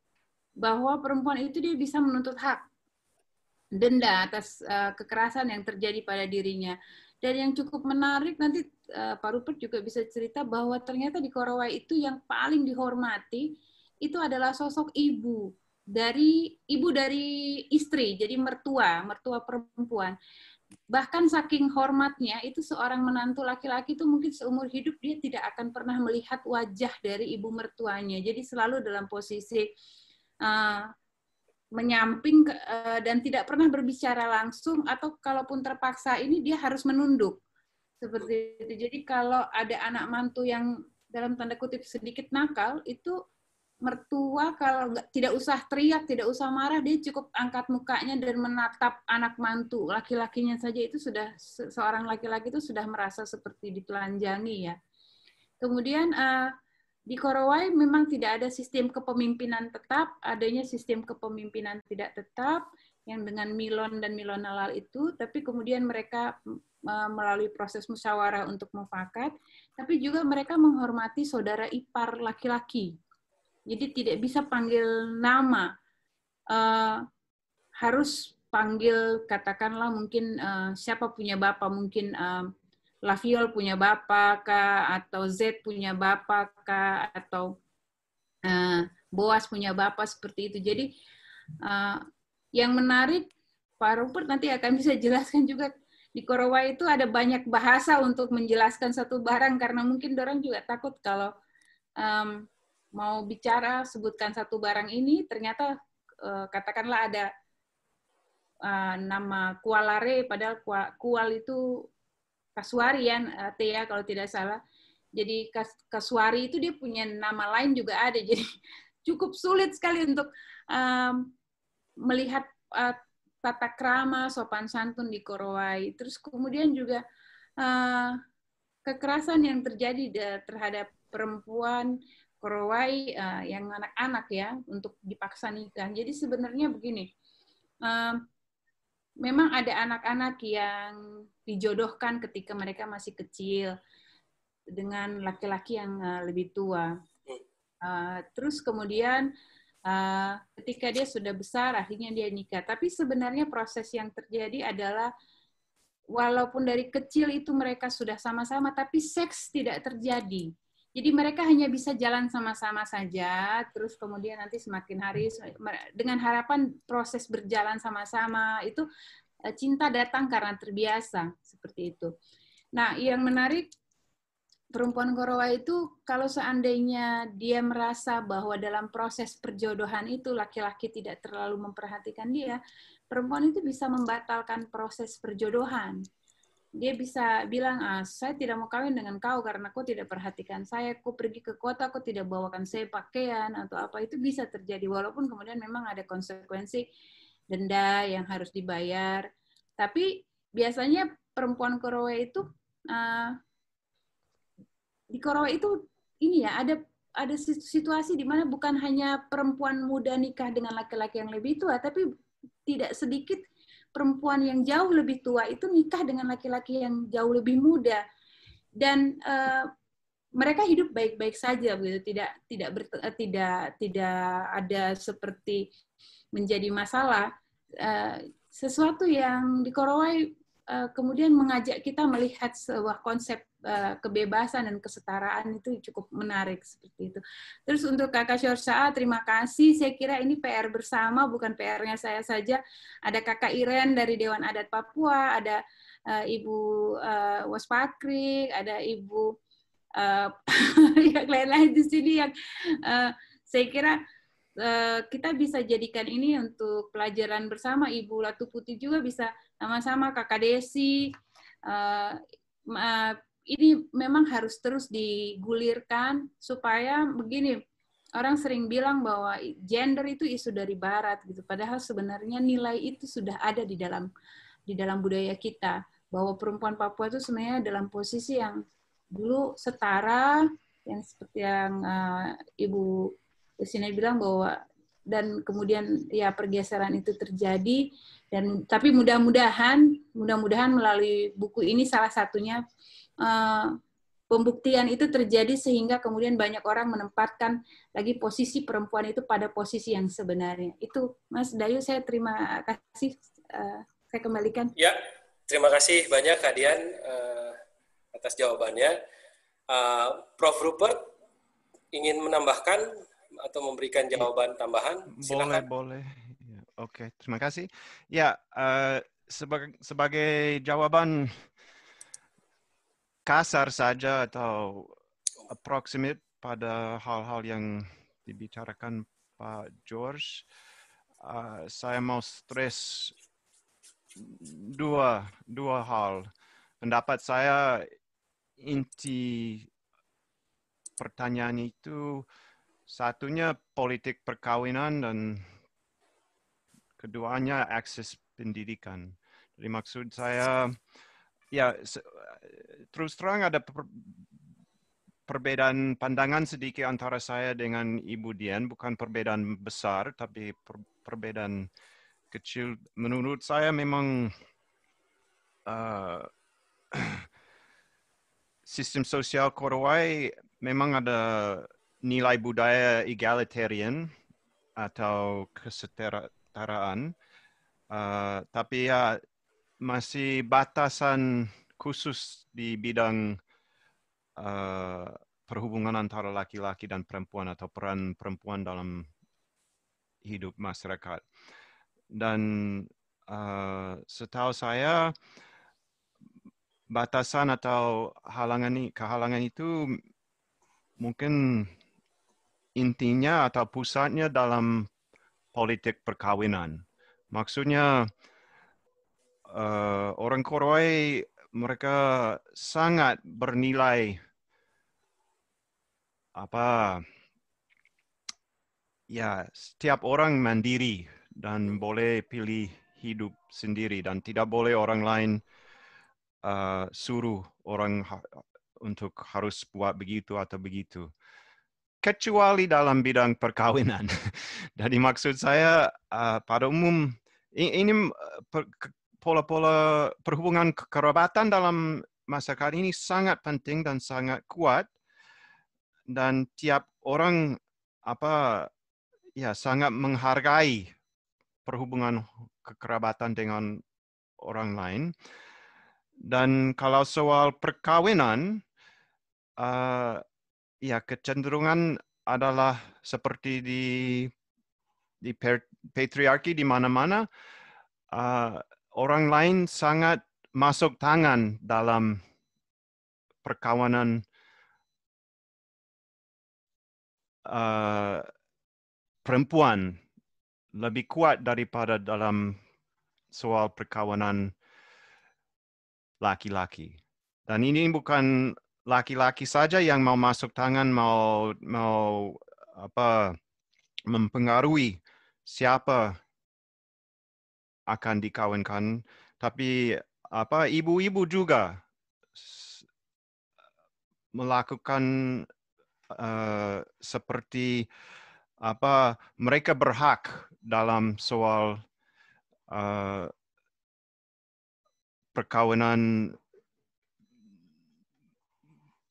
S5: bahwa perempuan itu dia bisa menuntut hak denda atas uh, kekerasan yang terjadi pada dirinya dan yang cukup menarik nanti uh, Pak Rupert juga bisa cerita bahwa ternyata di Korowai itu yang paling dihormati itu adalah sosok ibu dari ibu dari istri, jadi mertua, mertua perempuan. Bahkan saking hormatnya itu seorang menantu laki-laki itu mungkin seumur hidup dia tidak akan pernah melihat wajah dari ibu mertuanya. Jadi selalu dalam posisi uh, menyamping uh, dan tidak pernah berbicara langsung atau kalaupun terpaksa ini dia harus menunduk seperti itu. Jadi kalau ada anak mantu yang dalam tanda kutip sedikit nakal itu mertua kalau nggak tidak usah teriak, tidak usah marah, dia cukup angkat mukanya dan menatap anak mantu. Laki-lakinya saja itu sudah seorang laki-laki itu sudah merasa seperti ditelanjangi ya. Kemudian uh, di Korowai memang tidak ada sistem kepemimpinan tetap, adanya sistem kepemimpinan tidak tetap yang dengan Milon dan Milon Halal itu, tapi kemudian mereka melalui proses musyawarah untuk mufakat, tapi juga mereka menghormati saudara ipar laki-laki. Jadi tidak bisa panggil nama, uh, harus panggil katakanlah mungkin uh, siapa punya bapak, mungkin uh, Laviol punya bapak kah, atau Z punya bapak kah, atau uh, Boas punya bapak seperti itu. Jadi uh, yang menarik, Pak Rupert nanti akan bisa jelaskan juga. Di Korowai itu ada banyak bahasa untuk menjelaskan satu barang. Karena mungkin orang juga takut kalau um, mau bicara sebutkan satu barang ini ternyata uh, katakanlah ada uh, nama kualare padahal kual itu Kasuarian uh, Tia kalau tidak salah. Jadi Kas Kasuari itu dia punya nama lain juga ada. [laughs] Jadi cukup sulit sekali untuk melihat uh, tata krama sopan santun di Korowai. Terus kemudian juga kekerasan yang terjadi terhadap perempuan Korowai uh, yang anak-anak ya untuk dipaksa nikah. Jadi sebenarnya begini, uh, memang ada anak-anak yang dijodohkan ketika mereka masih kecil dengan laki-laki yang uh, lebih tua. Uh, terus kemudian uh, ketika dia sudah besar, akhirnya dia nikah. Tapi sebenarnya proses yang terjadi adalah walaupun dari kecil itu mereka sudah sama-sama, tapi seks tidak terjadi. Jadi mereka hanya bisa jalan sama-sama saja, terus kemudian nanti semakin hari dengan harapan proses berjalan sama-sama itu eh, cinta datang karena terbiasa seperti itu. Nah, yang menarik perempuan Korowa itu kalau seandainya dia merasa bahwa dalam proses perjodohan itu laki-laki tidak terlalu memperhatikan dia, perempuan itu bisa membatalkan proses perjodohan dia bisa bilang, ah, saya tidak mau kawin dengan kau karena kau tidak perhatikan saya, kau pergi ke kota, kau tidak bawakan saya pakaian atau apa itu bisa terjadi walaupun kemudian memang ada konsekuensi denda yang harus dibayar. Tapi biasanya perempuan Korowe itu uh, di Korawa itu ini ya ada ada situasi di mana bukan hanya perempuan muda nikah dengan laki-laki yang lebih tua, tapi tidak sedikit perempuan yang jauh lebih tua itu nikah dengan laki-laki yang jauh lebih muda. Dan uh, mereka hidup baik-baik saja begitu. Tidak tidak ber, uh, tidak tidak ada seperti menjadi masalah. Uh, sesuatu yang di Korowai kemudian mengajak kita melihat sebuah konsep Eh, kebebasan dan kesetaraan itu cukup menarik seperti itu. Terus untuk Kakak Syursa, terima kasih. Saya kira ini PR bersama, bukan PR-nya saya saja. Ada Kakak Iren dari Dewan Adat Papua, ada uh, Ibu uh, ada Ibu uh, [laughs] yang lain-lain di sini yang saya kira kita bisa jadikan ini untuk pelajaran bersama. Ibu Latu Putih juga bisa sama-sama Kakak Desi, uh, ini memang harus terus digulirkan supaya begini orang sering bilang bahwa gender itu isu dari barat gitu. Padahal sebenarnya nilai itu sudah ada di dalam di dalam budaya kita. Bahwa perempuan Papua itu sebenarnya dalam posisi yang dulu setara yang seperti yang uh, Ibu Desina bilang bahwa dan kemudian ya pergeseran itu terjadi dan tapi mudah-mudahan mudah-mudahan melalui buku ini salah satunya Eh, pembuktian itu terjadi sehingga kemudian banyak orang menempatkan lagi posisi perempuan itu pada posisi yang sebenarnya. Itu Mas Dayu saya terima kasih uh, saya kembalikan.
S2: Ya, terima kasih banyak Kak Dian uh, atas jawabannya. Uh, Prof Rupert ingin menambahkan atau memberikan iya. jawaban tambahan?
S3: Silakan. Boleh, boleh. Ya, Oke, terima kasih. Ya, uh, sebagai, sebagai jawaban kasar saja atau approximate pada hal-hal yang dibicarakan Pak George, uh, saya mau stres dua dua hal. Pendapat saya inti pertanyaan itu satunya politik perkawinan dan keduanya akses pendidikan. Jadi maksud saya ya terus terang ada per, perbedaan pandangan sedikit antara saya dengan Ibu Dian, bukan perbedaan besar, tapi per, perbedaan kecil. Menurut saya memang uh, [clears throat] sistem sosial Korowai memang ada nilai budaya egalitarian atau kesetaraan, uh, tapi ya masih batasan khusus di bidang uh, perhubungan antara laki-laki dan perempuan atau peran perempuan dalam hidup masyarakat. Dan uh, setahu saya batasan atau halangan kehalangan itu mungkin intinya atau pusatnya dalam politik perkawinan. Maksudnya uh, orang Koroi mereka sangat bernilai apa ya setiap orang mandiri dan boleh pilih hidup sendiri dan tidak boleh orang lain uh, suruh orang ha untuk harus buat begitu atau begitu kecuali dalam bidang perkawinan. [laughs] Jadi maksud saya uh, pada umum ini per, pola-pola perhubungan kekerabatan dalam masyarakat ini sangat penting dan sangat kuat dan tiap orang apa ya sangat menghargai perhubungan kekerabatan dengan orang lain dan kalau soal perkawinan uh, ya kecenderungan adalah seperti di di patriarki di mana-mana uh, orang lain sangat masuk tangan dalam perkawanan uh, perempuan lebih kuat daripada dalam soal perkawanan laki-laki. Dan ini bukan laki-laki saja yang mau masuk tangan mau mau apa mempengaruhi siapa akan dikawinkan, tapi apa ibu-ibu juga melakukan uh, seperti apa mereka berhak dalam soal uh, perkawinan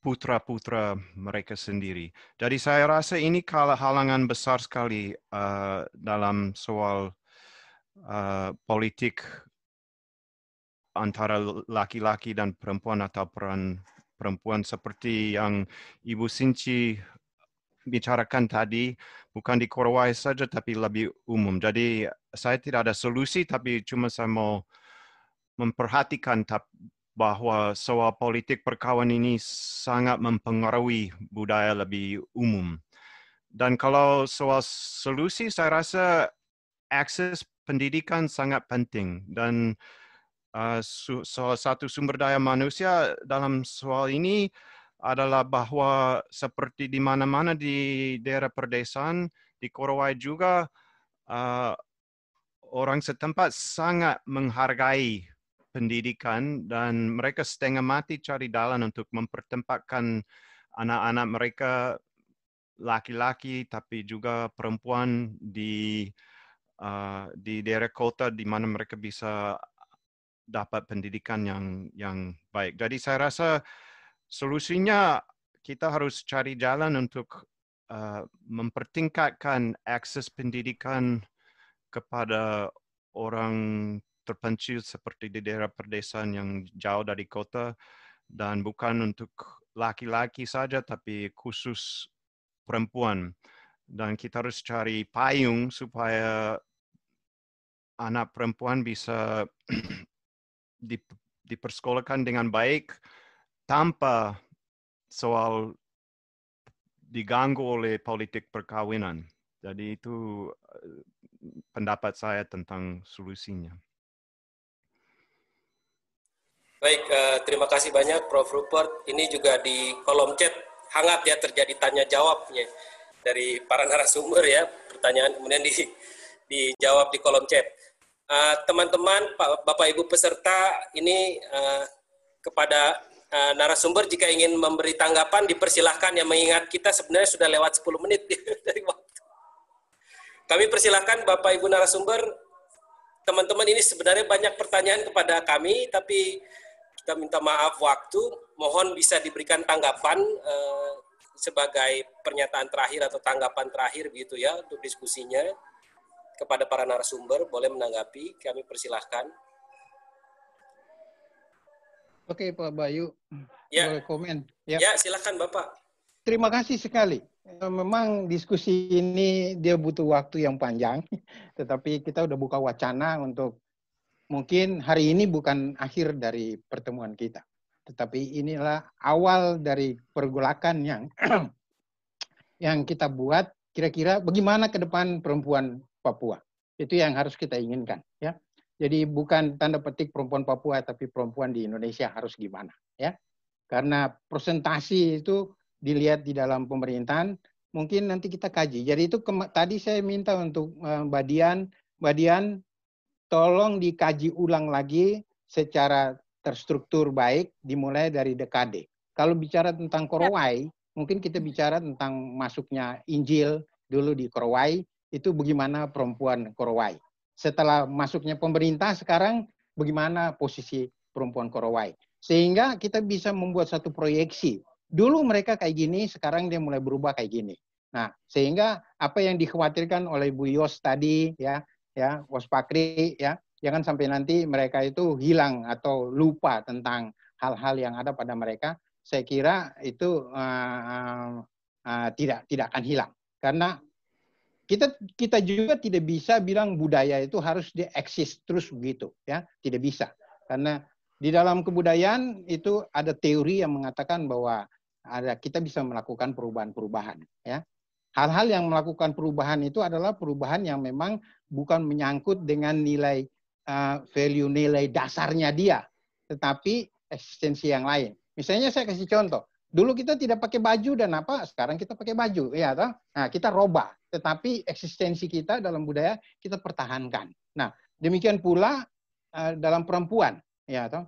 S3: putra-putra mereka sendiri. Jadi saya rasa ini kalau halangan besar sekali uh, dalam soal uh, politik antara laki-laki dan perempuan atau peran perempuan seperti yang Ibu Sinci bicarakan tadi, bukan di Korowai saja tapi lebih umum. Jadi saya tidak ada solusi tapi cuma saya mau memperhatikan bahwa soal politik perkawinan ini sangat mempengaruhi budaya lebih umum. Dan kalau soal solusi, saya rasa akses pendidikan sangat penting. Dan uh, salah satu sumber daya manusia dalam soal ini adalah bahwa seperti di mana-mana di daerah perdesaan, di Korowai juga, uh, orang setempat sangat menghargai pendidikan dan mereka setengah mati cari jalan untuk mempertempatkan anak-anak mereka laki-laki tapi juga perempuan di uh, di daerah kota di mana mereka bisa dapat pendidikan yang yang baik. Jadi saya rasa solusinya kita harus cari jalan untuk uh, mempertingkatkan akses pendidikan kepada orang terpencil seperti di daerah perdesaan yang jauh dari kota dan bukan untuk laki-laki saja tapi khusus perempuan dan kita harus cari payung supaya anak perempuan bisa [clears throat] dipersekolahkan dengan baik tanpa soal diganggu oleh politik perkawinan. Jadi itu eh, pendapat saya tentang solusinya.
S2: Baik, uh, terima kasih banyak Prof. Rupert. Ini juga di kolom chat hangat ya terjadi tanya jawabnya dari para narasumber ya pertanyaan kemudian di, [laughs] dijawab di kolom chat. Eh, teman-teman, uh, Bapak Ibu peserta ini uh, kepada uh, narasumber jika ingin memberi tanggapan dipersilahkan yang mengingat kita sebenarnya sudah lewat 10 menit [laughs] dari waktu. Kami persilahkan Bapak Ibu narasumber, teman-teman ini sebenarnya banyak pertanyaan kepada kami, tapi kita minta maaf waktu, mohon bisa diberikan tanggapan eh, sebagai pernyataan terakhir atau tanggapan terakhir begitu ya untuk diskusinya kepada para narasumber boleh menanggapi kami persilahkan
S4: Oke Pak Bayu,
S2: ya.
S4: boleh komen.
S2: Ya. ya silakan Bapak.
S4: Terima kasih sekali. Eh, memang diskusi ini dia butuh waktu yang panjang, [laughs] tetapi kita udah buka wacana untuk mungkin hari ini bukan akhir dari pertemuan kita, tetapi inilah awal dari pergolakan yang [clears throat] yang kita buat kira-kira bagaimana ke depan perempuan Papua. Itu yang harus kita inginkan, ya. Jadi bukan tanda petik perempuan Papua tapi perempuan di Indonesia harus gimana, ya. Karena presentasi itu dilihat di dalam pemerintahan, mungkin nanti kita kaji. Jadi itu tadi saya minta untuk uh, Mbak Dian, Mbak Dian tolong dikaji ulang lagi secara terstruktur baik dimulai dari dekade. Kalau bicara tentang Korowai, mungkin kita bicara tentang masuknya Injil dulu di Korowai, itu bagaimana perempuan Korowai. Setelah masuknya pemerintah sekarang bagaimana posisi perempuan Korowai. Sehingga kita bisa membuat satu proyeksi. Dulu mereka kayak gini, sekarang dia mulai berubah kayak gini. Nah, sehingga apa yang dikhawatirkan oleh Bu Yos tadi ya, ya waspakri ya. Jangan sampai nanti mereka itu hilang atau lupa tentang hal-hal yang ada pada mereka. Saya kira itu uh, uh, tidak tidak akan hilang. Karena kita kita juga tidak bisa bilang budaya itu harus dieksis terus begitu ya. Tidak bisa. Karena di dalam kebudayaan itu ada teori yang mengatakan bahwa ada kita bisa melakukan perubahan-perubahan ya hal-hal yang melakukan perubahan itu adalah perubahan yang memang bukan menyangkut dengan nilai uh, value nilai dasarnya dia, tetapi eksistensi yang lain. Misalnya saya kasih contoh, dulu kita tidak pakai baju dan apa, sekarang kita pakai baju, ya toh? Nah, kita robah, tetapi eksistensi kita dalam budaya kita pertahankan. Nah, demikian pula uh, dalam perempuan, ya toh?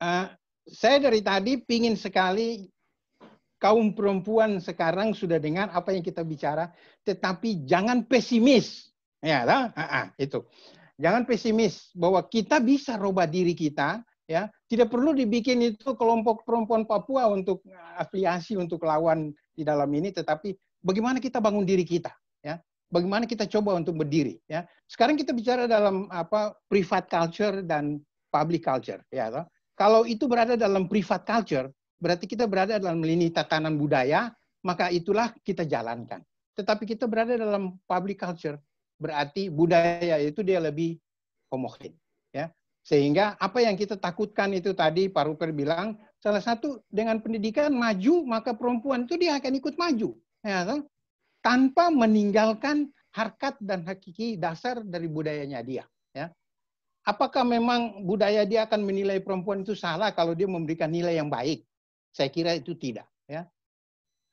S4: Uh, saya dari tadi pingin sekali kaum perempuan sekarang sudah dengan apa yang kita bicara, tetapi jangan pesimis. Ya, lah, itu. Jangan pesimis bahwa kita bisa rubah diri kita, ya. Tidak perlu dibikin itu kelompok perempuan Papua untuk afiliasi untuk lawan di dalam ini, tetapi bagaimana kita bangun diri kita, ya. Bagaimana kita coba untuk berdiri, ya. Sekarang kita bicara dalam apa private culture dan public culture, ya. Toh? Kalau itu berada dalam private culture, berarti kita berada dalam lini tatanan budaya, maka itulah kita jalankan. Tetapi kita berada dalam public culture, berarti budaya itu dia lebih homogen. Ya. Sehingga apa yang kita takutkan itu tadi Pak Ruper bilang, salah satu dengan pendidikan maju, maka perempuan itu dia akan ikut maju. Ya, tanpa meninggalkan harkat dan hakiki dasar dari budayanya dia. Ya. Apakah memang budaya dia akan menilai perempuan itu salah kalau dia memberikan nilai yang baik? Saya kira itu tidak. Ya.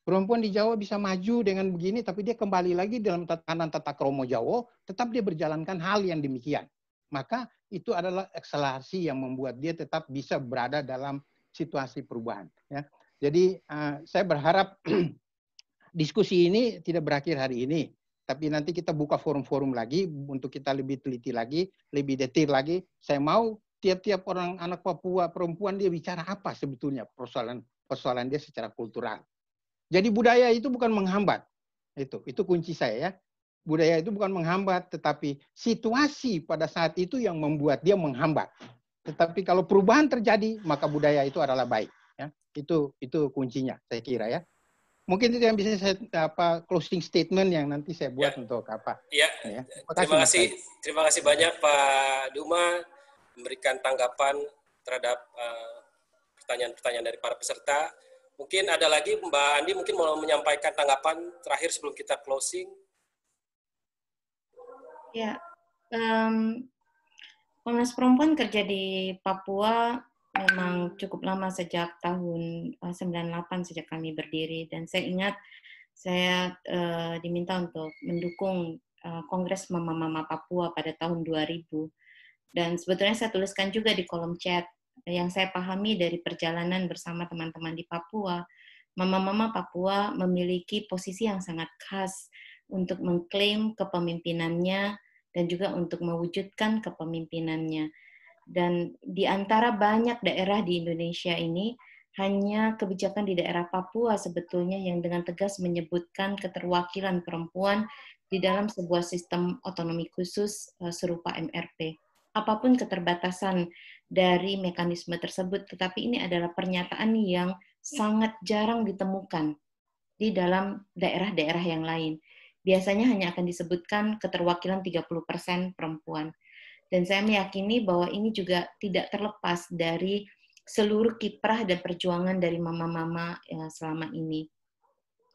S4: Perempuan di Jawa bisa maju dengan begini, tapi dia kembali lagi dalam tatanan tata kromo Jawa, tetap dia berjalankan hal yang demikian. Maka itu adalah akselerasi yang membuat dia tetap bisa berada dalam situasi perubahan. Ya. Jadi uh, saya berharap [clears throat] diskusi ini tidak berakhir hari ini tapi nanti kita buka forum-forum lagi untuk kita lebih teliti lagi, lebih detail lagi. Saya mau tiap-tiap orang anak Papua perempuan dia bicara apa sebetulnya persoalan persoalan dia secara kultural. Jadi budaya itu bukan menghambat. Itu itu kunci saya ya. Budaya itu bukan menghambat, tetapi situasi pada saat itu yang membuat dia menghambat. Tetapi kalau perubahan terjadi, maka budaya itu adalah baik. Ya. Itu itu kuncinya, saya kira ya. Mungkin itu yang bisa saya apa closing statement yang nanti saya buat ya. untuk apa.
S2: Ya. ya. Terima, terima kasih, terima kasih banyak Pak Duma memberikan tanggapan terhadap uh, pertanyaan-pertanyaan uh, dari para peserta. Mungkin ada lagi Mbak Andi mungkin mau menyampaikan tanggapan terakhir sebelum kita closing.
S6: Ya, um, Komnas Perempuan kerja di Papua memang cukup lama sejak tahun 98 eh, sejak kami berdiri dan saya ingat saya uh, diminta untuk mendukung uh, Kongres Mama-Mama Papua pada tahun 2000 dan sebetulnya saya tuliskan juga di kolom chat yang saya pahami dari perjalanan bersama teman-teman di Papua Mama-Mama Papua memiliki posisi yang sangat khas untuk mengklaim kepemimpinannya dan juga untuk mewujudkan kepemimpinannya dan di antara banyak daerah di Indonesia ini, hanya kebijakan di daerah Papua sebetulnya yang dengan tegas menyebutkan keterwakilan perempuan di dalam sebuah sistem otonomi khusus eh, serupa MRP. Apa pun keterbatasan dari mekanisme tersebut, tetapi ini adalah pernyataan yang sangat jarang ditemukan di dalam daerah-daerah yang lain. Biasanya hanya akan disebutkan keterwakilan 30% perempuan. Dan saya meyakini bahwa ini juga tidak terlepas dari seluruh kiprah dan perjuangan dari mama-mama ya, selama ini.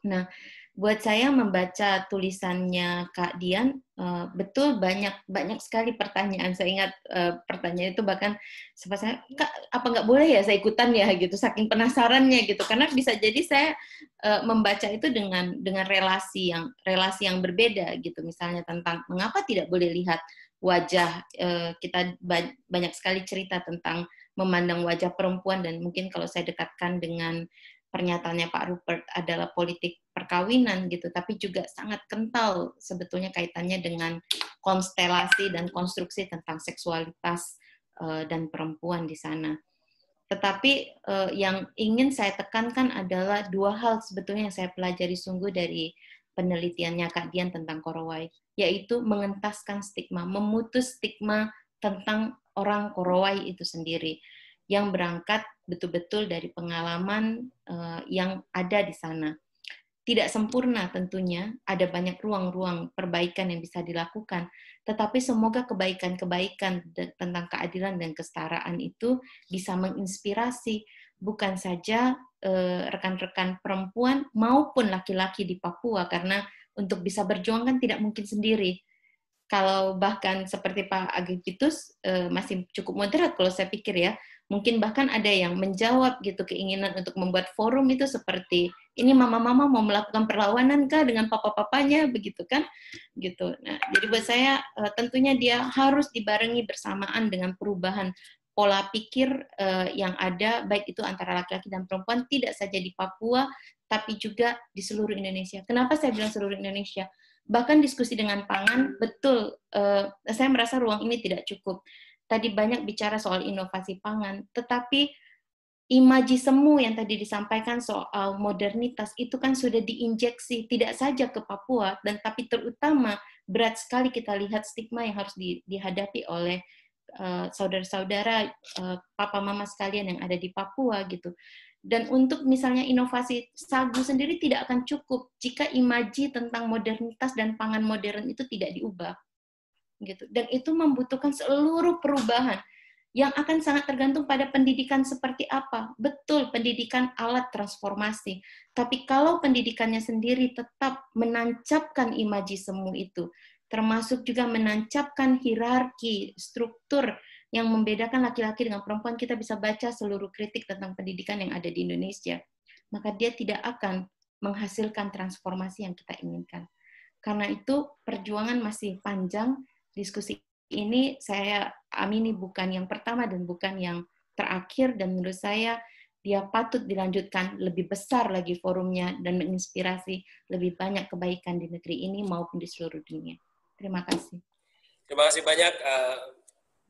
S6: Nah, buat saya membaca tulisannya Kak Dian, uh, betul banyak banyak sekali pertanyaan. Saya ingat uh, pertanyaan itu bahkan sempat saya, Kak, apa nggak boleh ya saya ikutan ya gitu, saking penasarannya gitu. Karena bisa jadi saya uh, membaca itu dengan dengan relasi yang relasi yang berbeda gitu. Misalnya tentang mengapa tidak boleh lihat wajah kita banyak sekali cerita tentang memandang wajah perempuan dan mungkin kalau saya dekatkan dengan pernyataannya Pak Rupert adalah politik perkawinan gitu tapi juga sangat kental sebetulnya kaitannya dengan konstelasi dan konstruksi tentang seksualitas uh, dan perempuan di sana. Tetapi uh, yang ingin saya tekankan adalah dua hal sebetulnya yang saya pelajari sungguh dari penelitiannya Kak Dian tentang Korowai, yaitu mengentaskan stigma, memutus stigma tentang orang Korowai itu sendiri, yang berangkat betul-betul dari pengalaman uh, yang ada di sana. Tidak sempurna tentunya, ada banyak ruang-ruang perbaikan yang bisa dilakukan, tetapi semoga kebaikan-kebaikan tentang keadilan dan kesetaraan itu bisa menginspirasi bukan saja Eh, rekan-rekan perempuan maupun laki-laki di Papua karena untuk bisa berjuang kan tidak mungkin sendiri. Kalau bahkan seperti Pak Agripitus eh, masih cukup moderat kalau saya pikir ya, mungkin bahkan ada yang menjawab gitu keinginan untuk membuat forum itu seperti ini mama-mama mau melakukan perlawanan kah dengan papa-papanya begitu kan gitu. Nah, jadi buat saya eh, tentunya dia harus dibarengi bersamaan dengan perubahan pola pikir uh, yang ada baik itu antara laki-laki dan perempuan tidak saja di Papua tapi juga di seluruh Indonesia. Kenapa saya bilang seluruh Indonesia? Bahkan diskusi dengan pangan betul uh, saya merasa ruang ini tidak cukup. Tadi banyak bicara soal inovasi pangan, tetapi imaji semu yang tadi disampaikan soal modernitas itu kan sudah diinjeksi tidak saja ke Papua dan tapi terutama berat sekali kita lihat stigma yang harus di, dihadapi oleh Eh, saudara-saudara uh, papa mama sekalian yang ada di Papua gitu. Dan untuk misalnya inovasi sagu sendiri tidak akan cukup jika imaji tentang modernitas dan pangan modern itu tidak diubah. Gitu. Dan itu membutuhkan seluruh perubahan yang akan sangat tergantung pada pendidikan seperti apa. Betul, pendidikan alat transformasi. Tapi kalau pendidikannya sendiri tetap menancapkan imaji semu itu, termasuk juga menancapkan hierarki, struktur yang membedakan laki-laki dengan perempuan, kita bisa baca seluruh kritik tentang pendidikan yang ada di Indonesia. Maka dia tidak akan menghasilkan transformasi yang kita inginkan. Karena itu perjuangan masih panjang, diskusi ini saya amini bukan yang pertama dan bukan yang terakhir, dan menurut saya dia patut dilanjutkan lebih besar lagi forumnya dan menginspirasi lebih banyak kebaikan di negeri ini maupun di seluruh dunia. Terima kasih.
S2: Terima kasih banyak uh,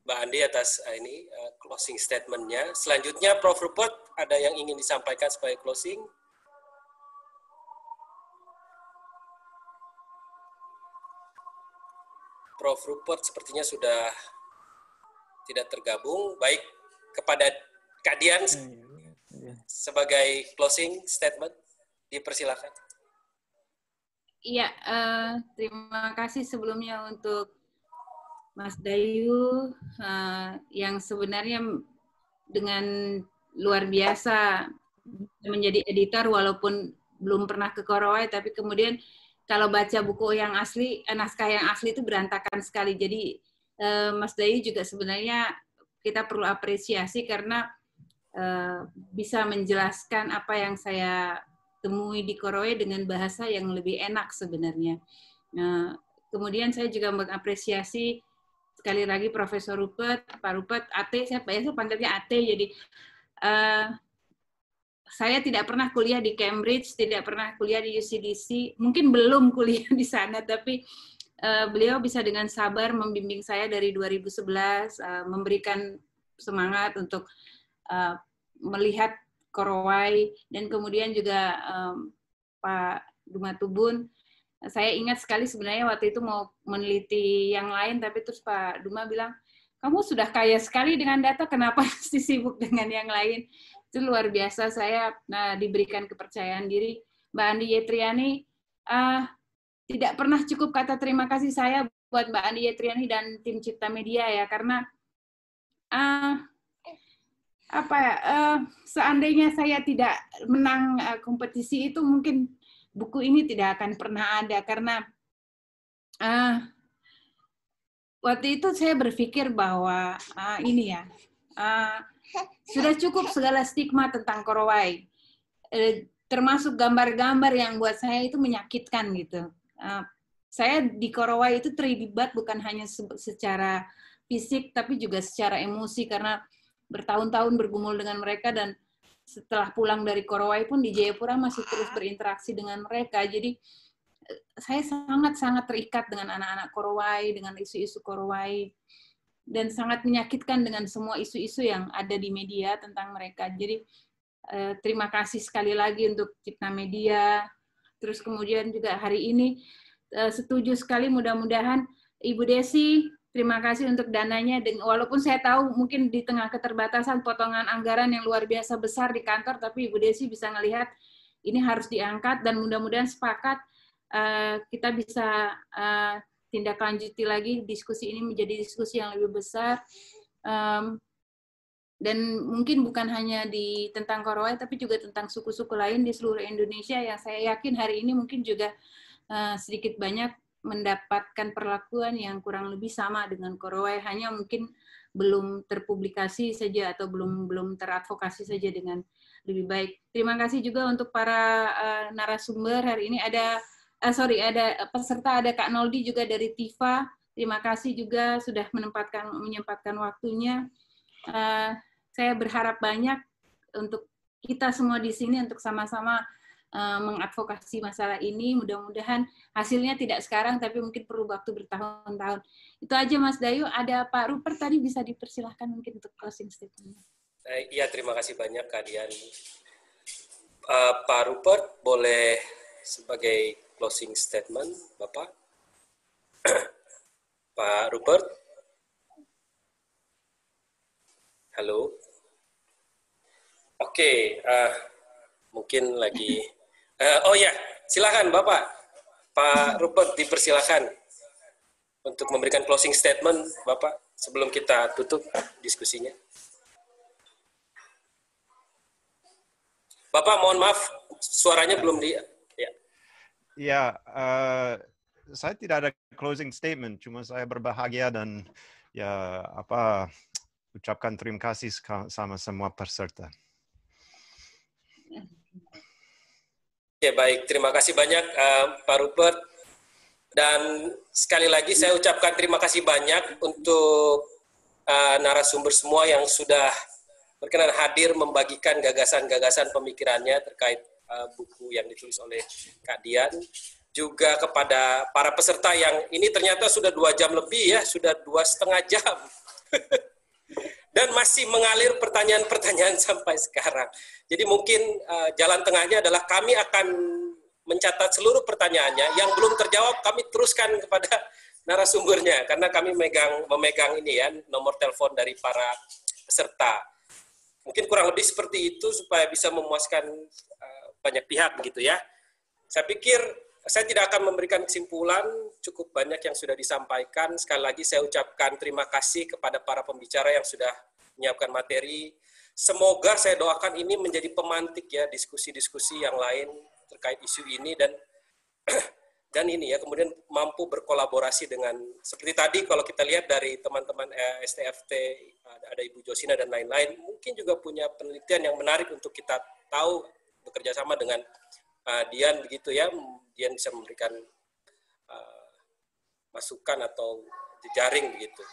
S2: Mbak Andi atas uh, ini uh, closing statementnya. Selanjutnya Prof. Rupert ada yang ingin disampaikan sebagai closing? Prof. Rupert sepertinya sudah tidak tergabung. Baik, kepada Kak Dian iya, iya, iya. sebagai closing statement, dipersilakan.
S5: Iya, uh, terima kasih sebelumnya untuk Mas Dayu uh, yang sebenarnya dengan luar biasa menjadi editor walaupun belum pernah ke Korowai, tapi kemudian kalau baca buku yang asli, eh, naskah yang asli itu berantakan sekali. Jadi uh, Mas Dayu juga sebenarnya kita perlu apresiasi karena uh, bisa menjelaskan apa yang saya temui di Koroe dengan bahasa yang lebih enak sebenarnya. Nah, kemudian saya juga mengapresiasi sekali lagi Profesor Rupert, Pak Rupert, Ate, saya biasa panggilnya Ate, jadi uh, saya tidak pernah kuliah di Cambridge, tidak pernah kuliah di UCDC, mungkin belum kuliah di sana, tapi uh, beliau bisa dengan sabar membimbing saya dari 2011, uh, memberikan semangat untuk uh, melihat Korowai dan kemudian juga um, Pak Duma Tubun. Saya ingat sekali sebenarnya waktu itu mau meneliti yang lain, tapi terus Pak Duma bilang, kamu sudah kaya sekali dengan data, kenapa [laughs] masih sibuk dengan yang lain? Itu luar biasa, saya nah, diberikan kepercayaan diri. Mbak Andi Yetriani, uh, tidak pernah cukup kata terima kasih saya buat Mbak Andi Yetriani dan tim Cipta Media ya, karena uh, apa ya uh, seandainya saya tidak menang uh, kompetisi itu mungkin buku ini tidak akan pernah ada karena uh, waktu itu saya berpikir bahwa uh, ini ya uh, sudah cukup segala stigma tentang Korowai. Uh, termasuk gambar-gambar yang buat saya itu menyakitkan gitu. Uh, saya di Korowai itu terlibat bukan hanya secara fisik tapi juga secara emosi karena bertahun-tahun bergumul dengan mereka dan setelah pulang dari Korowai pun di Jayapura masih terus berinteraksi dengan mereka. Jadi eh, saya sangat-sangat terikat dengan anak-anak Korowai, dengan isu-isu Korowai, dan sangat menyakitkan dengan semua isu-isu yang ada di media tentang mereka. Jadi eh, terima kasih sekali lagi untuk Cipta Media. Terus kemudian juga hari ini eh, setuju sekali mudah-mudahan Ibu Desi Terima kasih untuk dananya. Walaupun saya tahu mungkin di tengah keterbatasan potongan anggaran yang luar biasa besar di kantor, tapi Ibu Desi bisa melihat ini harus diangkat dan mudah-mudahan sepakat uh, kita bisa uh, tindak lanjuti lagi diskusi ini menjadi diskusi yang lebih besar. Um, dan mungkin bukan hanya di tentang Korowai, tapi juga tentang suku-suku lain di seluruh Indonesia yang saya yakin hari ini mungkin juga uh, sedikit banyak mendapatkan perlakuan yang kurang lebih sama dengan Korowai, hanya mungkin belum terpublikasi saja atau belum belum teradvokasi saja dengan lebih baik. Terima kasih juga untuk para uh, narasumber hari ini ada uh, sorry ada peserta ada Kak Noldi juga dari Tifa. Terima kasih juga sudah menempatkan menyempatkan waktunya. uh, saya berharap banyak untuk kita semua di sini untuk sama-sama uh, mengadvokasi masalah ini. Mudah-mudahan hasilnya tidak sekarang, tapi mungkin perlu waktu bertahun-tahun. Itu aja Mas Dayu. Ada Pak Rupert tadi bisa dipersilahkan mungkin untuk closing statement.
S2: Iya, terima kasih banyak Kak Dian. Uh, Pak Rupert boleh sebagai closing statement, Bapak. [clears throat] Pak Rupert. Halo. Oke, okay, uh, eh, mungkin lagi. Uh, oh ya, silakan Bapak. Pak Rupert dipersilakan untuk memberikan closing statement, Bapak, sebelum kita tutup diskusinya. Bapak, mohon maaf, suaranya belum di. Ya,
S3: uh, saya tidak ada closing statement, cuma saya berbahagia dan ya apa ucapkan terima kasih sama semua peserta.
S2: Ya baik, terima kasih banyak uh, Pak Rupert. Dan sekali lagi saya ucapkan terima kasih banyak untuk uh, narasumber semua yang sudah berkenan hadir membagikan gagasan-gagasan pemikirannya terkait uh, buku yang ditulis oleh Kak Dian. Juga kepada para peserta yang ini ternyata sudah dua jam lebih ya, sudah dua setengah jam. [laughs] dan masih mengalir pertanyaan-pertanyaan [laughs] sampai sekarang. Jadi mungkin uh, jalan tengahnya adalah kami akan mencatat seluruh pertanyaannya yang belum terjawab kami teruskan kepada [laughs] narasumbernya karena kami memegang memegang ini ya nomor telepon dari para peserta. Mungkin kurang lebih seperti itu supaya bisa memuaskan banyak pihak begitu ya. Saya pikir saya tidak akan memberikan kesimpulan, cukup banyak yang sudah disampaikan. Sekali lagi saya ucapkan terima kasih kepada para pembicara yang sudah menyiapkan materi. Semoga saya doakan ini menjadi pemantik ya diskusi-diskusi yang lain terkait isu ini dan [clears throat] dan ini ya kemudian mampu berkolaborasi dengan seperti tadi kalau kita lihat dari teman-teman eh, STFT ada Ibu Josina dan lain-lain mungkin juga punya penelitian yang menarik untuk kita tahu bekerja sama dengan uh, Dian begitu ya Dian bisa memberikan uh, masukan atau jejaring begitu.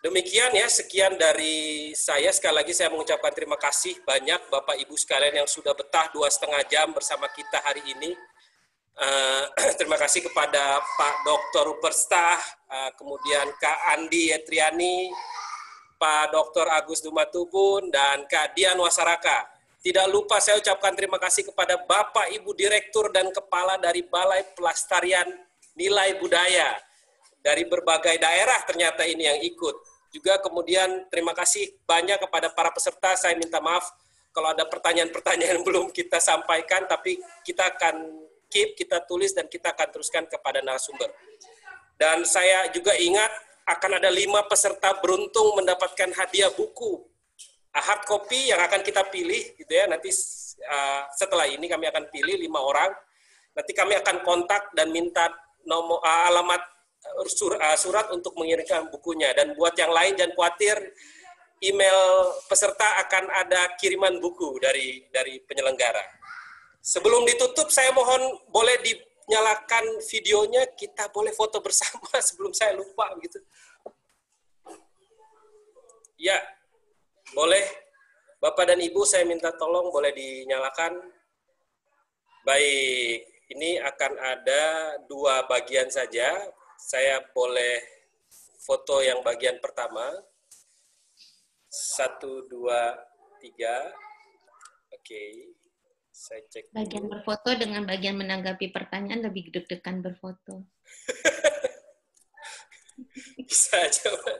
S2: Demikian ya, sekian dari saya. Sekali lagi saya mengucapkan terima kasih banyak Bapak Ibu sekalian yang sudah betah dua setengah jam bersama kita hari ini. Uh, [clears throat] terima kasih kepada Pak Dr. Rupert Stah, uh, kemudian Kak Andi Etriani, Pak Dr. Agus Dumatubun, dan Kak Dian Wasaraka tidak lupa saya ucapkan terima kasih kepada Bapak, Ibu Direktur, dan Kepala dari Balai Pelestarian Nilai Budaya. Dari berbagai daerah ternyata ini yang ikut. Juga kemudian terima kasih banyak kepada para peserta. Saya minta maaf kalau ada pertanyaan-pertanyaan belum kita sampaikan, tapi kita akan keep, kita tulis, dan kita akan teruskan kepada narasumber. Dan saya juga ingat akan ada lima peserta beruntung mendapatkan hadiah buku hard copy yang akan kita pilih gitu ya. Nanti uh, setelah ini kami akan pilih lima orang. Nanti kami akan kontak dan minta nomor uh, alamat sur, uh, surat untuk mengirimkan bukunya. Dan buat yang lain jangan khawatir email peserta akan ada kiriman buku dari dari penyelenggara. Sebelum ditutup saya mohon boleh dinyalakan videonya. Kita boleh foto bersama [laughs] sebelum saya lupa gitu. Ya boleh, Bapak dan Ibu saya minta tolong boleh dinyalakan. Baik, ini akan ada dua bagian saja. Saya boleh foto yang bagian pertama. Satu, dua, tiga. Oke, saya cek.
S6: Bagian berfoto dengan bagian menanggapi pertanyaan lebih deg-degan berfoto. [laughs]
S2: Bisa coba.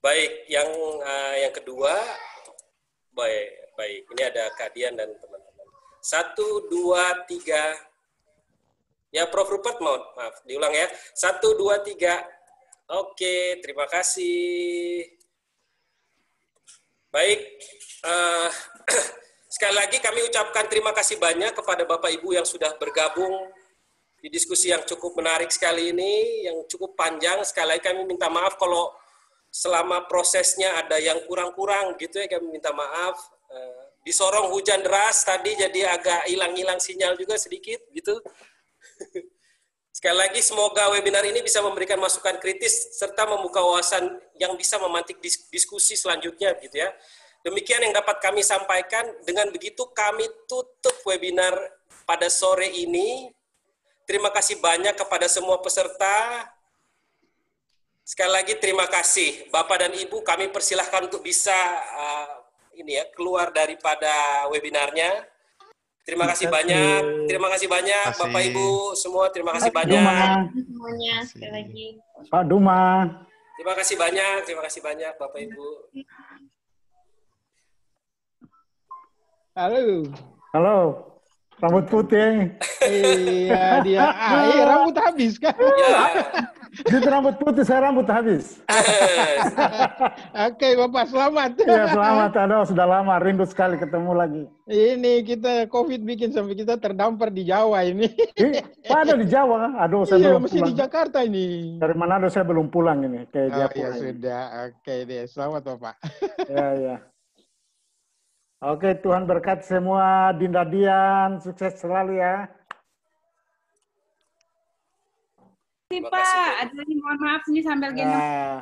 S2: Baik, yang uh, yang kedua, baik, baik. Ini ada Kadian dan teman-teman. Satu, dua, tiga. Ya, Prof. Rupert, mau maaf, diulang ya. Satu, dua, tiga. Oke, terima kasih. Baik, uh, [clears throat] sekali lagi kami ucapkan terima kasih banyak kepada Bapak Ibu yang sudah bergabung di diskusi yang cukup menarik sekali ini, yang cukup panjang. Sekali lagi kami minta maaf kalau selama prosesnya ada yang kurang-kurang gitu ya kami minta maaf uh, disorong hujan deras tadi jadi agak hilang-hilang sinyal juga sedikit gitu [laughs] Sekali lagi semoga webinar ini bisa memberikan masukan kritis serta membuka wawasan yang bisa memantik diskusi selanjutnya gitu ya. Demikian yang dapat kami sampaikan. Dengan begitu kami tutup webinar pada sore ini. Terima kasih banyak kepada semua peserta. Sekali lagi terima kasih Bapak dan Ibu. Kami persilahkan untuk bisa uh, ini ya keluar daripada webinarnya. Terima kasih banyak. Terima kasih banyak kasih. Bapak Ibu semua. Terima kasih
S12: Pak
S2: banyak.
S12: Duma.
S6: Semuanya sekali lagi.
S12: Pak Duma.
S2: Terima kasih banyak. Terima kasih banyak Bapak Ibu.
S4: Halo.
S12: Halo. Rambut putih.
S4: iya dia. Ah, [laughs] iya, rambut habis kan.
S2: Ya.
S12: Itu rambut putih, saya rambut habis. [laughs]
S4: Oke, Bapak selamat.
S12: Ya, selamat. Aduh, sudah lama rindu sekali ketemu lagi.
S4: Ini kita COVID bikin sampai kita terdampar di Jawa ini.
S12: Pak ada di Jawa? Aduh, saya
S4: iya,
S12: belum
S4: masih
S12: pulang.
S4: di Jakarta ini.
S12: Dari Manado saya belum pulang ini ke
S4: Oh, ya
S12: ini.
S4: sudah. Oke deh, selamat Bapak.
S12: Ya, ya. Oke, Tuhan berkat semua Dinda Dian, sukses selalu ya.
S5: Terima kasih Pak. Ada mohon maaf ini sambil gendong.
S12: Ya.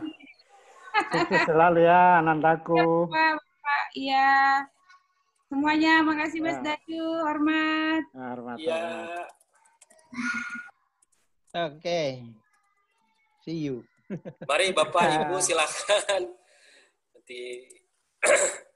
S12: Sukses selalu ya, Anandaku.
S5: Pak, Pak, iya. Semuanya, makasih Mas
S12: Ya.
S5: Dayu, hormat.
S12: Nah, hormat,
S2: Ya.
S4: Oke. See you.
S2: Mari Bapak [laughs] Ibu silakan. Nanti [clears throat]